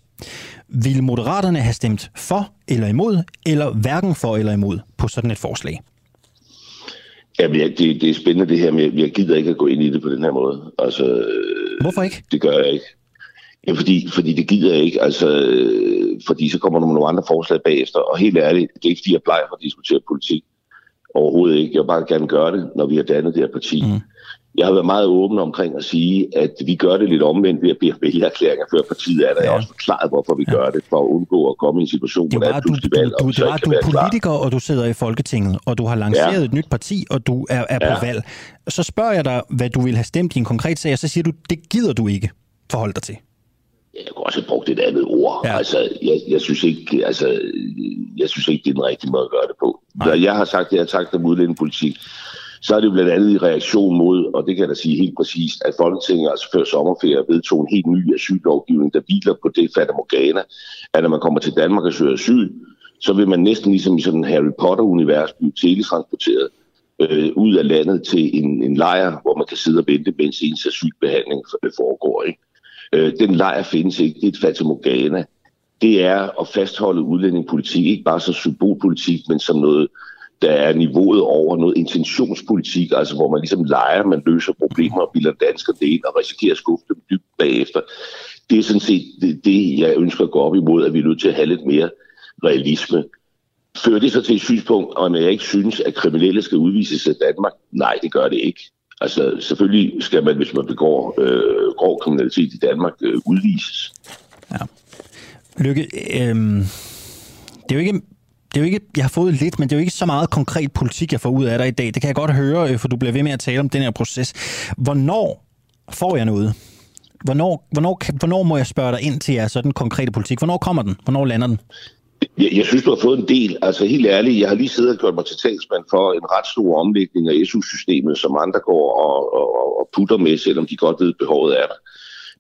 Vil Moderaterne have stemt for eller imod, eller hverken for eller imod på sådan et forslag? Ja, det, det er spændende det her, men jeg gider ikke at gå ind i det på den her måde. Altså, Hvorfor ikke? Det gør jeg ikke. Ja, fordi, fordi det gider jeg ikke, altså, fordi så kommer der nogle andre forslag bagefter, og helt ærligt, det er ikke fordi, jeg plejer at diskutere politik. Overhovedet ikke. Jeg vil bare gerne gøre det, når vi har dannet det her parti. Mm. Jeg har været meget åben omkring at sige, at vi gør det lidt omvendt ved at bede vælgerklæringer før partiet er der. Ja. Jeg har også forklaret, hvorfor vi ja. gør det, for at undgå at komme i en situation, hvor der er pludselig valg, du, du, det var, du er politiker, klar. og du sidder i Folketinget, og du har lanceret ja. et nyt parti, og du er, er på ja. valg. Så spørger jeg dig, hvad du vil have stemt i en konkret sag, og så siger du, det gider du ikke forholde dig til. Jeg kunne også have brugt et andet ord. Ja. Altså, jeg, jeg, synes ikke, altså, jeg synes ikke, det er den rigtige måde at gøre det på. Nej. Jeg har sagt jeg har sagt om udlændingepolitik. Så er det jo blandt andet i reaktion mod, og det kan jeg da sige helt præcist, at Folketinget altså før sommerferie vedtog en helt ny asyllovgivning, der hviler på det Fata Morgana, at når man kommer til Danmark og søger asyl, så vil man næsten ligesom i sådan en Harry Potter-univers blive teletransporteret øh, ud af landet til en, en lejr, hvor man kan sidde og vente, mens ens asylbehandling øh, foregår. Ikke? Øh, den lejr findes ikke. Det er et fatamorgana. Det er at fastholde udlændingepolitik, ikke bare som symbolpolitik, men som noget, der er niveauet over noget intentionspolitik, altså hvor man ligesom leger, man løser problemer og bilder dansker det ind og risikerer at skuffe dem dybt bagefter. Det er sådan set det, det, jeg ønsker at gå op imod, at vi er nødt til at have lidt mere realisme. Fører det så til et synspunkt, om jeg ikke synes, at kriminelle skal udvises af Danmark? Nej, det gør det ikke. Altså selvfølgelig skal man, hvis man begår øh, grov kriminalitet i Danmark, øh, udvises. Ja. Lykke, øh, det er jo ikke det er jo ikke, jeg har fået lidt, men det er jo ikke så meget konkret politik, jeg får ud af dig i dag. Det kan jeg godt høre, øh, for du bliver ved med at tale om den her proces. Hvornår får jeg noget? Hvornår, hvornår, hvornår må jeg spørge dig ind til jeres sådan konkrete politik? Hvornår kommer den? Hvornår lander den? Jeg, jeg synes, du har fået en del. Altså helt ærligt, jeg har lige siddet og gjort mig til talsmand for en ret stor omlægning af SU-systemet, som andre går og, og, og putter med, selvom de godt ved, at behovet er der.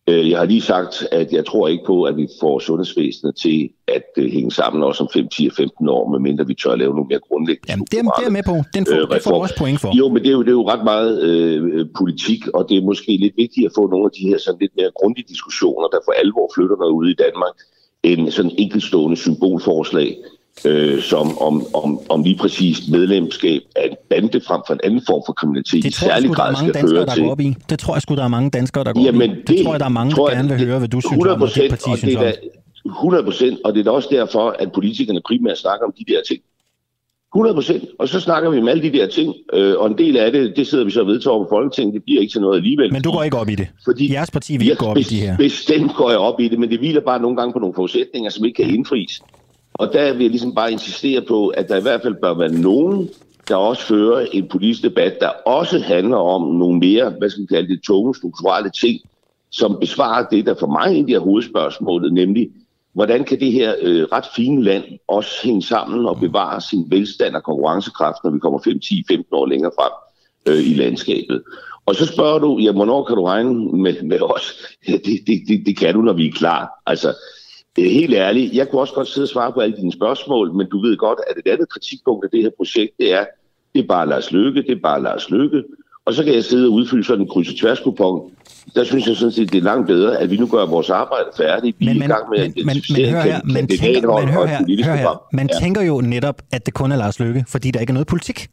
Øh, jeg har lige sagt, at jeg tror ikke på, at vi får sundhedsvæsenet til at uh, hænge sammen også om 5, 10 og 15 år, medmindre vi tør at lave nogle mere grundlæggende Jamen, det, er, det er med på. Den får, øh, det får også point for. Jo, men det er jo, det er jo ret meget øh, politik, og det er måske lidt vigtigt at få nogle af de her sådan lidt mere grundige diskussioner, der for alvor flytter noget ud i Danmark, en sådan enkeltstående symbolforslag, øh, som om, om, om lige præcis medlemskab af en bande frem for en anden form for kriminalitet det tror jeg, i særlig grad skal danskere, føre til. Op i. Det tror jeg sgu, der er mange danskere, der går Jamen, op i. Det, det tror jeg, der er mange, der gerne vil høre, hvad du synes om, det parti og synes det er 100 procent, og det er da også derfor, at politikerne primært snakker om de der ting. 100 procent. Og så snakker vi om alle de der ting, øh, og en del af det, det sidder vi så og vedtager på Folketinget, det bliver ikke til noget alligevel. Men du går ikke op i det? Fordi Jeres parti vil ikke gå op i de her? Bestemt går jeg op i det, men det hviler bare nogle gange på nogle forudsætninger, som ikke kan indfries. Og der vil jeg ligesom bare insistere på, at der i hvert fald bør være nogen, der også fører en politisk debat, der også handler om nogle mere, hvad skal vi kalde det, tunge strukturelle ting, som besvarer det, der for mig egentlig er hovedspørgsmålet, nemlig hvordan kan det her øh, ret fine land også hænge sammen og bevare sin velstand og konkurrencekraft, når vi kommer 5, 10, 15 år længere frem øh, i landskabet. Og så spørger du, ja, hvornår kan du regne med, med os? Ja, det, det, det, det kan du, når vi er klar. Altså, helt ærligt, jeg kunne også godt sidde og svare på alle dine spørgsmål, men du ved godt, at et andet kritikpunkt af det her projekt, det er, det er bare Lars Lykke, det er bare Lars Lykke. Og så kan jeg sidde og udfylde sådan en kryds og tværs kupon. Der synes jeg sådan set, det er langt bedre, at vi nu gør vores arbejde færdigt. Vi er Men, i gang med at men, men, men identificere hør her, man tænker, man, hør her, hør her, man Ja. tænker jo netop, at det kun er Lars Lykke, fordi der ikke er noget politik.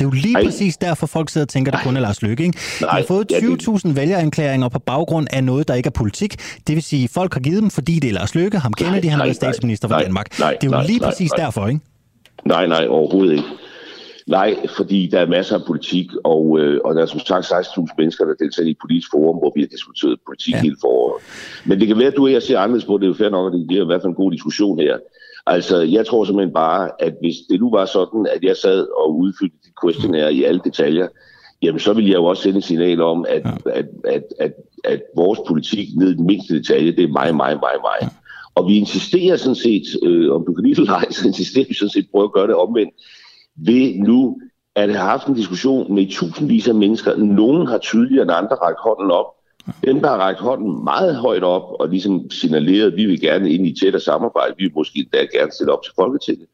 Det er jo lige Ej. præcis derfor, folk sidder og tænker, at det kun er Lars Lykke. Ikke? De har Nej, fået ja, det- 20.000 vælgeranklager på baggrund af noget, der ikke er politik. Det vil sige, at folk har givet dem, fordi det er Lars Lykke. Ham kender Nej, de, han har nej, været statsminister for nej, Danmark. nej, det er jo nej, lige nej, præcis nej. derfor, ikke? Nej, nej, overhovedet ikke. Nej, fordi der er masser af politik, og, øh, og der er som sagt 16.000 mennesker, der deltager i et politisk forum, hvor vi har diskuteret politik ja. hele foråret. Men det kan være, at du og jeg ser anderledes på det. Det er jo fair nok, at det bliver i hvert fald en god diskussion her. Altså, jeg tror simpelthen bare, at hvis det nu var sådan, at jeg sad og udfyldte dit questionnaire i alle detaljer, jamen så ville jeg jo også sende et signal om, at, ja. at, at, at, at vores politik ned i den mindste detalje, det er mig, mig, mig, mig. Og vi insisterer sådan set, øh, om du kan lide det eller så insisterer vi sådan set på at gøre det omvendt ved nu at have haft en diskussion med tusindvis af mennesker. Nogen har tydeligere end andre rækket hånden op. Dem, der har rækket hånden meget højt op og ligesom signaleret, at vi vil gerne ind i tættere samarbejde, vi vil måske endda gerne stille op til Folketinget,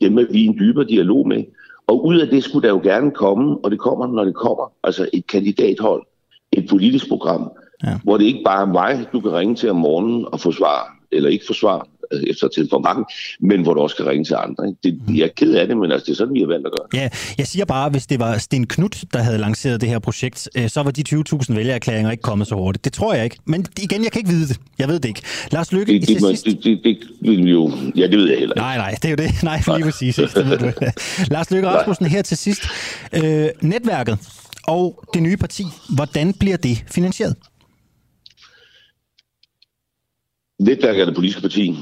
dem er vi i en dybere dialog med. Og ud af det skulle der jo gerne komme, og det kommer, når det kommer, altså et kandidathold, et politisk program, ja. hvor det ikke bare er mig, du kan ringe til om morgenen og få svar, eller ikke få svar efter til for mange, men hvor du også kan ringe til andre. Ikke? Det, jeg er ked af det, men altså, det er sådan, vi har valgt at gøre. Ja, jeg siger bare, hvis det var Sten Knudt, der havde lanceret det her projekt, øh, så var de 20.000 vælgererklæringer ikke kommet så hurtigt. Det tror jeg ikke. Men igen, jeg kan ikke vide det. Jeg ved det ikke. Lars Lykke, Det, til det, må- sidst... det, det, det vil jo... Ja, det ved jeg heller ikke. Nej, nej, det er jo det. Nej, for lige præcis. Ikke? Det ved du. Lars Løkke Rasmussen her til sidst. Øh, netværket og det nye parti, hvordan bliver det finansieret? Netværket er det politiske parti.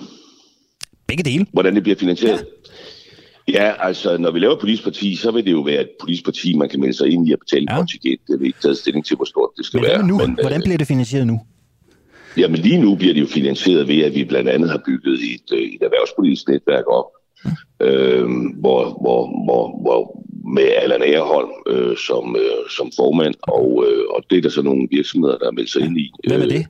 Begge dele. Hvordan det bliver finansieret? Ja. ja, altså, når vi laver et politisk parti, så vil det jo være et politisk parti, man kan melde sig ind i at betale ja. kontingent. Det har vi ikke taget stilling til, hvor stort det skal Men være. nu? Men, øh, Hvordan bliver det finansieret nu? Jamen lige nu bliver det jo finansieret ved, at vi blandt andet har bygget et, øh, et erhvervspolitisk netværk op, øh, hvor, hvor, hvor, hvor med Allan Agerholm øh, som, øh, som formand, og, øh, og det er der så nogle virksomheder, der har meldt sig ind i. Hvem er Øh, det?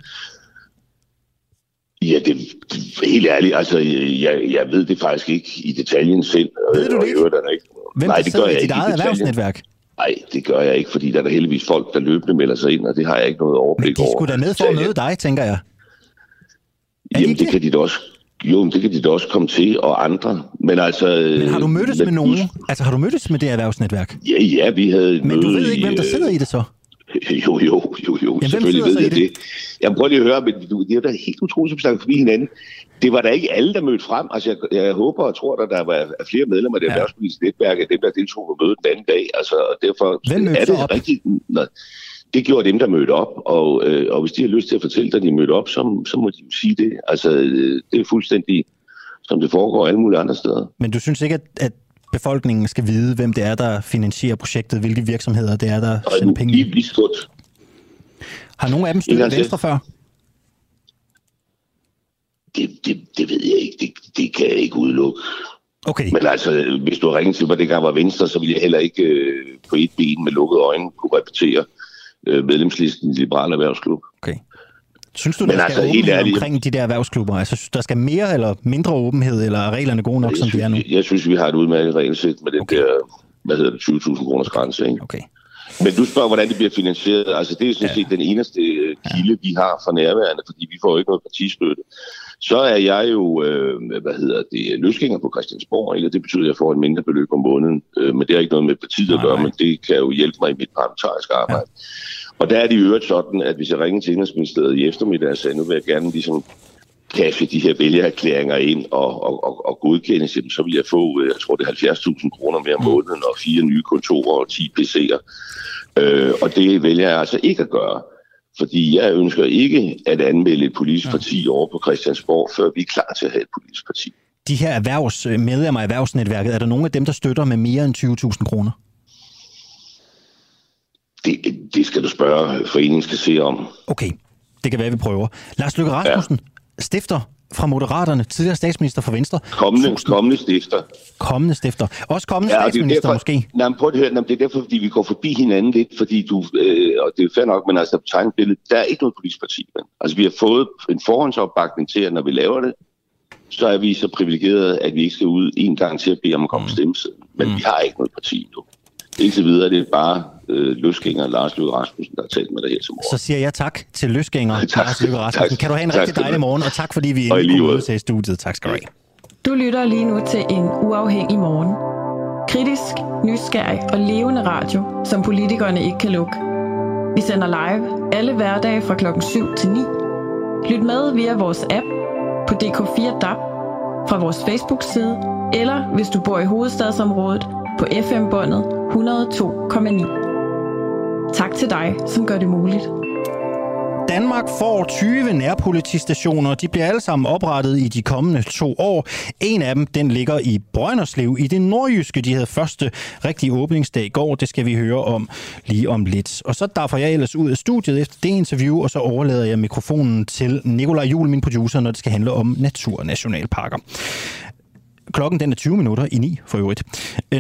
Ja, det, det helt ærligt, altså jeg, jeg ved det faktisk ikke i detaljen selv. Ved du det ikke? ikke? Hvem Nej, der det gør jeg ikke i erhvervsnetværk? Nej, det gør jeg ikke, fordi der er der heldigvis folk, der løbende melder sig ind, og det har jeg ikke noget overblik De over. skulle da med for at møde dig, tænker jeg. Jamen, det kan de da også. Jo, men det kan de da også komme til, og andre. Men altså... Men har du mødtes med nogen? Altså, har du mødtes med det erhvervsnetværk? Ja, ja, vi havde Men møde du ved ikke, hvem der øh, sidder i det så? Jo, jo, jo, jo. hvem Selvfølgelig ved jeg det. Jamen prøv lige at høre, men du, det er da helt utroligt, som vi snakker forbi hinanden. Det var da ikke alle, der mødte frem. Altså, jeg, jeg håber og tror, at der var er flere medlemmer af det ja. erhvervspolitiske netværk, af dem, der deltog på mødet den anden dag. Altså, og derfor Hvem er det op? rigtigt. Nå, det gjorde dem, der mødte op, og, øh, og hvis de har lyst til at fortælle, at de mødte op, så, så må de jo sige det. Altså, øh, det er fuldstændig, som det foregår alle mulige andre steder. Men du synes ikke, at, at befolkningen skal vide, hvem det er, der finansierer projektet, hvilke virksomheder det er, der sender penge? Lige skund. Har nogen af dem støttet. Venstre før? Det, det, det ved jeg ikke. Det, det kan jeg ikke udelukke. Okay. Men altså, hvis du har ringet til mig, det gang var Venstre, så ville jeg heller ikke øh, på et ben med lukkede øjne kunne repetere øh, medlemslisten i Liberale Erhvervsklub. Okay. Synes du, Men der altså, skal helt åbenhed ærligt- omkring de der erhvervsklubber? Altså, synes der skal mere eller mindre åbenhed, eller er reglerne gode nok, som de er nu? Jeg synes, vi har et udmærket regelsæt med den okay. der, hvad hedder det, 20.000 kroners grænse. Ikke? Okay. Men du spørger, hvordan det bliver finansieret. Altså, det er sådan set den eneste øh, kilde, vi har for nærværende, fordi vi får jo ikke noget partistøtte. Så er jeg jo, øh, hvad hedder det, løsgænger på Christiansborg, eller det betyder, at jeg får et mindre beløb om måneden. Øh, men det har ikke noget med partiet at gøre, men det kan jo hjælpe mig i mit parlamentariske arbejde. Ja. Og der er det i øvrigt sådan, at hvis jeg ringer til Indrigsministeriet i eftermiddag og siger, nu vil jeg gerne ligesom cashe de her vælgererklæringer ind og, og, og, og godkendes, jamen, så vil jeg få, øh, jeg tror det er 70.000 kroner mere om måneden og fire nye kontorer og 10 PC'er. Øh, og det vælger jeg altså ikke at gøre. Fordi jeg ønsker ikke at anmelde et politisk parti over på Christiansborg, før vi er klar til at have et politisk parti. De her erhvervs, medlemmer af erhvervsnetværket, er der nogen af dem, der støtter med mere end 20.000 kroner? Det, det skal du spørge foreningen skal se om. Okay, det kan være, vi prøver. Lars Løkke Rasmussen, ja. stifter fra Moderaterne, tidligere statsminister for Venstre. Kommende, kommende stifter. Kommende stifter. Også kommende Ja, og er statsminister derfor, måske. Nej, men prøv at høre, nej, det er derfor, fordi vi går forbi hinanden lidt, fordi du, øh, og det er fair nok, men altså på tegnbilledet, der er ikke noget politisk parti. Men. Altså vi har fået en forhåndsopbakning til, at når vi laver det, så er vi så privilegerede, at vi ikke skal ud en gang til at bede om at komme på stemmesedlen. Men vi har ikke noget parti nu. Indtil videre det er bare øh, løsgænger Lars Løkke Rasmussen, der har talt med dig her til morgen. Så siger jeg tak til løsgænger Lars Løkke Rasmussen. tak. Kan du have en Tak rigtig dejlig morgen, og tak fordi vi endelig kunne mødes i studiet. Tak skal du have. Du lytter lige nu til en uafhængig morgen. Kritisk, nysgerrig og levende radio, som politikerne ikke kan lukke. Vi sender live alle hverdage fra klokken 7 til 9. Lyt med via vores app på DK4 DAB, fra vores Facebook-side, eller hvis du bor i hovedstadsområdet på FM-båndet 102,9. Tak til dig, som gør det muligt. Danmark får 20 nærpolitistationer. De bliver alle sammen oprettet i de kommende to år. En af dem, den ligger i Brønderslev i det nordjyske. De havde første rigtige åbningsdag i går. Det skal vi høre om lige om lidt. Og så derfor jeg ellers ud af studiet efter det interview, og så overlader jeg mikrofonen til Nikolaj Jul, min producer, når det skal handle om naturnationalparker. Klokken den er 20 minutter i 9 for øvrigt.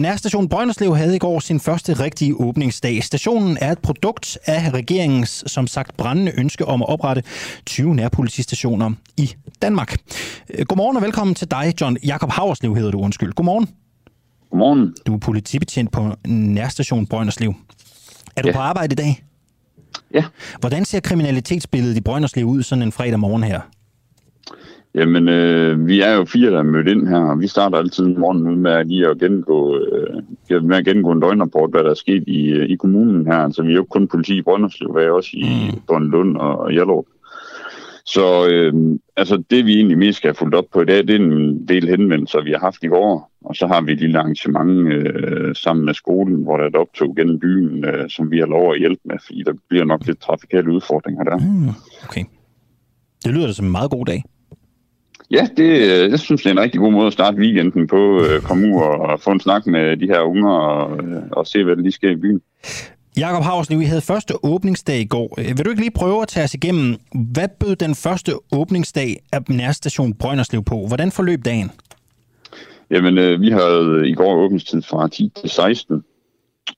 Nærstation Brønderslev havde i går sin første rigtige åbningsdag. Stationen er et produkt af regeringens, som sagt, brændende ønske om at oprette 20 nærpolitistationer i Danmark. Øh, Godmorgen og velkommen til dig, John Jakob Haverslev hedder du, undskyld. Godmorgen. Godmorgen. Du er politibetjent på Nærstation Brønderslev. Er du Ja. på arbejde i dag? Ja. Hvordan ser kriminalitetsbilledet i Brønderslev ud sådan en fredag morgen her? Jamen, øh, vi er jo fire, der er mødt ind her, og vi starter altid morgenen ud med at lige at gennemgå, øh, med at gennemgå en døgnrapport, hvad der er sket i, øh, i kommunen her. Altså, vi er jo ikke kun politi i Brønderslev, vi er også i mm. Lund og Hjallerup. Så øh, altså, det vi egentlig mest skal have fulgt op på i dag, det er en del henvendelser, vi har haft i går. Og så har vi et lille arrangement øh, sammen med skolen, hvor der er et optog gennem byen, øh, som vi har lov at hjælpe med, fordi der bliver nok lidt trafikale udfordringer der. Mm, okay. Det lyder da som en meget god dag. Ja, det, øh, jeg synes, det er en rigtig god måde at starte weekenden på. Øh, komme ud og få en snak med de her unger og, øh, og se, hvad der lige sker i byen. Jakob Havslev, vi havde første åbningsdag i går. Øh, Vil du ikke lige prøve at tage os igennem, hvad bød den første åbningsdag af nærstation Brønderslev på? Hvordan forløb dagen? Jamen, øh, vi havde i går åbningstid fra 10 til 16,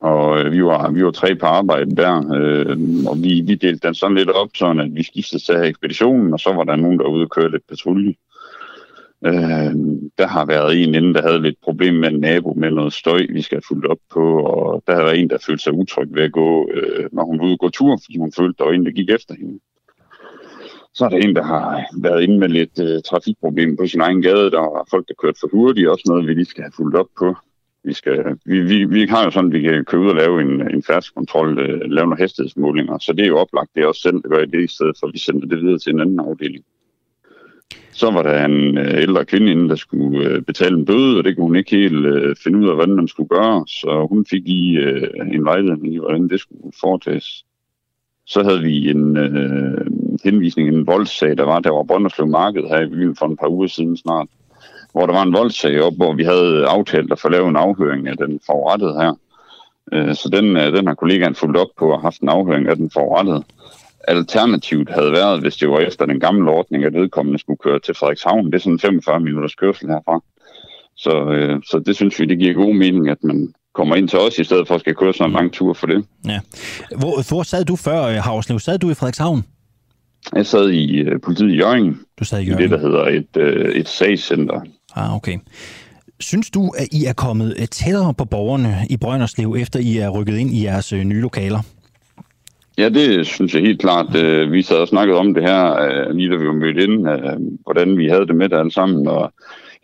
og øh, vi, var, vi var tre på arbejde der, øh, og vi, vi delte den sådan lidt op, sådan at vi skiftede til ekspeditionen, og så var der nogen, der ude og køre lidt patrulje. Øh, der har været en inden, der havde lidt problem med en nabo med noget støj, vi skal have fulgt op på, og der har været en, der følte sig utryg ved at gå, øh, når hun var ude og gå tur, fordi hun følte, der var en, der gik efter hende. Så er der en, der har været inde med lidt øh, trafikproblemer på sin egen gade. Der er folk, der kørte for hurtigt. Også noget, vi lige skal have fulgt op på. Vi, skal, vi, vi, vi har jo sådan, at vi kan køre ud og lave en, en færdskontrol, øh, lave nogle hastighedsmålinger. Så det er jo oplagt. Det er også selv, der gør det i stedet for, at vi sender det videre til en anden afdeling. Så var der en øh, ældre kvinde inde, der skulle øh, betale en bøde, og det kunne hun ikke helt øh, finde ud af, hvordan man skulle gøre. Så hun fik lige en vejledning i, hvordan det skulle foretages. Så havde vi en øh, henvisning, en voldssag, der var der var Brønderslev Marked her i byen for en par uger siden snart, hvor der var en voldssag op, hvor vi havde aftalt at få lavet en afhøring af den forurettede her. Så den, den har kollegaen fulgt op på og haft en afhøring af den forurettede. Alternativet havde været, hvis det var efter den gamle ordning, at vedkommende skulle køre til Frederikshavn. Det er sådan 45 minutters kørsel herfra. Så, øh, så det synes vi, det giver god mening, at man kommer ind til os, i stedet for at skal køre sådan en lang tur for det. Ja. Hvor, hvor sad du før, øh, Havslev? Sad du i Frederikshavn? Jeg sad i uh, politiet i Jørgen. Du sad i I Jørgen. det, der hedder et, uh, et sagscenter. Ah, okay. Synes du, at I er kommet øh, tættere på borgerne i Brønderslev, efter I er rykket ind i jeres øh, nye lokaler? Ja, det synes jeg helt klart. Øh, vi sad og snakkede om det her, øh, lige da vi var mødt ind, øh, hvordan vi havde det med det alle sammen. Og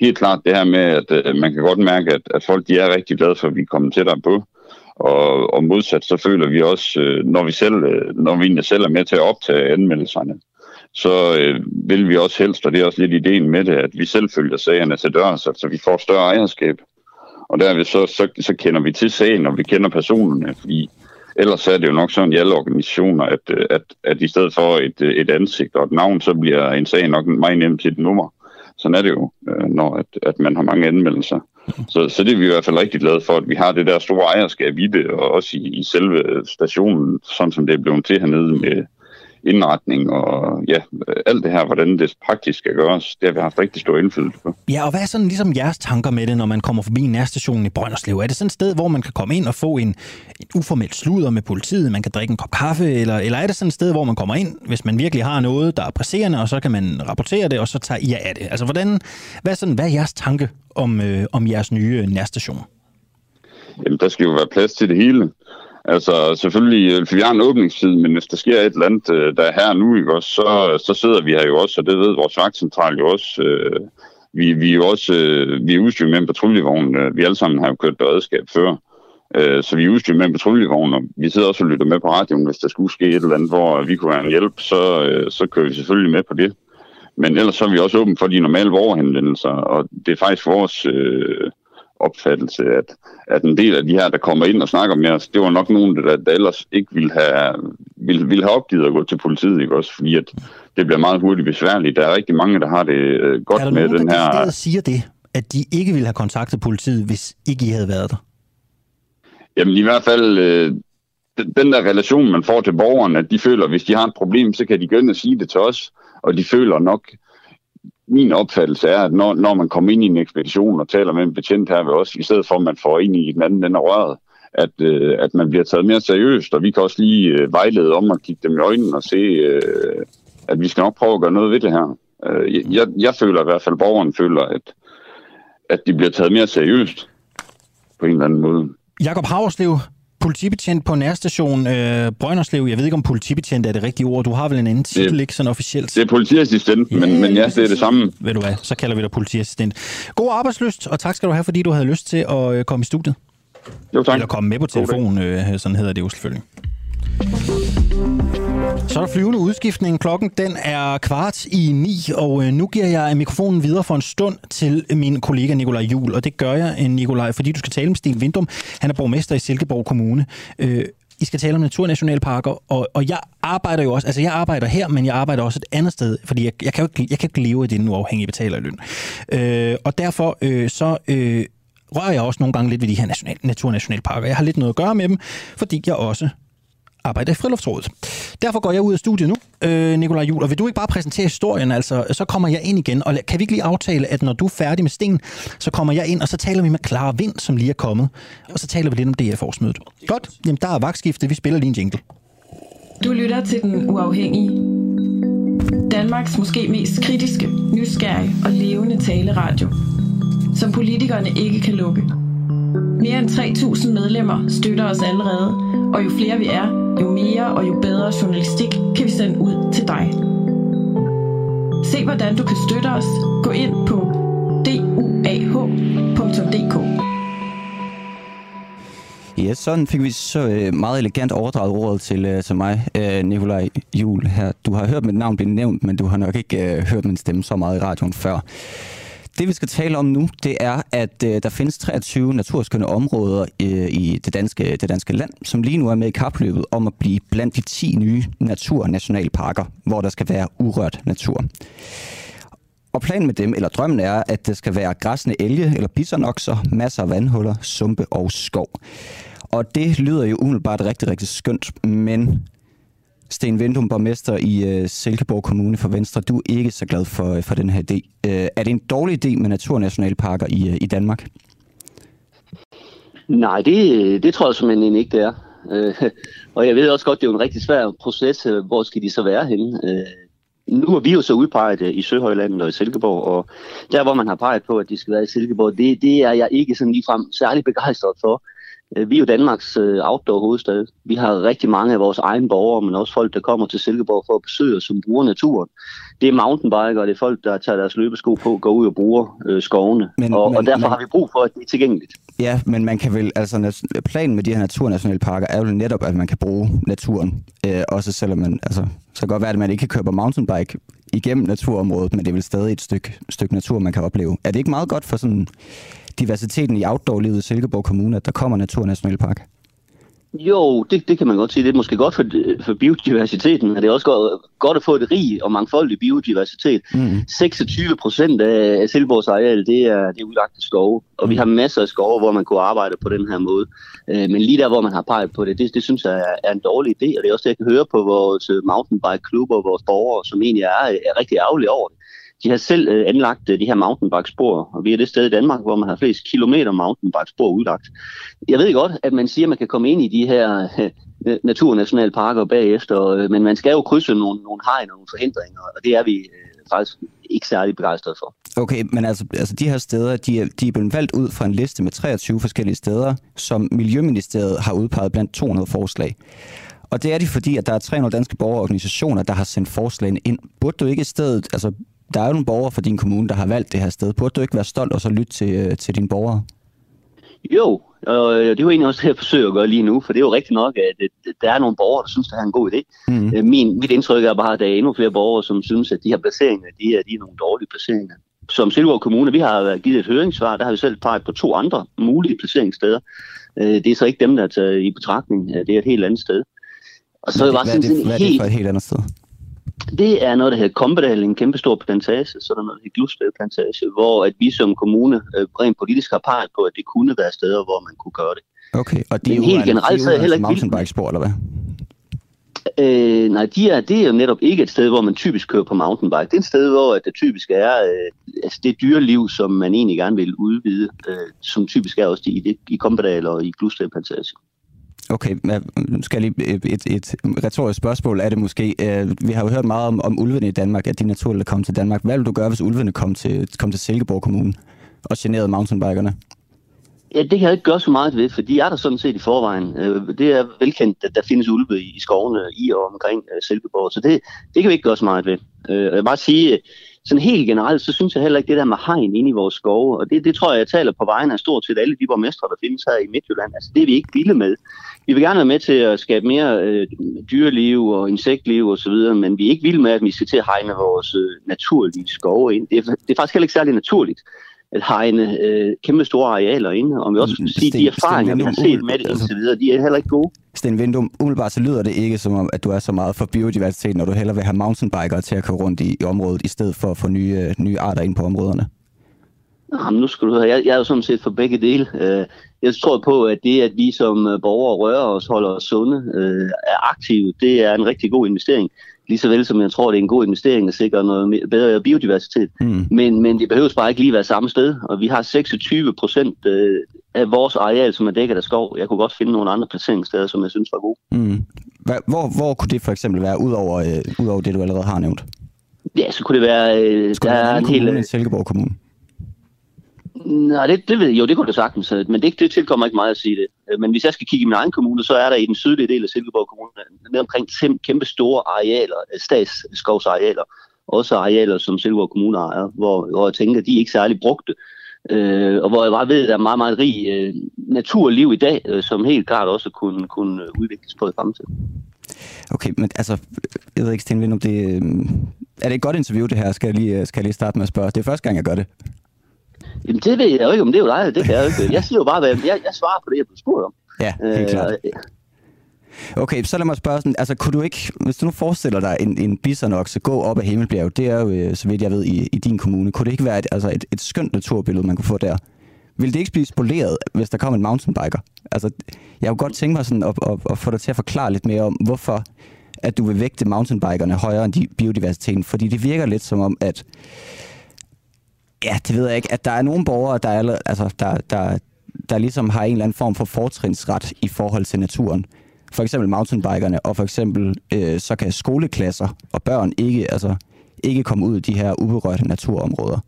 helt klart det her med, at man kan godt mærke, at, at folk de er rigtig glade for, at vi er kommet tættere på. Og, og modsat, så føler vi også, når vi selv, når vi egentlig selv er med til at optage anmeldelserne, så øh, vil vi også helst, og det er også lidt ideen med det, at vi selv følger sagerne til dørs, altså vi får større ejerskab. Og derved så, så, så kender vi til sagen, og vi kender personerne, fordi ellers er det jo nok sådan i alle organisationer, at, øh, at, at i stedet for et, øh, et ansigt og et navn, så bliver en sag nok meget nemt til et nummer. Sådan er det jo, øh, når at, at man har mange anmeldelser. Så, så det er vi i hvert fald rigtig glade for, at vi har det der store ejerskab i det, og også i, i selve stationen, sådan som det er blevet til hernede med indretning og ja, alt det her, hvordan det praktisk skal gøres, det har vi haft rigtig stor indflydelse på. Ja, og hvad er sådan ligesom jeres tanker med det, når man kommer forbi nærstationen i Brønderslev? Er det sådan et sted, hvor man kan komme ind og få en, en uformelt sludder med politiet, man kan drikke en kop kaffe, eller, eller er det sådan et sted, hvor man kommer ind, hvis man virkelig har noget, der er presserende, og så kan man rapportere det, og så tager I af det? Altså, hvordan, hvad, er sådan, hvad er jeres tanke om, øh, om jeres nye nærstation? Jamen, der skal jo være plads til det hele. Altså selvfølgelig, øh, for vi har en åbningstid, men hvis der sker et eller andet, øh, der er her nu, ikke også, så, så sidder vi her jo også, og det ved vores vagtcentral jo også. Øh, vi, vi er jo også øh, vi er udstyret med en patruljevogn. Vi alle sammen har jo kørt beredskab før. Så vi er udstyret med en patruljevogn, og vi sidder også og lytter med på radioen, hvis der skulle ske et eller andet, hvor vi kunne være en hjælp, så, så kører vi selvfølgelig med på det. Men ellers så er vi også åbne for de normale borgerhenvendelser, og det er faktisk vores øh, opfattelse, at, at en del af de her, der kommer ind og snakker med os, det var nok nogen, der, der ellers ikke ville have, ville, ville have opgivet at gå til politiet, ikke også? Fordi at det bliver meget hurtigt besværligt. Der er rigtig mange, der har det øh, godt er med nogen, den der her... Der siger det, at de ikke ville have kontaktet politiet, hvis ikke I havde været der? Jamen i hvert fald, øh, den, der relation, man får til borgeren, at de føler, at hvis de har et problem, så kan de ind og sige det til os, og de føler nok, min opfattelse er, at når, når man kommer ind i en ekspedition og taler med en betjent her ved os, i stedet for at man får ind i den anden den er røret, at, øh, at man bliver taget mere seriøst, og vi kan også lige øh, vejlede om at kigge dem i øjnene og se, øh, at vi skal nok prøve at gøre noget ved det her. Øh, jeg, jeg føler i hvert fald, borgeren føler, at, at de bliver taget mere seriøst på en eller anden måde. Jakob Haverslev, politibetjent på nærstation øh, Brønderslev. Jeg ved ikke, om politibetjent er det rigtige ord. Du har vel en anden titel, ikke sådan officielt? Det er politiassistent, ja, men, men ja, det er det samme. Ved du hvad, så kalder vi dig politiassistent. God arbejdsløst, og tak skal du have, fordi du havde lyst til at øh, komme i studiet. Jo, tak. Eller komme med på telefon, øh, sådan hedder det jo selvfølgelig. Så er der flyvende udskiftning. Klokken den er kvart i ni, og øh, nu giver jeg mikrofonen videre for en stund til min kollega Nikolaj Jul. Og det gør jeg, øh, Nikolaj, fordi du skal tale med Sten Vindum. Han er borgmester i Silkeborg Kommune. Øh, I skal tale om naturnationalparker, og, og jeg arbejder jo også, altså jeg arbejder her, men jeg arbejder også et andet sted, fordi jeg, jeg, kan, jo ikke, jeg kan ikke leve af det uafhængige betalerløn. Øh, og derfor øh, så... Øh, rører jeg også nogle gange lidt ved de her national, naturnationalparker. Jeg har lidt noget at gøre med dem, fordi jeg også arbejder i Friluftsrådet. Derfor går jeg ud af studiet nu, øh, Nikolaj Jul, og vil du ikke bare præsentere historien, altså, så kommer jeg ind igen, og kan vi ikke lige aftale, at når du er færdig med Sten, så kommer jeg ind, og så taler vi med Clara Vind, som lige er kommet, og så taler vi lidt om DF-årsmødet. Godt, jamen der er vagtskifte, vi spiller lige en jingle. Du lytter til Den Uafhængige. Danmarks måske mest kritiske, nysgerrige og levende taleradio, som politikerne ikke kan lukke. Mere end 3.000 medlemmer støtter os allerede, og jo flere vi er, jo mere og jo bedre journalistik kan vi sende ud til dig. Se hvordan du kan støtte os. Gå ind på duah.dk. Ja, sådan fik vi så øh, meget elegant overdraget ordet til, øh, til mig, øh, Nikolaj Jul her. Du har hørt mit navn blive nævnt, men du har nok ikke hørt min stemme så meget i radioen før. Det vi skal tale om nu, det er, at øh, der findes 23 naturskønne områder øh, i det danske, det danske land, som lige nu er med i kapløbet om at blive blandt de 10 nye naturnationalparker, hvor der skal være urørt natur. Og planen med dem, eller drømmen er, at det skal være græsne elge eller bisonokser, masser af vandhuller, sumpe og skov. Og det lyder jo umiddelbart rigtig, rigtig skønt, men Sten Vendum, borgmester i uh, Silkeborg Kommune for Venstre. Du er ikke så glad for, øh, for den her idé. Uh, er det en dårlig idé med naturnationalparker i, uh, i Danmark? Nej, det, det tror jeg simpelthen ikke, det er. Uh, og jeg ved også godt, det er jo en rigtig svær proces. Hvor skal de så være henne? Uh, nu er vi jo så udpeget i Søhøjlandet og i Silkeborg, og der hvor man har peget på, at de skal være i Silkeborg, det, det er jeg ikke sådan ligefrem særlig begejstret for. Øh, vi er jo Danmarks øh, outdoor hovedstad. Vi har rigtig mange af vores egne borgere, men også folk, der kommer til Silkeborg for at besøge os, som bruger naturen. Det er mountainbiker, og det er folk, der tager deres løbesko på, går ud og bruger øh, skovene. Men, og, men, og derfor men, har vi brug for, at det er tilgængeligt. Ja, men man kan vel, altså planen med de her naturnationalparker er jo netop, at man kan bruge naturen. Øh, også selvom man, altså, så kan godt være, at man ikke kan køre på mountainbike igennem naturområdet, men det er vel stadig et stykke, stykke natur, man kan opleve. Er det ikke meget godt for sådan diversiteten i outdoor-livet i Silkeborg Kommune, at der kommer Naturnationalpark? Jo, det, det kan man godt sige. Det er måske godt for, for biodiversiteten, men det er også godt, godt at få et rig og mangfoldig biodiversitet. Mm. 26 procent af Silborgs areal, det er, det er udlagte skove, og mm. vi har masser af skove, hvor man kunne arbejde på den her måde. Øh, men lige der, hvor man har peget på det, det, det synes jeg er, er en dårlig idé, og det er også det, jeg kan høre på vores mountainbike-klubber og vores borgere, som egentlig er, er rigtig ærgerlige over det. De har selv øh, anlagt øh, de her mountainbike-spor, og vi er det sted i Danmark, hvor man har flest kilometer mountainbike-spor udlagt. Jeg ved godt, at man siger, at man kan komme ind i de her øh, naturnationalparker bagefter, øh, men man skal jo krydse nogle, nogle hegn og nogle forhindringer, og det er vi øh, faktisk ikke særlig begejstrede for. Okay, men altså, altså de her steder, de er, de er blevet valgt ud fra en liste med 23 forskellige steder, som Miljøministeriet har udpeget blandt 200 forslag. Og det er de, fordi at der er 300 danske borgerorganisationer, der har sendt forslagene ind. Burde du ikke i stedet, altså der er jo nogle borgere fra din kommune, der har valgt det her sted. Burde du ikke være stolt og så lytte til, øh, til dine borgere? Jo, og det er jo egentlig også det, jeg forsøger at gøre lige nu, for det er jo rigtigt nok, at der er nogle borgere, der synes, det er en god idé. Mm. Min, mit indtryk er bare, at der er endnu flere borgere, som synes, at de her placeringer, de er, de er nogle dårlige placeringer. Som Silkeborg Kommune, vi har givet et høringssvar, der har vi selv peget på to andre mulige placeringssteder. Øh, det er så ikke dem, der er taget i betragtning. Det er et helt andet sted. Og så hvad, er det, hvad, er det, hvad er det for et helt andet sted? Det er noget, der hedder Kompedal, en kæmpe stor plantage, så er der noget, der hedder Glusted plantage, hvor at vi som kommune øh, rent politisk har peget på, at det kunne være steder, hvor man kunne gøre det. Okay, og det er jo helt generelt så er heller ikke mountainbikespor, eller hvad? Øh, nej, de er, det er jo netop ikke et sted, hvor man typisk kører på mountainbike. Det er et sted, hvor det typisk er øh, altså det dyreliv, som man egentlig gerne vil udvide, øh, som typisk er også i, i, i Kompedal og i Glusted plantage. Okay, nu skal jeg lige et, et, et retorisk spørgsmål er det måske. Øh, vi har jo hørt meget om, om ulvene i Danmark, at de naturligt kommer til Danmark. Hvad vil du gøre, hvis ulvene kom til, kom til Silkeborg Kommune og generede mountainbikerne? Ja, det kan jeg ikke gøre så meget ved, for de er der sådan set i forvejen. Øh, det er velkendt, at der findes ulve i skovene i og omkring Silkeborg, så det, det kan vi ikke gøre så meget ved. Jeg vil bare sige, sådan helt generelt, så synes jeg heller ikke det der med hegn inde i vores skove, og det, det tror jeg, jeg taler på vegne af stort set alle de borgmestre, der findes her i Midtjylland. Altså det er vi ikke vilde med. Vi vil gerne være med til at skabe mere øh, dyreliv og insektliv osv., men vi er ikke vilde med, at vi skal til at hegne vores øh, naturlige skove ind. Det er, det er faktisk heller ikke særlig naturligt at hegne øh, kæmpe store arealer ind, og vi også skal sige, Sten, de erfaringer, Sten, vi har set med det indtil videre, de er heller ikke gode. Sten Vindum, umiddelbart så lyder det ikke som om, at du er så meget for biodiversitet, når du hellere vil have mountainbikere til at køre rundt i, i området, i stedet for at få nye, øh, nye arter ind på områderne. Jamen, nu skal du høre, jeg, jeg er jo sådan set for begge dele. Øh, jeg tror på, at det, at vi som øh, borgere rører os, holder os sunde, er aktive, det er en rigtig god investering lige så vel som jeg tror, det er en god investering at sikre noget bedre biodiversitet. Mm. Men, men det behøver bare ikke lige være samme sted, og vi har 26 procent øh, af vores areal, som er dækket af skov. Jeg kunne godt finde nogle andre placeringssteder, som jeg synes var gode. Mm. Hvor, hvor kunne det for eksempel være, udover, øh, udover det, du allerede har nævnt? Ja, så kunne det være... Øh, Skulle der det være en, hel... Silkeborg Kommune? Nej, det, det ved jeg jo, det kunne det sagtens, men det, det tilkommer ikke meget at sige det. Øh, men hvis jeg skal kigge i min egen kommune, så er der i den sydlige del af Silkeborg Kommune ned omkring kæmpe store arealer, øh, statsskovsarealer, også arealer, som Silkeborg Kommune ejer, hvor, hvor jeg tænker, at de er ikke særlig brugte. Øh, og hvor jeg bare ved, at der er meget, meget rig øh, naturliv i dag, øh, som helt klart også kunne, kunne udvikles på i fremtiden. Okay, men altså, jeg ved ikke, Sten om det, øh, er det et godt interview, det her? Skal jeg, lige, øh, skal jeg lige starte med at spørge? Det er første gang, jeg gør det. Jamen det ved jeg jo ikke, om det er jo dig, det kan jeg jo ikke. Jeg siger jo bare, hvad jeg, jeg svarer på det, jeg bliver spurgt om. Ja, helt øh, klart. Okay, så lad mig spørge sådan, altså kunne du ikke, hvis du nu forestiller dig en, en bisonokse gå op ad Himmelbjerg, det er jo, øh, så vidt jeg ved, i, i din kommune, kunne det ikke være et, altså et, et skønt naturbillede, man kunne få der? Vil det ikke blive spoleret, hvis der kom en mountainbiker? Altså, jeg kunne godt tænke mig sådan at, at, at få dig til at forklare lidt mere om, hvorfor at du vil vægte mountainbikerne højere end biodiversiteten, fordi det virker lidt som om, at Ja, det ved jeg ikke. At der er nogle borgere, der, er, altså, der, der, der ligesom har en eller anden form for fortrinsret i forhold til naturen. For eksempel mountainbikerne, og for eksempel øh, så kan skoleklasser og børn ikke, altså, ikke komme ud i de her uberørte naturområder.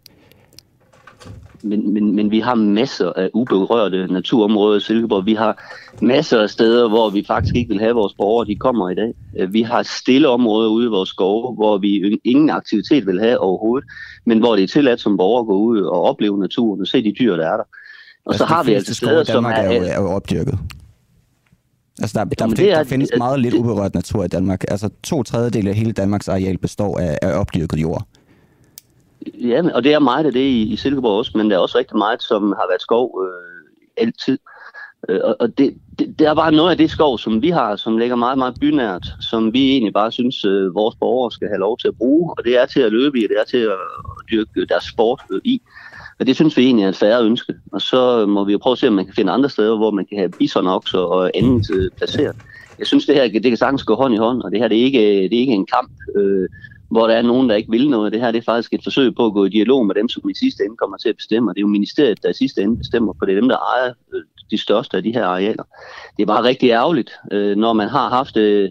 Men, men, men vi har masser af uberørte naturområder i Silkeborg. Vi har masser af steder, hvor vi faktisk ikke vil have vores borgere, de kommer i dag. Øh, vi har stille områder ude i vores skove, hvor vi ingen aktivitet vil have overhovedet, men hvor det er tilladt som borgere at gå ud og opleve naturen og se de dyr, der er der. Og altså, så har vi altså steder, som er... er jo, er jo opdyrket. Altså, der, der, der, der, der findes meget lidt uberørt natur i Danmark. Altså, to tredjedele af hele Danmarks areal består af, af opdyrket jord. Ja, og det er meget af det i, i Silkeborg også, men der er også rigtig meget, som har været skov øh, altid. Øh, og og det, det, det er bare noget af det skov, som vi har, som ligger meget, meget bynært, som vi egentlig bare synes, øh, vores borgere skal have lov til at bruge, og det er til at løbe i, det er til at dyrke deres sport øh, i. Og det synes vi egentlig er et færre ønske. Og så må vi jo prøve at se, om man kan finde andre steder, hvor man kan have bisonokser og andet øh, placeret. Jeg synes, det her det kan sagtens gå hånd i hånd, og det her det er ikke, det er ikke en kamp, øh, hvor der er nogen, der ikke vil noget. Det her det er faktisk et forsøg på at gå i dialog med dem, som i sidste ende kommer til at bestemme. Og det er jo ministeriet, der i sidste ende bestemmer, for det er dem, der ejer øh, de største af de her arealer. Det er bare rigtig ærgerligt, øh, når man har haft, øh,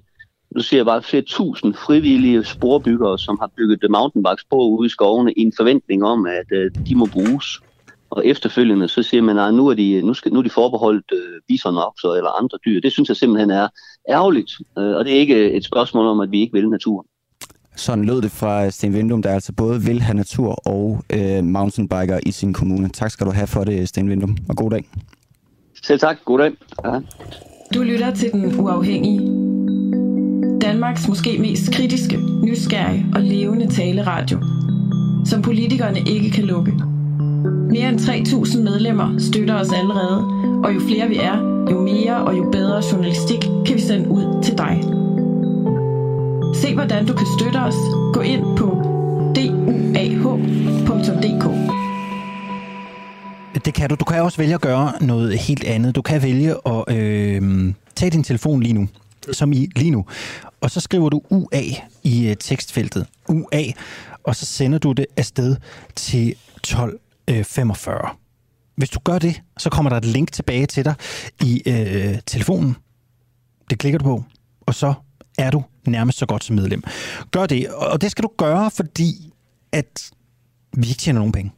nu siger jeg bare, flere tusind frivillige sporbyggere, som har bygget mountainbike-spor ude i skovene i en forventning om, at de må bruges. Og efterfølgende så siger man, at nu er de, nu skal, nu er de forbeholdt øh, bisonokser eller andre dyr. Det synes jeg simpelthen er ærgerligt, øh, og det er ikke et spørgsmål om, at vi ikke vil naturen. Sådan lød det fra Sten Vindum, der altså både vil have natur og øh, mountainbiker i sin kommune. Tak skal du have for det, Sten Vindum, og god dag. Selv tak. God dag. Ja. Du lytter til Den Uafhængige. Danmarks måske mest kritiske, nysgerrige og levende taleradio, som politikerne ikke kan lukke. Mere end 3.000 medlemmer støtter os allerede, og jo flere vi er, jo mere og jo bedre journalistik kan vi sende ud til dig. Se hvordan du kan støtte os. Gå ind på duah.dk. Det kan du. Du kan også vælge at gøre noget helt andet. Du kan vælge at øh, tage din telefon lige nu, som i lige nu, og så skriver du UA i øh, tekstfeltet. UA, og så sender du det afsted til 1245. Øh, Hvis du gør det, så kommer der et link tilbage til dig i øh, telefonen. Det klikker du på, og så er du nærmest så godt som medlem. Gør det, og det skal du gøre, fordi at vi ikke tjener nogen penge.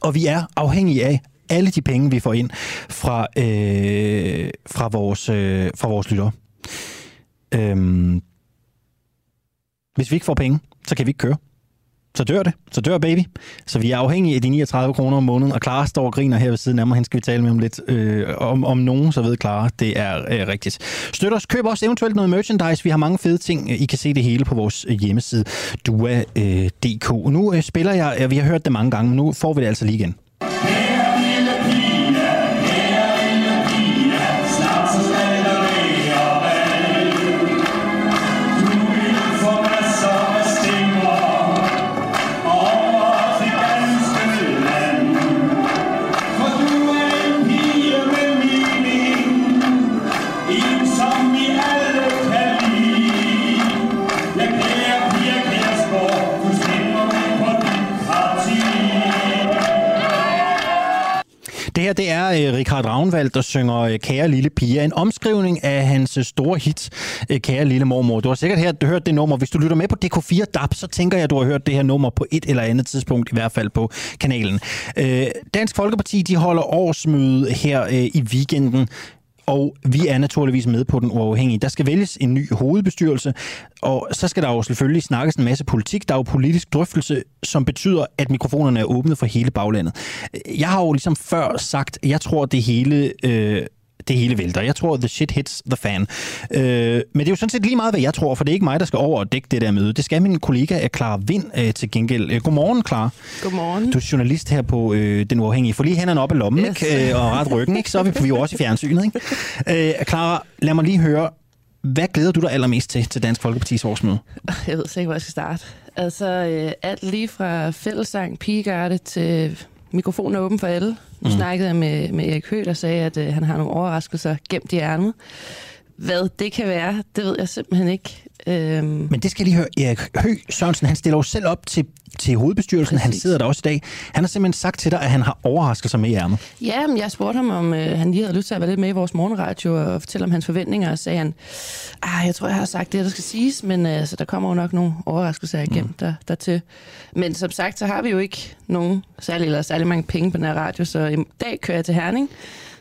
Og vi er afhængige af alle de penge, vi får ind fra, øh, fra, vores, øh, fra vores lyttere. Øhm, hvis vi ikke får penge, så kan vi ikke køre. Så dør det. Så dør baby. Så vi er afhængige af de 39 kroner om måneden, og Clara står og griner her ved siden af mig. Hende skal vi tale med om lidt. Øh, om, om nogen, så ved Clara, det er øh, rigtigt. Støt os, køb også eventuelt noget merchandise. Vi har mange fede ting. I kan se det hele på vores øh, hjemmeside, dua.dk. Øh, nu øh, spiller jeg, øh, vi har hørt det mange gange, men nu får vi det altså lige igen. Det her, det er øh, Richard Ravnvald, der synger øh, Kære Lille Pia. En omskrivning af hans øh, store hit, Kære Lille Mormor. Du har sikkert hørt, hørt det nummer. Hvis du lytter med på DK4 DAB, så tænker jeg, at du har hørt det her nummer på et eller andet tidspunkt, i hvert fald på kanalen. Dansk Folkeparti, de holder årsmøde her i weekenden og vi er naturligvis med på den uafhængige. Der skal vælges en ny hovedbestyrelse, og så skal der jo selvfølgelig snakkes en masse politik. Der er jo politisk drøftelse, som betyder, at mikrofonerne er åbne for hele baglandet. Jeg har jo ligesom før sagt, at jeg tror, det hele... Øh, det hele vælter. Jeg tror, the shit hits the fan. Øh, men det er jo sådan set lige meget, hvad jeg tror, for det er ikke mig, der skal over og dække det der møde. Det skal min kollega Clara Vind øh, til gengæld. Øh, godmorgen, Clara. Godmorgen. Du er journalist her på øh, Den Uafhængige. Få lige hænderne op i lommen Yes. ikke? Øh, og ret ryggen, ikke? så er vi, vi er jo også i fjernsynet. Ikke? Øh, Clara, lad mig lige høre, hvad glæder du dig allermest til til Dansk Folkepartis årsmøde? Jeg ved slet ikke, hvor jeg skal starte. Altså, øh, alt lige fra fællesang, pigegarde til mikrofonen er åben for alle. Nu Mm. snakkede jeg med, med Erik Høgh, der sagde, at øh, han har nogle overraskelser gemt i ærmet. Hvad det kan være, det ved jeg simpelthen ikke. Øhm, Men det skal jeg lige høre. Erik Høgh Sørensen, han stiller jo selv op til, til hovedbestyrelsen. Han sidder der også i dag. Han har simpelthen sagt til dig, at han har overraskelser med i ærmet. Ja, men jeg spurgte ham, om øh, han lige havde lyst til at være lidt med i vores morgenradio og fortælle om hans forventninger, og sagde han, ah, jeg tror, jeg har sagt det, der skal siges, men øh, altså, der kommer jo nok nogle overraskelser igennem mm. der, dertil. Men som sagt, så har vi jo ikke nogen særlig, eller særlig mange penge på den her radio, så i dag kører jeg til Herning.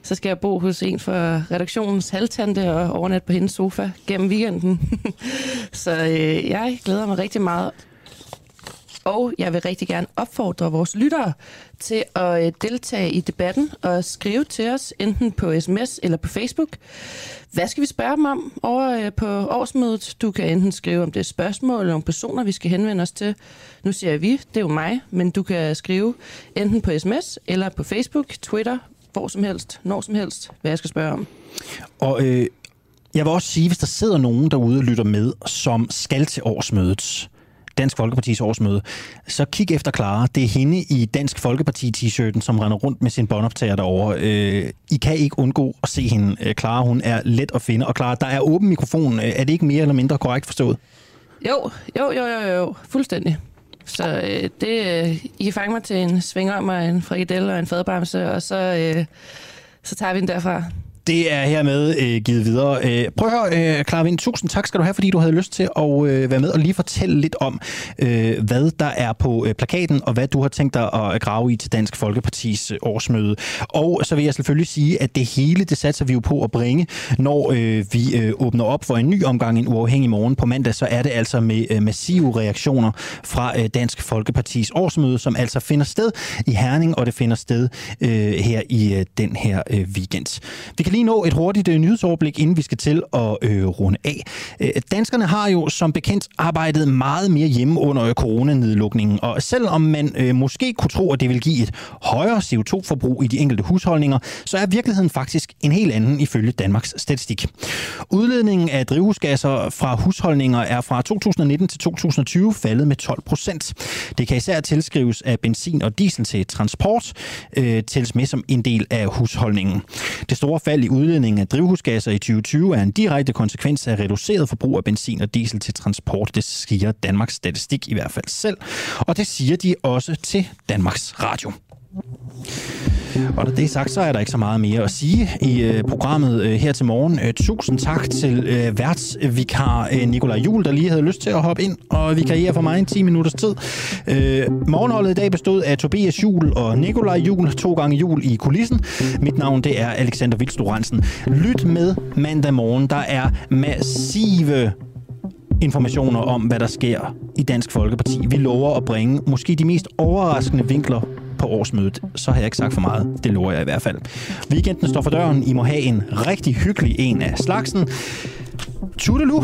Så skal jeg bo hos en fra redaktionens halvtante og overnatte på hendes sofa gennem weekenden. så øh, jeg glæder mig rigtig meget. Og jeg vil rigtig gerne opfordre vores lyttere til at øh, deltage i debatten og skrive til os, enten på sms eller på Facebook. Hvad skal vi spørge dem om over øh, på årsmødet? Du kan enten skrive om det er spørgsmål eller om personer, vi skal henvende os til. Nu siger jeg vi, det er jo mig, men du kan skrive enten på sms eller på Facebook, Twitter, hvor som helst, når som helst, hvad jeg skal spørge om. Og øh, jeg vil også sige, hvis der sidder nogen derude og lytter med, som skal til årsmødet, Dansk Folkepartis årsmøde, så kig efter Clara. Det er hende i Dansk Folkeparti-t-shirten, som render rundt med sin båndoptager derovre. Øh, I kan ikke undgå at se hende. Øh, Clara, hun er let at finde. Og Clara, der er åben mikrofon. Øh, er det ikke mere eller mindre korrekt forstået? Jo, jo, jo, jo, jo. Fuldstændig. Så øh, det, øh, I kan fange mig til en svinger og en frikadelle og en fadbamse, og så, øh, så tager vi den derfra. Det er hermed øh, givet videre. Øh, prøv at høre, øh, Clara Vind, tusind tak skal du have, fordi du havde lyst til at øh, være med og lige fortælle lidt om, øh, hvad der er på øh, plakaten, og hvad du har tænkt dig at grave i til Dansk Folkepartis øh, årsmøde. Og så vil jeg selvfølgelig sige, at det hele, det satser vi jo på at bringe, når øh, vi øh, åbner op for en ny omgang en uafhængig morgen på mandag, så er det altså med øh, massive reaktioner fra øh, Dansk Folkepartis årsmøde, som altså finder sted i Herning, og det finder sted øh, her i øh, den her øh, weekend. Vi kan lige nå et hurtigt øh, nyhedsoverblik, inden vi skal til at øh, runde af. Øh, danskerne har jo som bekendt arbejdet meget mere hjemme under øh, coronanedlukningen, og selvom man øh, måske kunne tro, at det vil give et højere CO2-forbrug i de enkelte husholdninger, så er virkeligheden faktisk en helt anden ifølge Danmarks Statistik. Udledningen af drivhusgasser fra husholdninger er fra 2019 til 2020 faldet med 12 procent. Det kan især tilskrives af benzin og diesel til transport, øh, tælles med som en del af husholdningen. Det store fald i udledningen af drivhusgasser i 2020 er en direkte konsekvens af reduceret forbrug af benzin og diesel til transport. Det siger Danmarks Statistik i hvert fald selv, og det siger de også til Danmarks Radio. Og når det er sagt, så er der ikke så meget mere at sige i øh, programmet øh, her til morgen. Øh, tusind tak til øh, værtsvikar øh, Nikolaj Jul, der lige havde lyst til at hoppe ind og vikariere for mig en 10 minutters tid. Øh, morgenholdet i dag bestod af Tobias Jul og Nikolaj Jul, to gange jul i kulissen. Mit navn det er Alexander Vildstorensen. Lyt med mandag morgen. Der er massive informationer om, hvad der sker i Dansk Folkeparti. Vi lover at bringe måske de mest overraskende vinkler på årsmødet, så har jeg ikke sagt for meget. Det lover jeg i hvert fald. Weekenden står for døren. I må have en rigtig hyggelig en af slagsen. Tudelu!